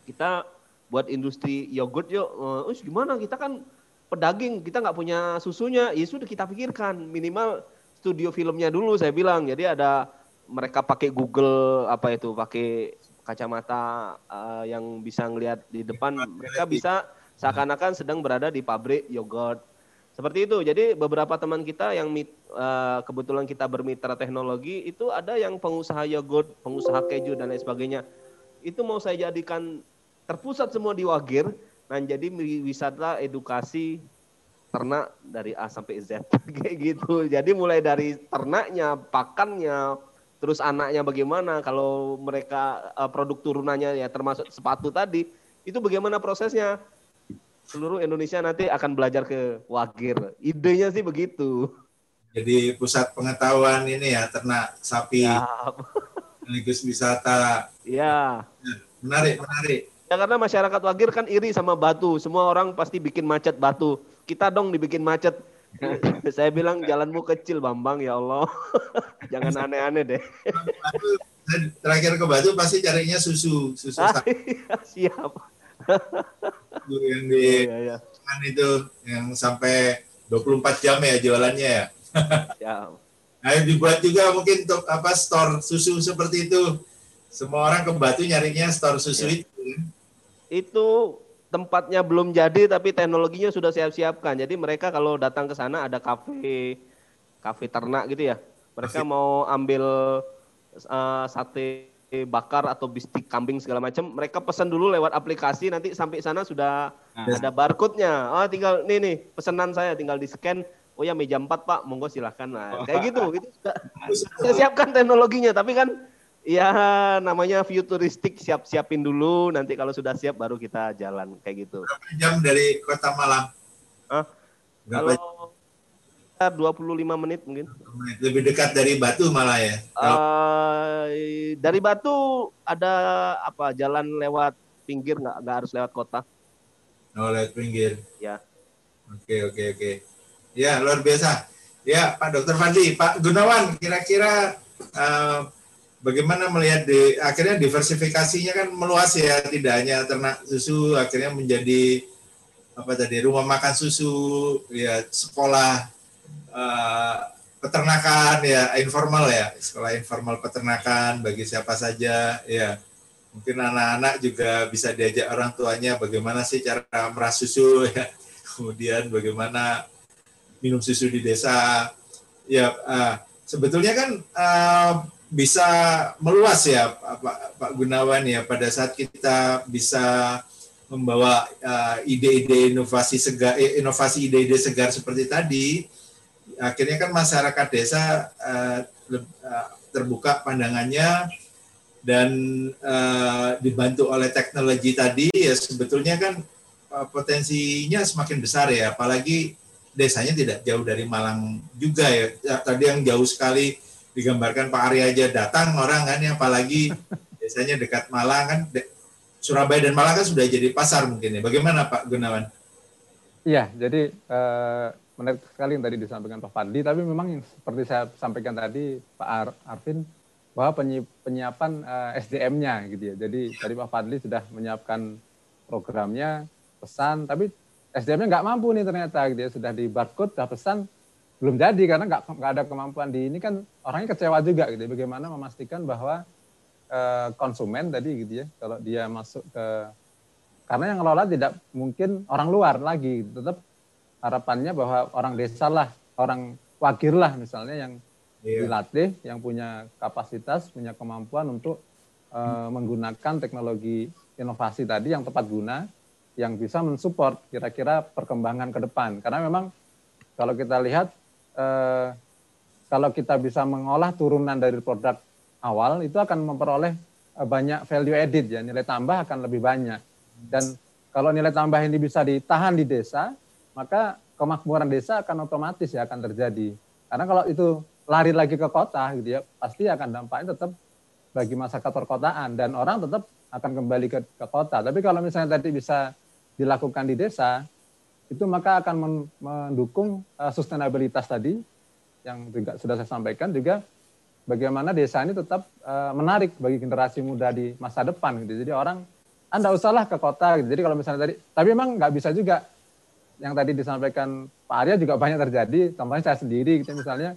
kita buat industri yogurt yuk, uh, gimana? Kita kan pedaging kita nggak punya susunya, ya sudah kita pikirkan. Minimal studio filmnya dulu saya bilang. Jadi ada mereka pakai Google apa itu pakai kacamata uh, yang bisa ngelihat di depan, mereka bisa seakan-akan sedang berada di pabrik yogurt seperti itu. Jadi beberapa teman kita yang mit, uh, kebetulan kita bermitra teknologi itu ada yang pengusaha yogurt, pengusaha keju dan lain sebagainya. Itu mau saya jadikan terpusat semua di Wagir dan jadi wisata edukasi ternak dari A sampai Z kayak gitu. Jadi mulai dari ternaknya, pakannya, terus anaknya bagaimana kalau mereka uh, produk turunannya ya termasuk sepatu tadi, itu bagaimana prosesnya? seluruh Indonesia nanti akan belajar ke Wagir. Idenya sih begitu. Jadi pusat pengetahuan ini ya ternak sapi, sekaligus wisata. Iya. Menarik, menarik. Ya karena masyarakat Wagir kan iri sama batu. Semua orang pasti bikin macet batu. Kita dong dibikin macet. Saya bilang jalanmu kecil Bambang ya Allah. Jangan aneh-aneh deh. Terakhir ke batu pasti carinya susu, susu sapi. Siap yang di oh, iya, iya. Kan itu yang sampai 24 jam ya jualannya ya. ya. Nah, dibuat juga mungkin untuk apa store susu seperti itu. Semua orang ke Batu nyarinya store susu ya. itu. Itu tempatnya belum jadi tapi teknologinya sudah siap-siapkan. Jadi mereka kalau datang ke sana ada kafe kafe ternak gitu ya. Mereka Masih. mau ambil uh, sate bakar atau bistik kambing segala macam, mereka pesan dulu lewat aplikasi nanti sampai sana sudah nah. ada barcode-nya. Oh, tinggal nih nih pesanan saya tinggal di-scan. Oh ya meja 4 Pak, monggo silahkan. Nah, kayak gitu. Itu saya siapkan teknologinya, tapi kan ya namanya futuristik siap-siapin dulu nanti kalau sudah siap baru kita jalan kayak gitu. Berapa jam dari Kota Malang? Hah? Kalau 25 menit mungkin. Lebih dekat dari Batu malah ya? Uh, dari Batu ada apa jalan lewat pinggir nggak nggak harus lewat kota? Oh lewat pinggir. Ya. Oke oke oke. Ya luar biasa. Ya Pak Dokter Fadli, Pak Gunawan, kira-kira uh, bagaimana melihat di akhirnya diversifikasinya kan meluas ya, tidak hanya ternak susu, akhirnya menjadi apa tadi rumah makan susu, ya sekolah uh, peternakan ya informal ya sekolah informal peternakan bagi siapa saja ya. Mungkin anak-anak juga bisa diajak orang tuanya bagaimana sih cara meras susu ya. Kemudian bagaimana minum susu di desa ya uh, sebetulnya kan uh, bisa meluas ya Pak, Pak Gunawan ya pada saat kita bisa membawa ide-ide uh, inovasi segar inovasi ide-ide segar seperti tadi akhirnya kan masyarakat desa uh, terbuka pandangannya dan uh, dibantu oleh teknologi tadi ya sebetulnya kan uh, potensinya semakin besar ya apalagi desanya tidak jauh dari Malang juga ya. ya tadi yang jauh sekali digambarkan Pak Arya aja datang orang kan ya apalagi desanya dekat Malang kan de Surabaya dan Malang kan sudah jadi pasar mungkin ya bagaimana Pak Gunawan? Iya jadi uh menarik sekali yang tadi disampaikan Pak Fadli, tapi memang yang seperti saya sampaikan tadi Pak Ar Arvin, bahwa penyiapan eh, SDM-nya gitu ya. Jadi tadi Pak Fadli sudah menyiapkan programnya, pesan, tapi SDM-nya nggak mampu nih ternyata gitu ya. Sudah di barcode, sudah pesan, belum jadi karena nggak nggak ada kemampuan di ini kan orangnya kecewa juga gitu ya. Bagaimana memastikan bahwa uh, konsumen tadi gitu ya, kalau dia masuk ke karena yang ngelola tidak mungkin orang luar lagi, tetap harapannya bahwa orang desa lah, orang wakil lah misalnya yang yeah. dilatih, yang punya kapasitas, punya kemampuan untuk uh, menggunakan teknologi inovasi tadi yang tepat guna, yang bisa mensupport kira-kira perkembangan ke depan. Karena memang kalau kita lihat, uh, kalau kita bisa mengolah turunan dari produk awal, itu akan memperoleh uh, banyak value added ya, nilai tambah akan lebih banyak. Dan kalau nilai tambah ini bisa ditahan di desa, maka kemakmuran desa akan otomatis ya akan terjadi. Karena kalau itu lari lagi ke kota gitu ya, pasti akan dampaknya tetap bagi masyarakat perkotaan dan orang tetap akan kembali ke, ke kota. Tapi kalau misalnya tadi bisa dilakukan di desa, itu maka akan mendukung uh, sustainabilitas tadi yang juga sudah saya sampaikan juga bagaimana desa ini tetap uh, menarik bagi generasi muda di masa depan gitu. Jadi orang anda usahlah ke kota gitu. Jadi kalau misalnya tadi tapi memang nggak bisa juga yang tadi disampaikan Pak Arya juga banyak terjadi. Contohnya saya sendiri gitu misalnya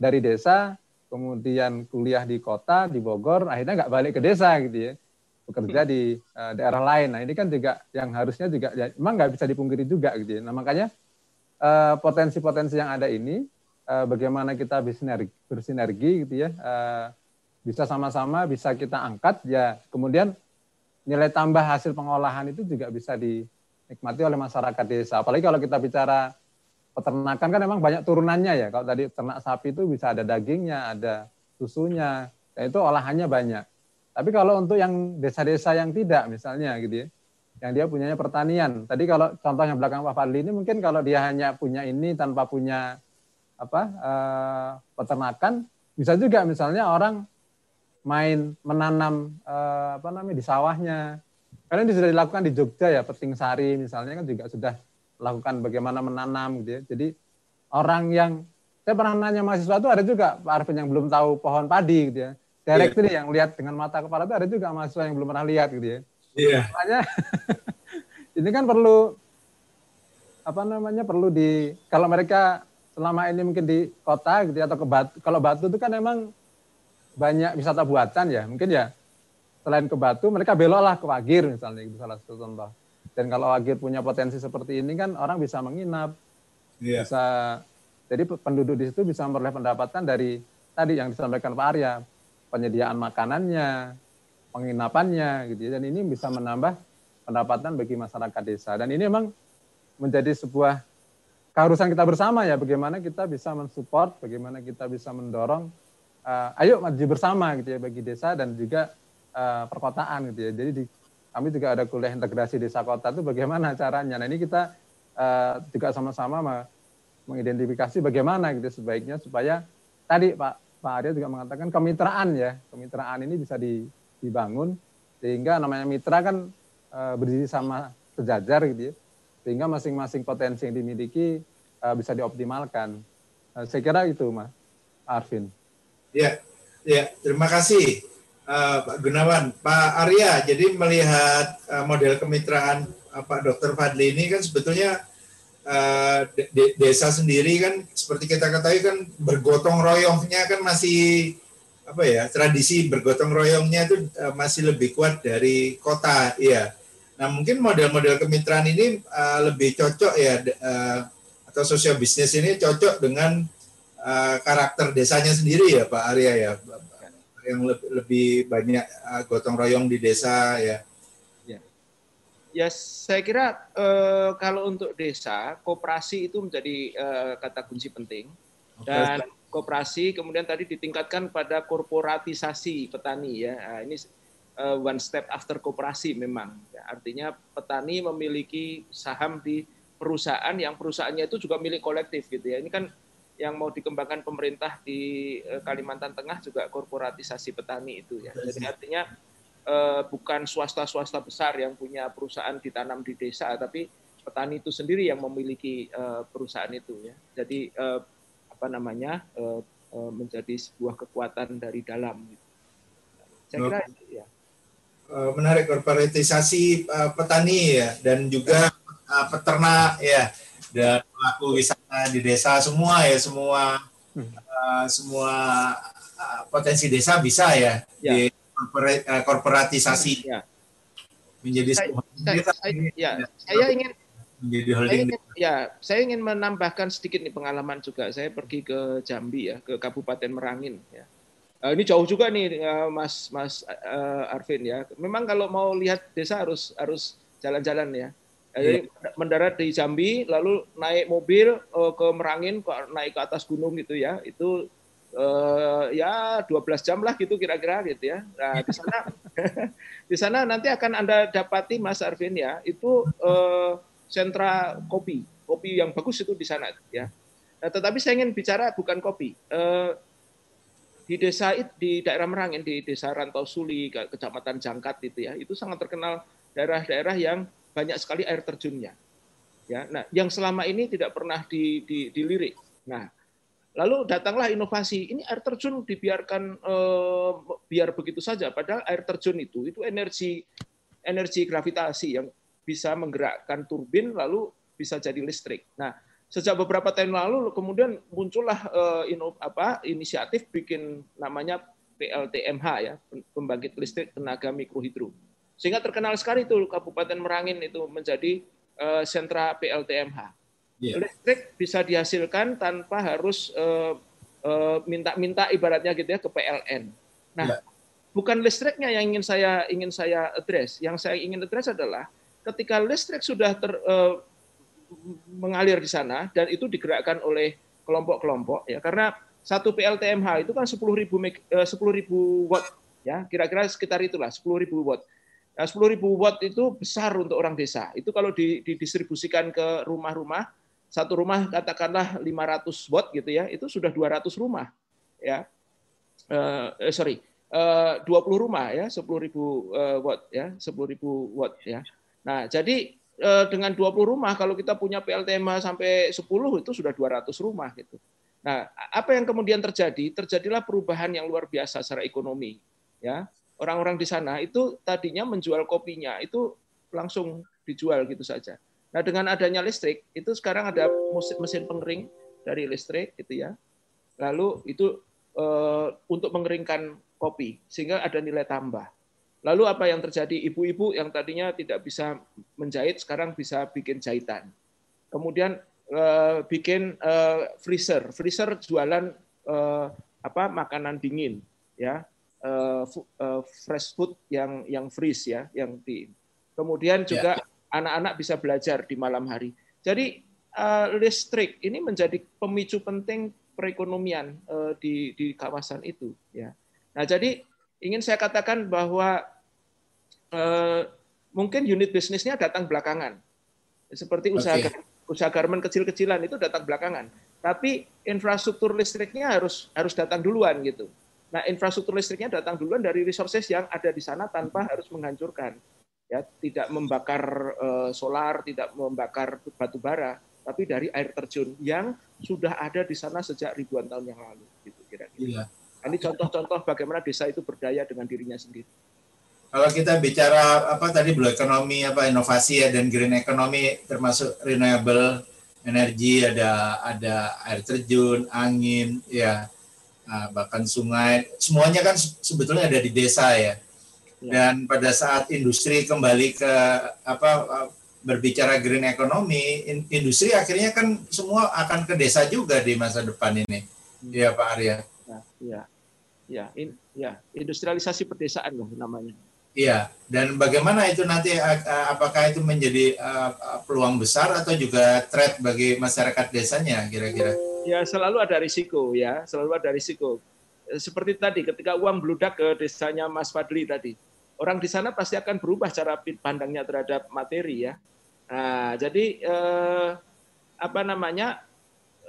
dari desa kemudian kuliah di kota di Bogor akhirnya nggak balik ke desa gitu ya bekerja di uh, daerah lain. Nah ini kan juga yang harusnya juga ya, memang nggak bisa dipungkiri juga gitu ya. Nah makanya uh, potensi-potensi yang ada ini uh, bagaimana kita bersinergi, bersinergi gitu ya, uh, bisa sama-sama bisa kita angkat ya. Kemudian nilai tambah hasil pengolahan itu juga bisa dinikmati oleh masyarakat desa. Apalagi kalau kita bicara peternakan kan memang banyak turunannya ya. Kalau tadi ternak sapi itu bisa ada dagingnya, ada susunya, dan itu olahannya banyak. Tapi kalau untuk yang desa-desa yang tidak misalnya gitu ya, yang dia punyanya pertanian. Tadi kalau contohnya belakang Pak Fadli ini mungkin kalau dia hanya punya ini tanpa punya apa eh, peternakan, bisa juga misalnya orang main menanam eh, apa namanya di sawahnya. Karena ini sudah dilakukan di Jogja ya, Peting Sari misalnya kan juga sudah lakukan bagaimana menanam gitu ya. Jadi orang yang saya pernah nanya mahasiswa itu ada juga Pak Arvin yang belum tahu pohon padi gitu ya direct yeah. yang lihat dengan mata kepala itu ada juga mahasiswa yang belum pernah lihat gitu ya. Iya. Yeah. Makanya ini kan perlu apa namanya perlu di kalau mereka selama ini mungkin di kota gitu ya, atau ke Batu kalau Batu itu kan memang banyak wisata buatan ya mungkin ya selain ke Batu mereka beloklah ke Wagir misalnya itu salah satu contoh dan kalau Wagir punya potensi seperti ini kan orang bisa menginap yeah. bisa jadi penduduk di situ bisa memperoleh pendapatan dari tadi yang disampaikan Pak Arya penyediaan makanannya, penginapannya gitu ya. Dan ini bisa menambah pendapatan bagi masyarakat desa. Dan ini memang menjadi sebuah keharusan kita bersama ya bagaimana kita bisa mensupport, bagaimana kita bisa mendorong uh, ayo maju bersama gitu ya bagi desa dan juga uh, perkotaan gitu ya. Jadi di, kami juga ada kuliah integrasi desa kota itu bagaimana caranya. Nah ini kita uh, juga sama-sama mengidentifikasi bagaimana gitu sebaiknya supaya tadi Pak Pak Arya juga mengatakan kemitraan ya, kemitraan ini bisa dibangun sehingga namanya mitra kan e, berdiri sama sejajar gitu ya, sehingga masing-masing potensi yang dimiliki e, bisa dioptimalkan. E, saya kira itu, Mas Arvin. Ya, ya, terima kasih Pak Gunawan, Pak Arya. Jadi melihat model kemitraan Pak Dr. Fadli ini kan sebetulnya uh, de desa sendiri kan seperti kita ketahui kan bergotong royongnya kan masih apa ya tradisi bergotong royongnya itu uh, masih lebih kuat dari kota ya. Nah mungkin model-model kemitraan ini uh, lebih cocok ya uh, atau sosial bisnis ini cocok dengan uh, karakter desanya sendiri ya Pak Arya ya yang lebih, banyak gotong royong di desa ya Ya, saya kira eh, kalau untuk desa, kooperasi itu menjadi eh, kata kunci penting. Dan kooperasi kemudian tadi ditingkatkan pada korporatisasi petani ya. Nah, ini eh, one step after kooperasi memang. Ya, artinya petani memiliki saham di perusahaan yang perusahaannya itu juga milik kolektif gitu ya. Ini kan yang mau dikembangkan pemerintah di eh, Kalimantan Tengah juga korporatisasi petani itu ya. Jadi artinya Eh, bukan swasta-swasta besar yang punya perusahaan ditanam di desa, tapi petani itu sendiri yang memiliki eh, perusahaan itu ya. Jadi eh, apa namanya menjadi sebuah kekuatan dari dalam. Saya kira ya. Menarik korporatisasi petani ya dan juga peternak ya dan pelaku wisata di desa semua ya semua hmm. semua potensi desa bisa ya, ya. di korporatisasi ya. menjadi saya, saya, saya, ya, saya ingin menjadi holding. Saya ingin, ya, saya ingin menambahkan sedikit nih pengalaman juga. Saya pergi ke Jambi ya, ke Kabupaten Merangin ya. Uh, ini jauh juga nih uh, Mas Mas uh, Arvin ya. Memang kalau mau lihat desa harus harus jalan-jalan ya. Jadi ya. mendarat di Jambi, lalu naik mobil uh, ke Merangin, naik ke atas gunung gitu ya. Itu uh, ya 12 jam lah gitu kira-kira gitu ya. Nah, di sana di sana nanti akan Anda dapati Mas Arvin ya, itu uh, sentra kopi. Kopi yang bagus itu di sana ya. Nah, tetapi saya ingin bicara bukan kopi. Uh, di desa di daerah Merangin di desa Rantau Suli, kecamatan Jangkat itu ya, itu sangat terkenal daerah-daerah yang banyak sekali air terjunnya. Ya, nah yang selama ini tidak pernah di, di, dilirik. Nah, lalu datanglah inovasi. Ini air terjun dibiarkan eh, biar begitu saja. Padahal air terjun itu itu energi energi gravitasi yang bisa menggerakkan turbin lalu bisa jadi listrik. Nah, sejak beberapa tahun lalu kemudian muncullah uh, ino, apa inisiatif bikin namanya PLTMH ya, pembangkit listrik tenaga mikrohidro. Sehingga terkenal sekali itu Kabupaten Merangin itu menjadi uh, sentra PLTMH. Yeah. Listrik bisa dihasilkan tanpa harus minta-minta uh, uh, ibaratnya gitu ya ke PLN. Nah, yeah. bukan listriknya yang ingin saya ingin saya address. Yang saya ingin address adalah ketika listrik sudah ter, uh, mengalir di sana dan itu digerakkan oleh kelompok-kelompok ya karena satu PLTMH itu kan 10.000 10.000 watt ya kira-kira sekitar itulah 10.000 watt. Nah, 10.000 watt itu besar untuk orang desa. Itu kalau didistribusikan ke rumah-rumah, satu rumah katakanlah 500 watt gitu ya, itu sudah 200 rumah ya. Eh, sorry, eh, 20 rumah ya, 10.000 eh, watt ya, 10.000 watt ya. Nah, jadi Eh, dengan 20 rumah kalau kita punya PLTMA sampai 10 itu sudah 200 rumah gitu. Nah, apa yang kemudian terjadi? Terjadilah perubahan yang luar biasa secara ekonomi, ya. Orang-orang di sana itu tadinya menjual kopinya itu langsung dijual gitu saja. Nah, dengan adanya listrik, itu sekarang ada mesin pengering dari listrik gitu ya. Lalu itu uh, untuk mengeringkan kopi sehingga ada nilai tambah. Lalu apa yang terjadi? Ibu-ibu yang tadinya tidak bisa menjahit sekarang bisa bikin jahitan. Kemudian eh, bikin eh, freezer. Freezer jualan eh, apa makanan dingin ya. fresh food yang yang freeze ya, yang di. Kemudian juga ya. Anak-anak bisa belajar di malam hari. Jadi listrik ini menjadi pemicu penting perekonomian di di kawasan itu ya. Nah, jadi ingin saya katakan bahwa eh, mungkin unit bisnisnya datang belakangan. Seperti usaha okay. usaha garment kecil-kecilan itu datang belakangan. Tapi infrastruktur listriknya harus harus datang duluan gitu. Nah, infrastruktur listriknya datang duluan dari resources yang ada di sana tanpa harus menghancurkan. Ya, tidak membakar uh, solar, tidak membakar batu bara, tapi dari air terjun yang sudah ada di sana sejak ribuan tahun yang lalu gitu kira-kira. Iya. Ini contoh-contoh bagaimana desa itu berdaya dengan dirinya sendiri. Kalau kita bicara apa tadi blue ekonomi apa inovasi ya dan green economy termasuk renewable energi ada ada air terjun, angin ya ah, bahkan sungai semuanya kan sebetulnya ada di desa ya. Ya. Dan pada saat industri kembali ke apa berbicara green economy, industri akhirnya kan semua akan ke desa juga di masa depan ini. Iya Pak Arya. Ya, ya ya, in, ya industrialisasi pedesaan loh namanya. Iya, dan bagaimana itu nanti apakah itu menjadi peluang besar atau juga threat bagi masyarakat desanya kira-kira? Ya, selalu ada risiko ya, selalu ada risiko. Seperti tadi ketika uang beludak ke desanya Mas Fadli tadi. Orang di sana pasti akan berubah cara pandangnya terhadap materi ya. Nah, jadi eh, apa namanya?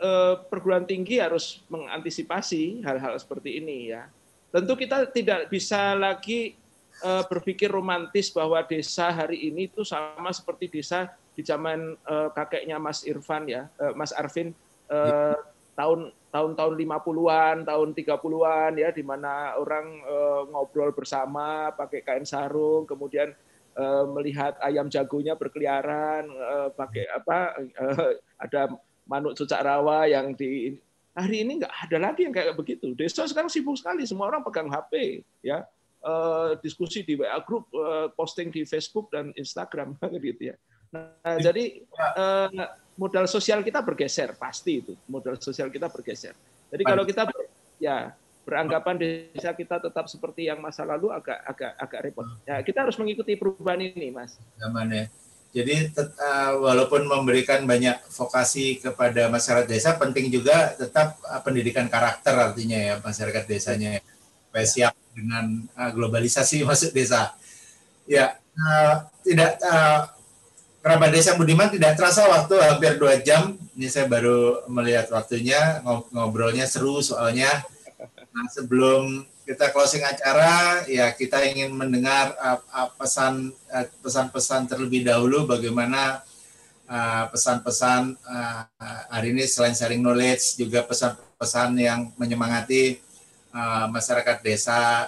Eh, perguruan tinggi harus mengantisipasi hal-hal seperti ini ya. Tentu kita tidak bisa lagi eh, berpikir romantis bahwa desa hari ini itu sama seperti desa di zaman eh, kakeknya Mas Irfan ya, Mas Arvin tahun tahun-tahun 50-an, tahun 30-an ya di mana orang ngobrol bersama pakai kain sarung, kemudian melihat ayam jagonya berkeliaran, pakai apa ada manuk cucak rawa yang di hari ini nggak ada lagi yang kayak begitu. Desa sekarang sibuk sekali, semua orang pegang HP, ya uh, diskusi di WA group, uh, posting di Facebook dan Instagram, gitu ya. Nah, jadi uh, modal sosial kita bergeser, pasti itu modal sosial kita bergeser. Jadi kalau kita ya beranggapan desa kita tetap seperti yang masa lalu agak agak agak repot. Ya kita harus mengikuti perubahan ini, Mas. Zaman ya. Jadi uh, walaupun memberikan banyak vokasi kepada masyarakat desa, penting juga tetap uh, pendidikan karakter artinya ya masyarakat desanya supaya siap dengan uh, globalisasi masuk desa. Ya, uh, tidak uh, kerabat desa Budiman tidak terasa waktu hampir dua jam. Ini saya baru melihat waktunya ngobrolnya seru soalnya. Nah, sebelum kita closing acara ya kita ingin mendengar uh, uh, pesan uh, pesan-pesan terlebih dahulu bagaimana pesan-pesan hari ini selain sharing knowledge juga pesan-pesan yang menyemangati masyarakat desa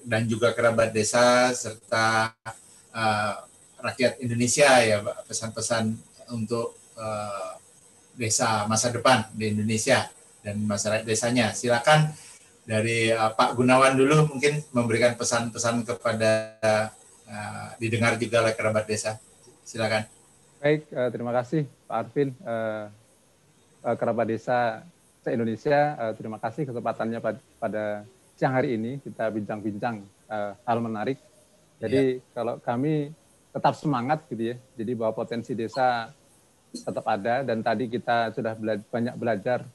dan juga kerabat desa serta rakyat Indonesia ya pesan-pesan untuk uh, desa masa depan di Indonesia dan masyarakat desanya. Silakan dari uh, Pak Gunawan dulu mungkin memberikan pesan-pesan kepada uh, didengar juga oleh kerabat desa. Silakan. Baik, uh, terima kasih Pak Arvin, uh, uh, kerabat desa se-Indonesia. Uh, terima kasih kesempatannya pad pada siang hari ini kita bincang-bincang uh, hal menarik. Jadi ya. kalau kami tetap semangat gitu ya, jadi bahwa potensi desa tetap ada dan tadi kita sudah bela banyak belajar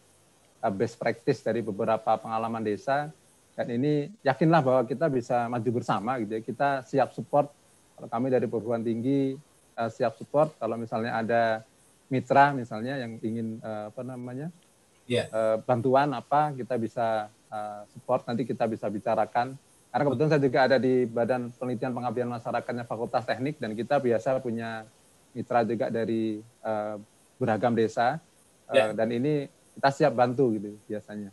uh, best practice dari beberapa pengalaman desa. Dan ini yakinlah bahwa kita bisa maju bersama gitu ya. Kita siap support. Kalau kami dari perguruan tinggi uh, siap support. Kalau misalnya ada mitra misalnya yang ingin uh, apa namanya yeah. Uh, bantuan apa kita bisa uh, support. Nanti kita bisa bicarakan karena kebetulan saya juga ada di Badan Penelitian Pengabdian Masyarakatnya Fakultas Teknik dan kita biasa punya mitra juga dari uh, beragam desa uh, yeah. dan ini kita siap bantu gitu biasanya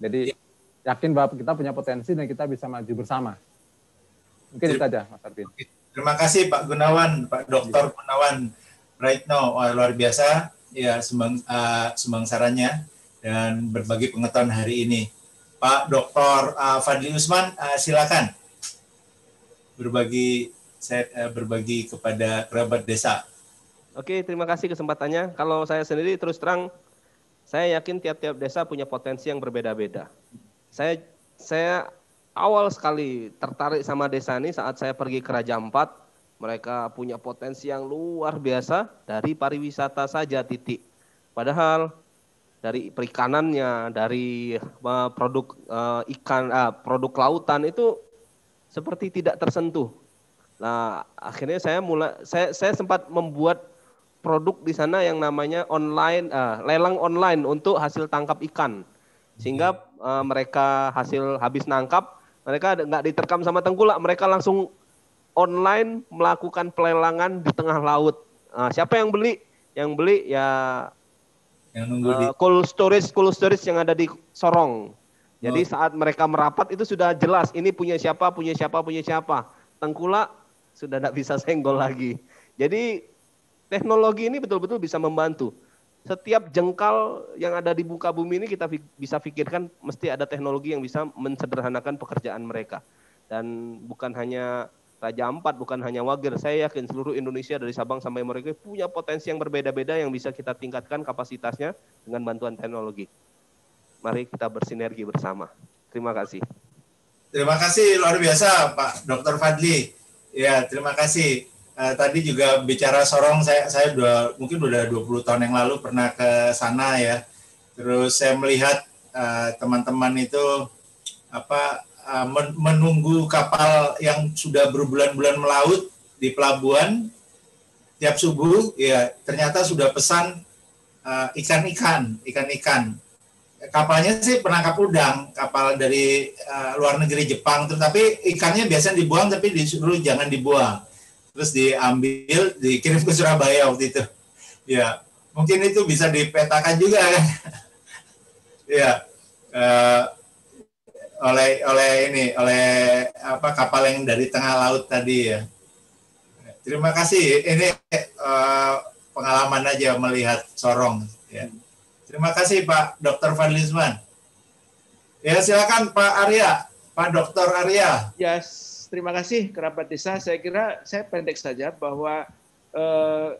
jadi yeah. yakin bahwa kita punya potensi dan kita bisa maju bersama mungkin itu aja Mas Arvin. Terima kasih Pak Gunawan, Pak Dr. Gunawan Praitno, Wah, luar biasa ya sembang, uh, sembang sarannya dan berbagi pengetahuan hari ini. Pak Dr. Uh, Fadli Usman, uh, silakan berbagi saya uh, berbagi kepada kerabat desa. Oke, terima kasih kesempatannya. Kalau saya sendiri terus terang, saya yakin tiap-tiap desa punya potensi yang berbeda-beda. Saya saya awal sekali tertarik sama desa ini saat saya pergi ke Raja Ampat. Mereka punya potensi yang luar biasa dari pariwisata saja titik. Padahal dari perikanannya, dari uh, produk uh, ikan, uh, produk lautan itu seperti tidak tersentuh. Nah, akhirnya saya mulai, saya, saya sempat membuat produk di sana yang namanya online, uh, lelang online untuk hasil tangkap ikan, sehingga uh, mereka hasil habis nangkap mereka nggak diterkam sama tengkulak, mereka langsung online melakukan pelelangan di tengah laut. Nah, siapa yang beli? Yang beli ya yang nunggu uh, di cold storage cold storage yang ada di Sorong. Jadi oh. saat mereka merapat itu sudah jelas ini punya siapa, punya siapa, punya siapa. Tengkulak sudah tidak bisa senggol lagi. Jadi teknologi ini betul-betul bisa membantu setiap jengkal yang ada di muka bumi ini kita bisa pikirkan mesti ada teknologi yang bisa mensederhanakan pekerjaan mereka. Dan bukan hanya Raja Ampat, bukan hanya Wagir. Saya yakin seluruh Indonesia dari Sabang sampai Merauke punya potensi yang berbeda-beda yang bisa kita tingkatkan kapasitasnya dengan bantuan teknologi. Mari kita bersinergi bersama. Terima kasih. Terima kasih luar biasa Pak Dr. Fadli. Ya, terima kasih uh, tadi juga bicara Sorong saya saya udah mungkin udah 20 tahun yang lalu pernah ke sana ya. Terus saya melihat eh, teman-teman uh, itu apa uh, menunggu kapal yang sudah berbulan-bulan melaut di pelabuhan tiap subuh ya ternyata sudah pesan ikan-ikan, ikan-ikan. Kapalnya sih penangkap udang, kapal dari uh, luar negeri Jepang, tetapi ikannya biasanya dibuang tapi disuruh jangan dibuang. Terus diambil dikirim ke Surabaya waktu itu. Ya mungkin itu bisa dipetakan juga kan. Ya uh, oleh oleh ini oleh apa kapal yang dari tengah laut tadi ya terima kasih ini uh, pengalaman aja melihat Sorong ya terima kasih Pak Dr. Fadlizman ya silakan Pak Arya Pak Dr. Arya yes terima kasih kerabat desa. Saya kira saya pendek saja bahwa eh,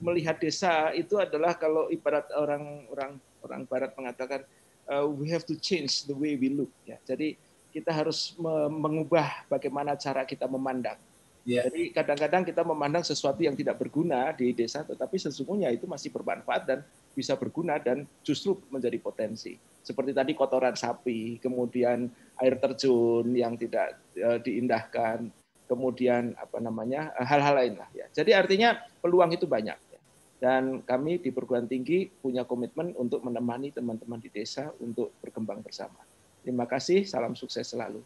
melihat desa itu adalah kalau ibarat orang orang orang barat mengatakan uh, we have to change the way we look ya. Jadi kita harus mengubah bagaimana cara kita memandang. Yeah. Jadi kadang-kadang kita memandang sesuatu yang tidak berguna di desa, tetapi sesungguhnya itu masih bermanfaat dan bisa berguna dan justru menjadi potensi. Seperti tadi kotoran sapi, kemudian air terjun yang tidak uh, diindahkan, kemudian apa namanya hal-hal lain lah ya. Jadi artinya peluang itu banyak. Dan kami di perguruan tinggi punya komitmen untuk menemani teman-teman di desa untuk berkembang bersama. Terima kasih, salam sukses selalu.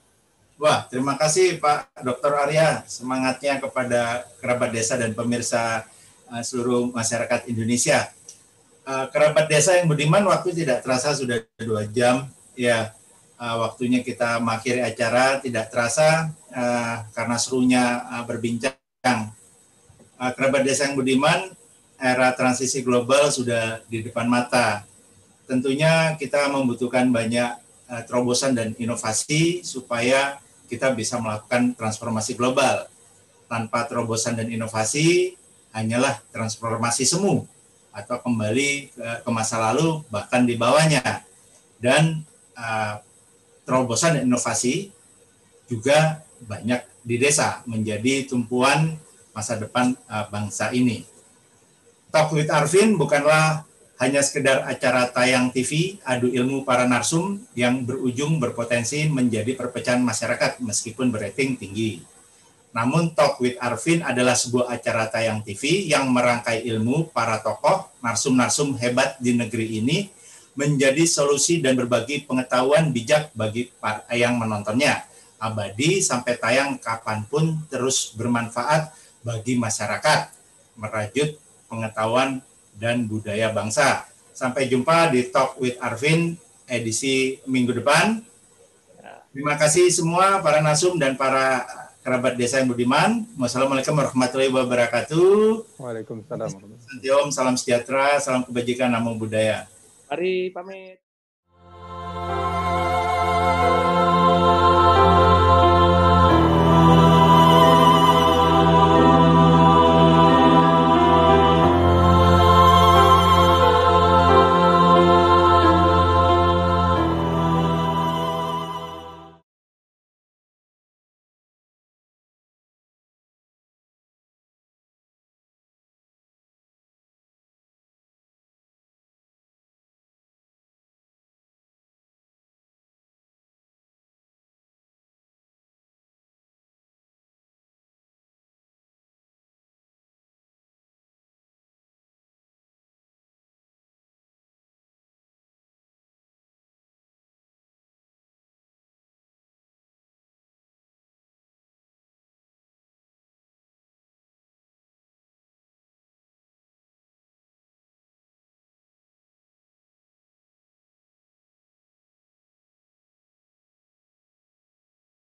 Wah, terima kasih Pak Dr. Arya semangatnya kepada kerabat desa dan pemirsa uh, seluruh masyarakat Indonesia. Uh, kerabat desa yang budiman waktu tidak terasa sudah dua jam ya uh, waktunya kita mengakhiri acara tidak terasa karena serunya berbincang. Kerabat desa yang budiman era transisi global sudah di depan mata. Tentunya kita membutuhkan banyak uh, terobosan dan inovasi supaya kita bisa melakukan transformasi global. Tanpa terobosan dan inovasi, hanyalah transformasi semu atau kembali ke, masa lalu bahkan di bawahnya. Dan uh, terobosan dan inovasi juga banyak di desa menjadi tumpuan masa depan uh, bangsa ini. Talk with Arvin bukanlah hanya sekedar acara tayang TV adu ilmu para narsum yang berujung berpotensi menjadi perpecahan masyarakat meskipun berating tinggi. Namun Talk with Arvin adalah sebuah acara tayang TV yang merangkai ilmu para tokoh narsum-narsum hebat di negeri ini menjadi solusi dan berbagi pengetahuan bijak bagi para yang menontonnya. Abadi sampai tayang kapan pun terus bermanfaat bagi masyarakat. Merajut pengetahuan dan budaya bangsa. Sampai jumpa di Talk with Arvin edisi minggu depan. Terima kasih semua para nasum dan para kerabat desa yang budiman. Wassalamualaikum warahmatullahi wabarakatuh. Waalaikumsalam. Salam salam sejahtera, salam kebajikan, namo budaya. Mari pamit.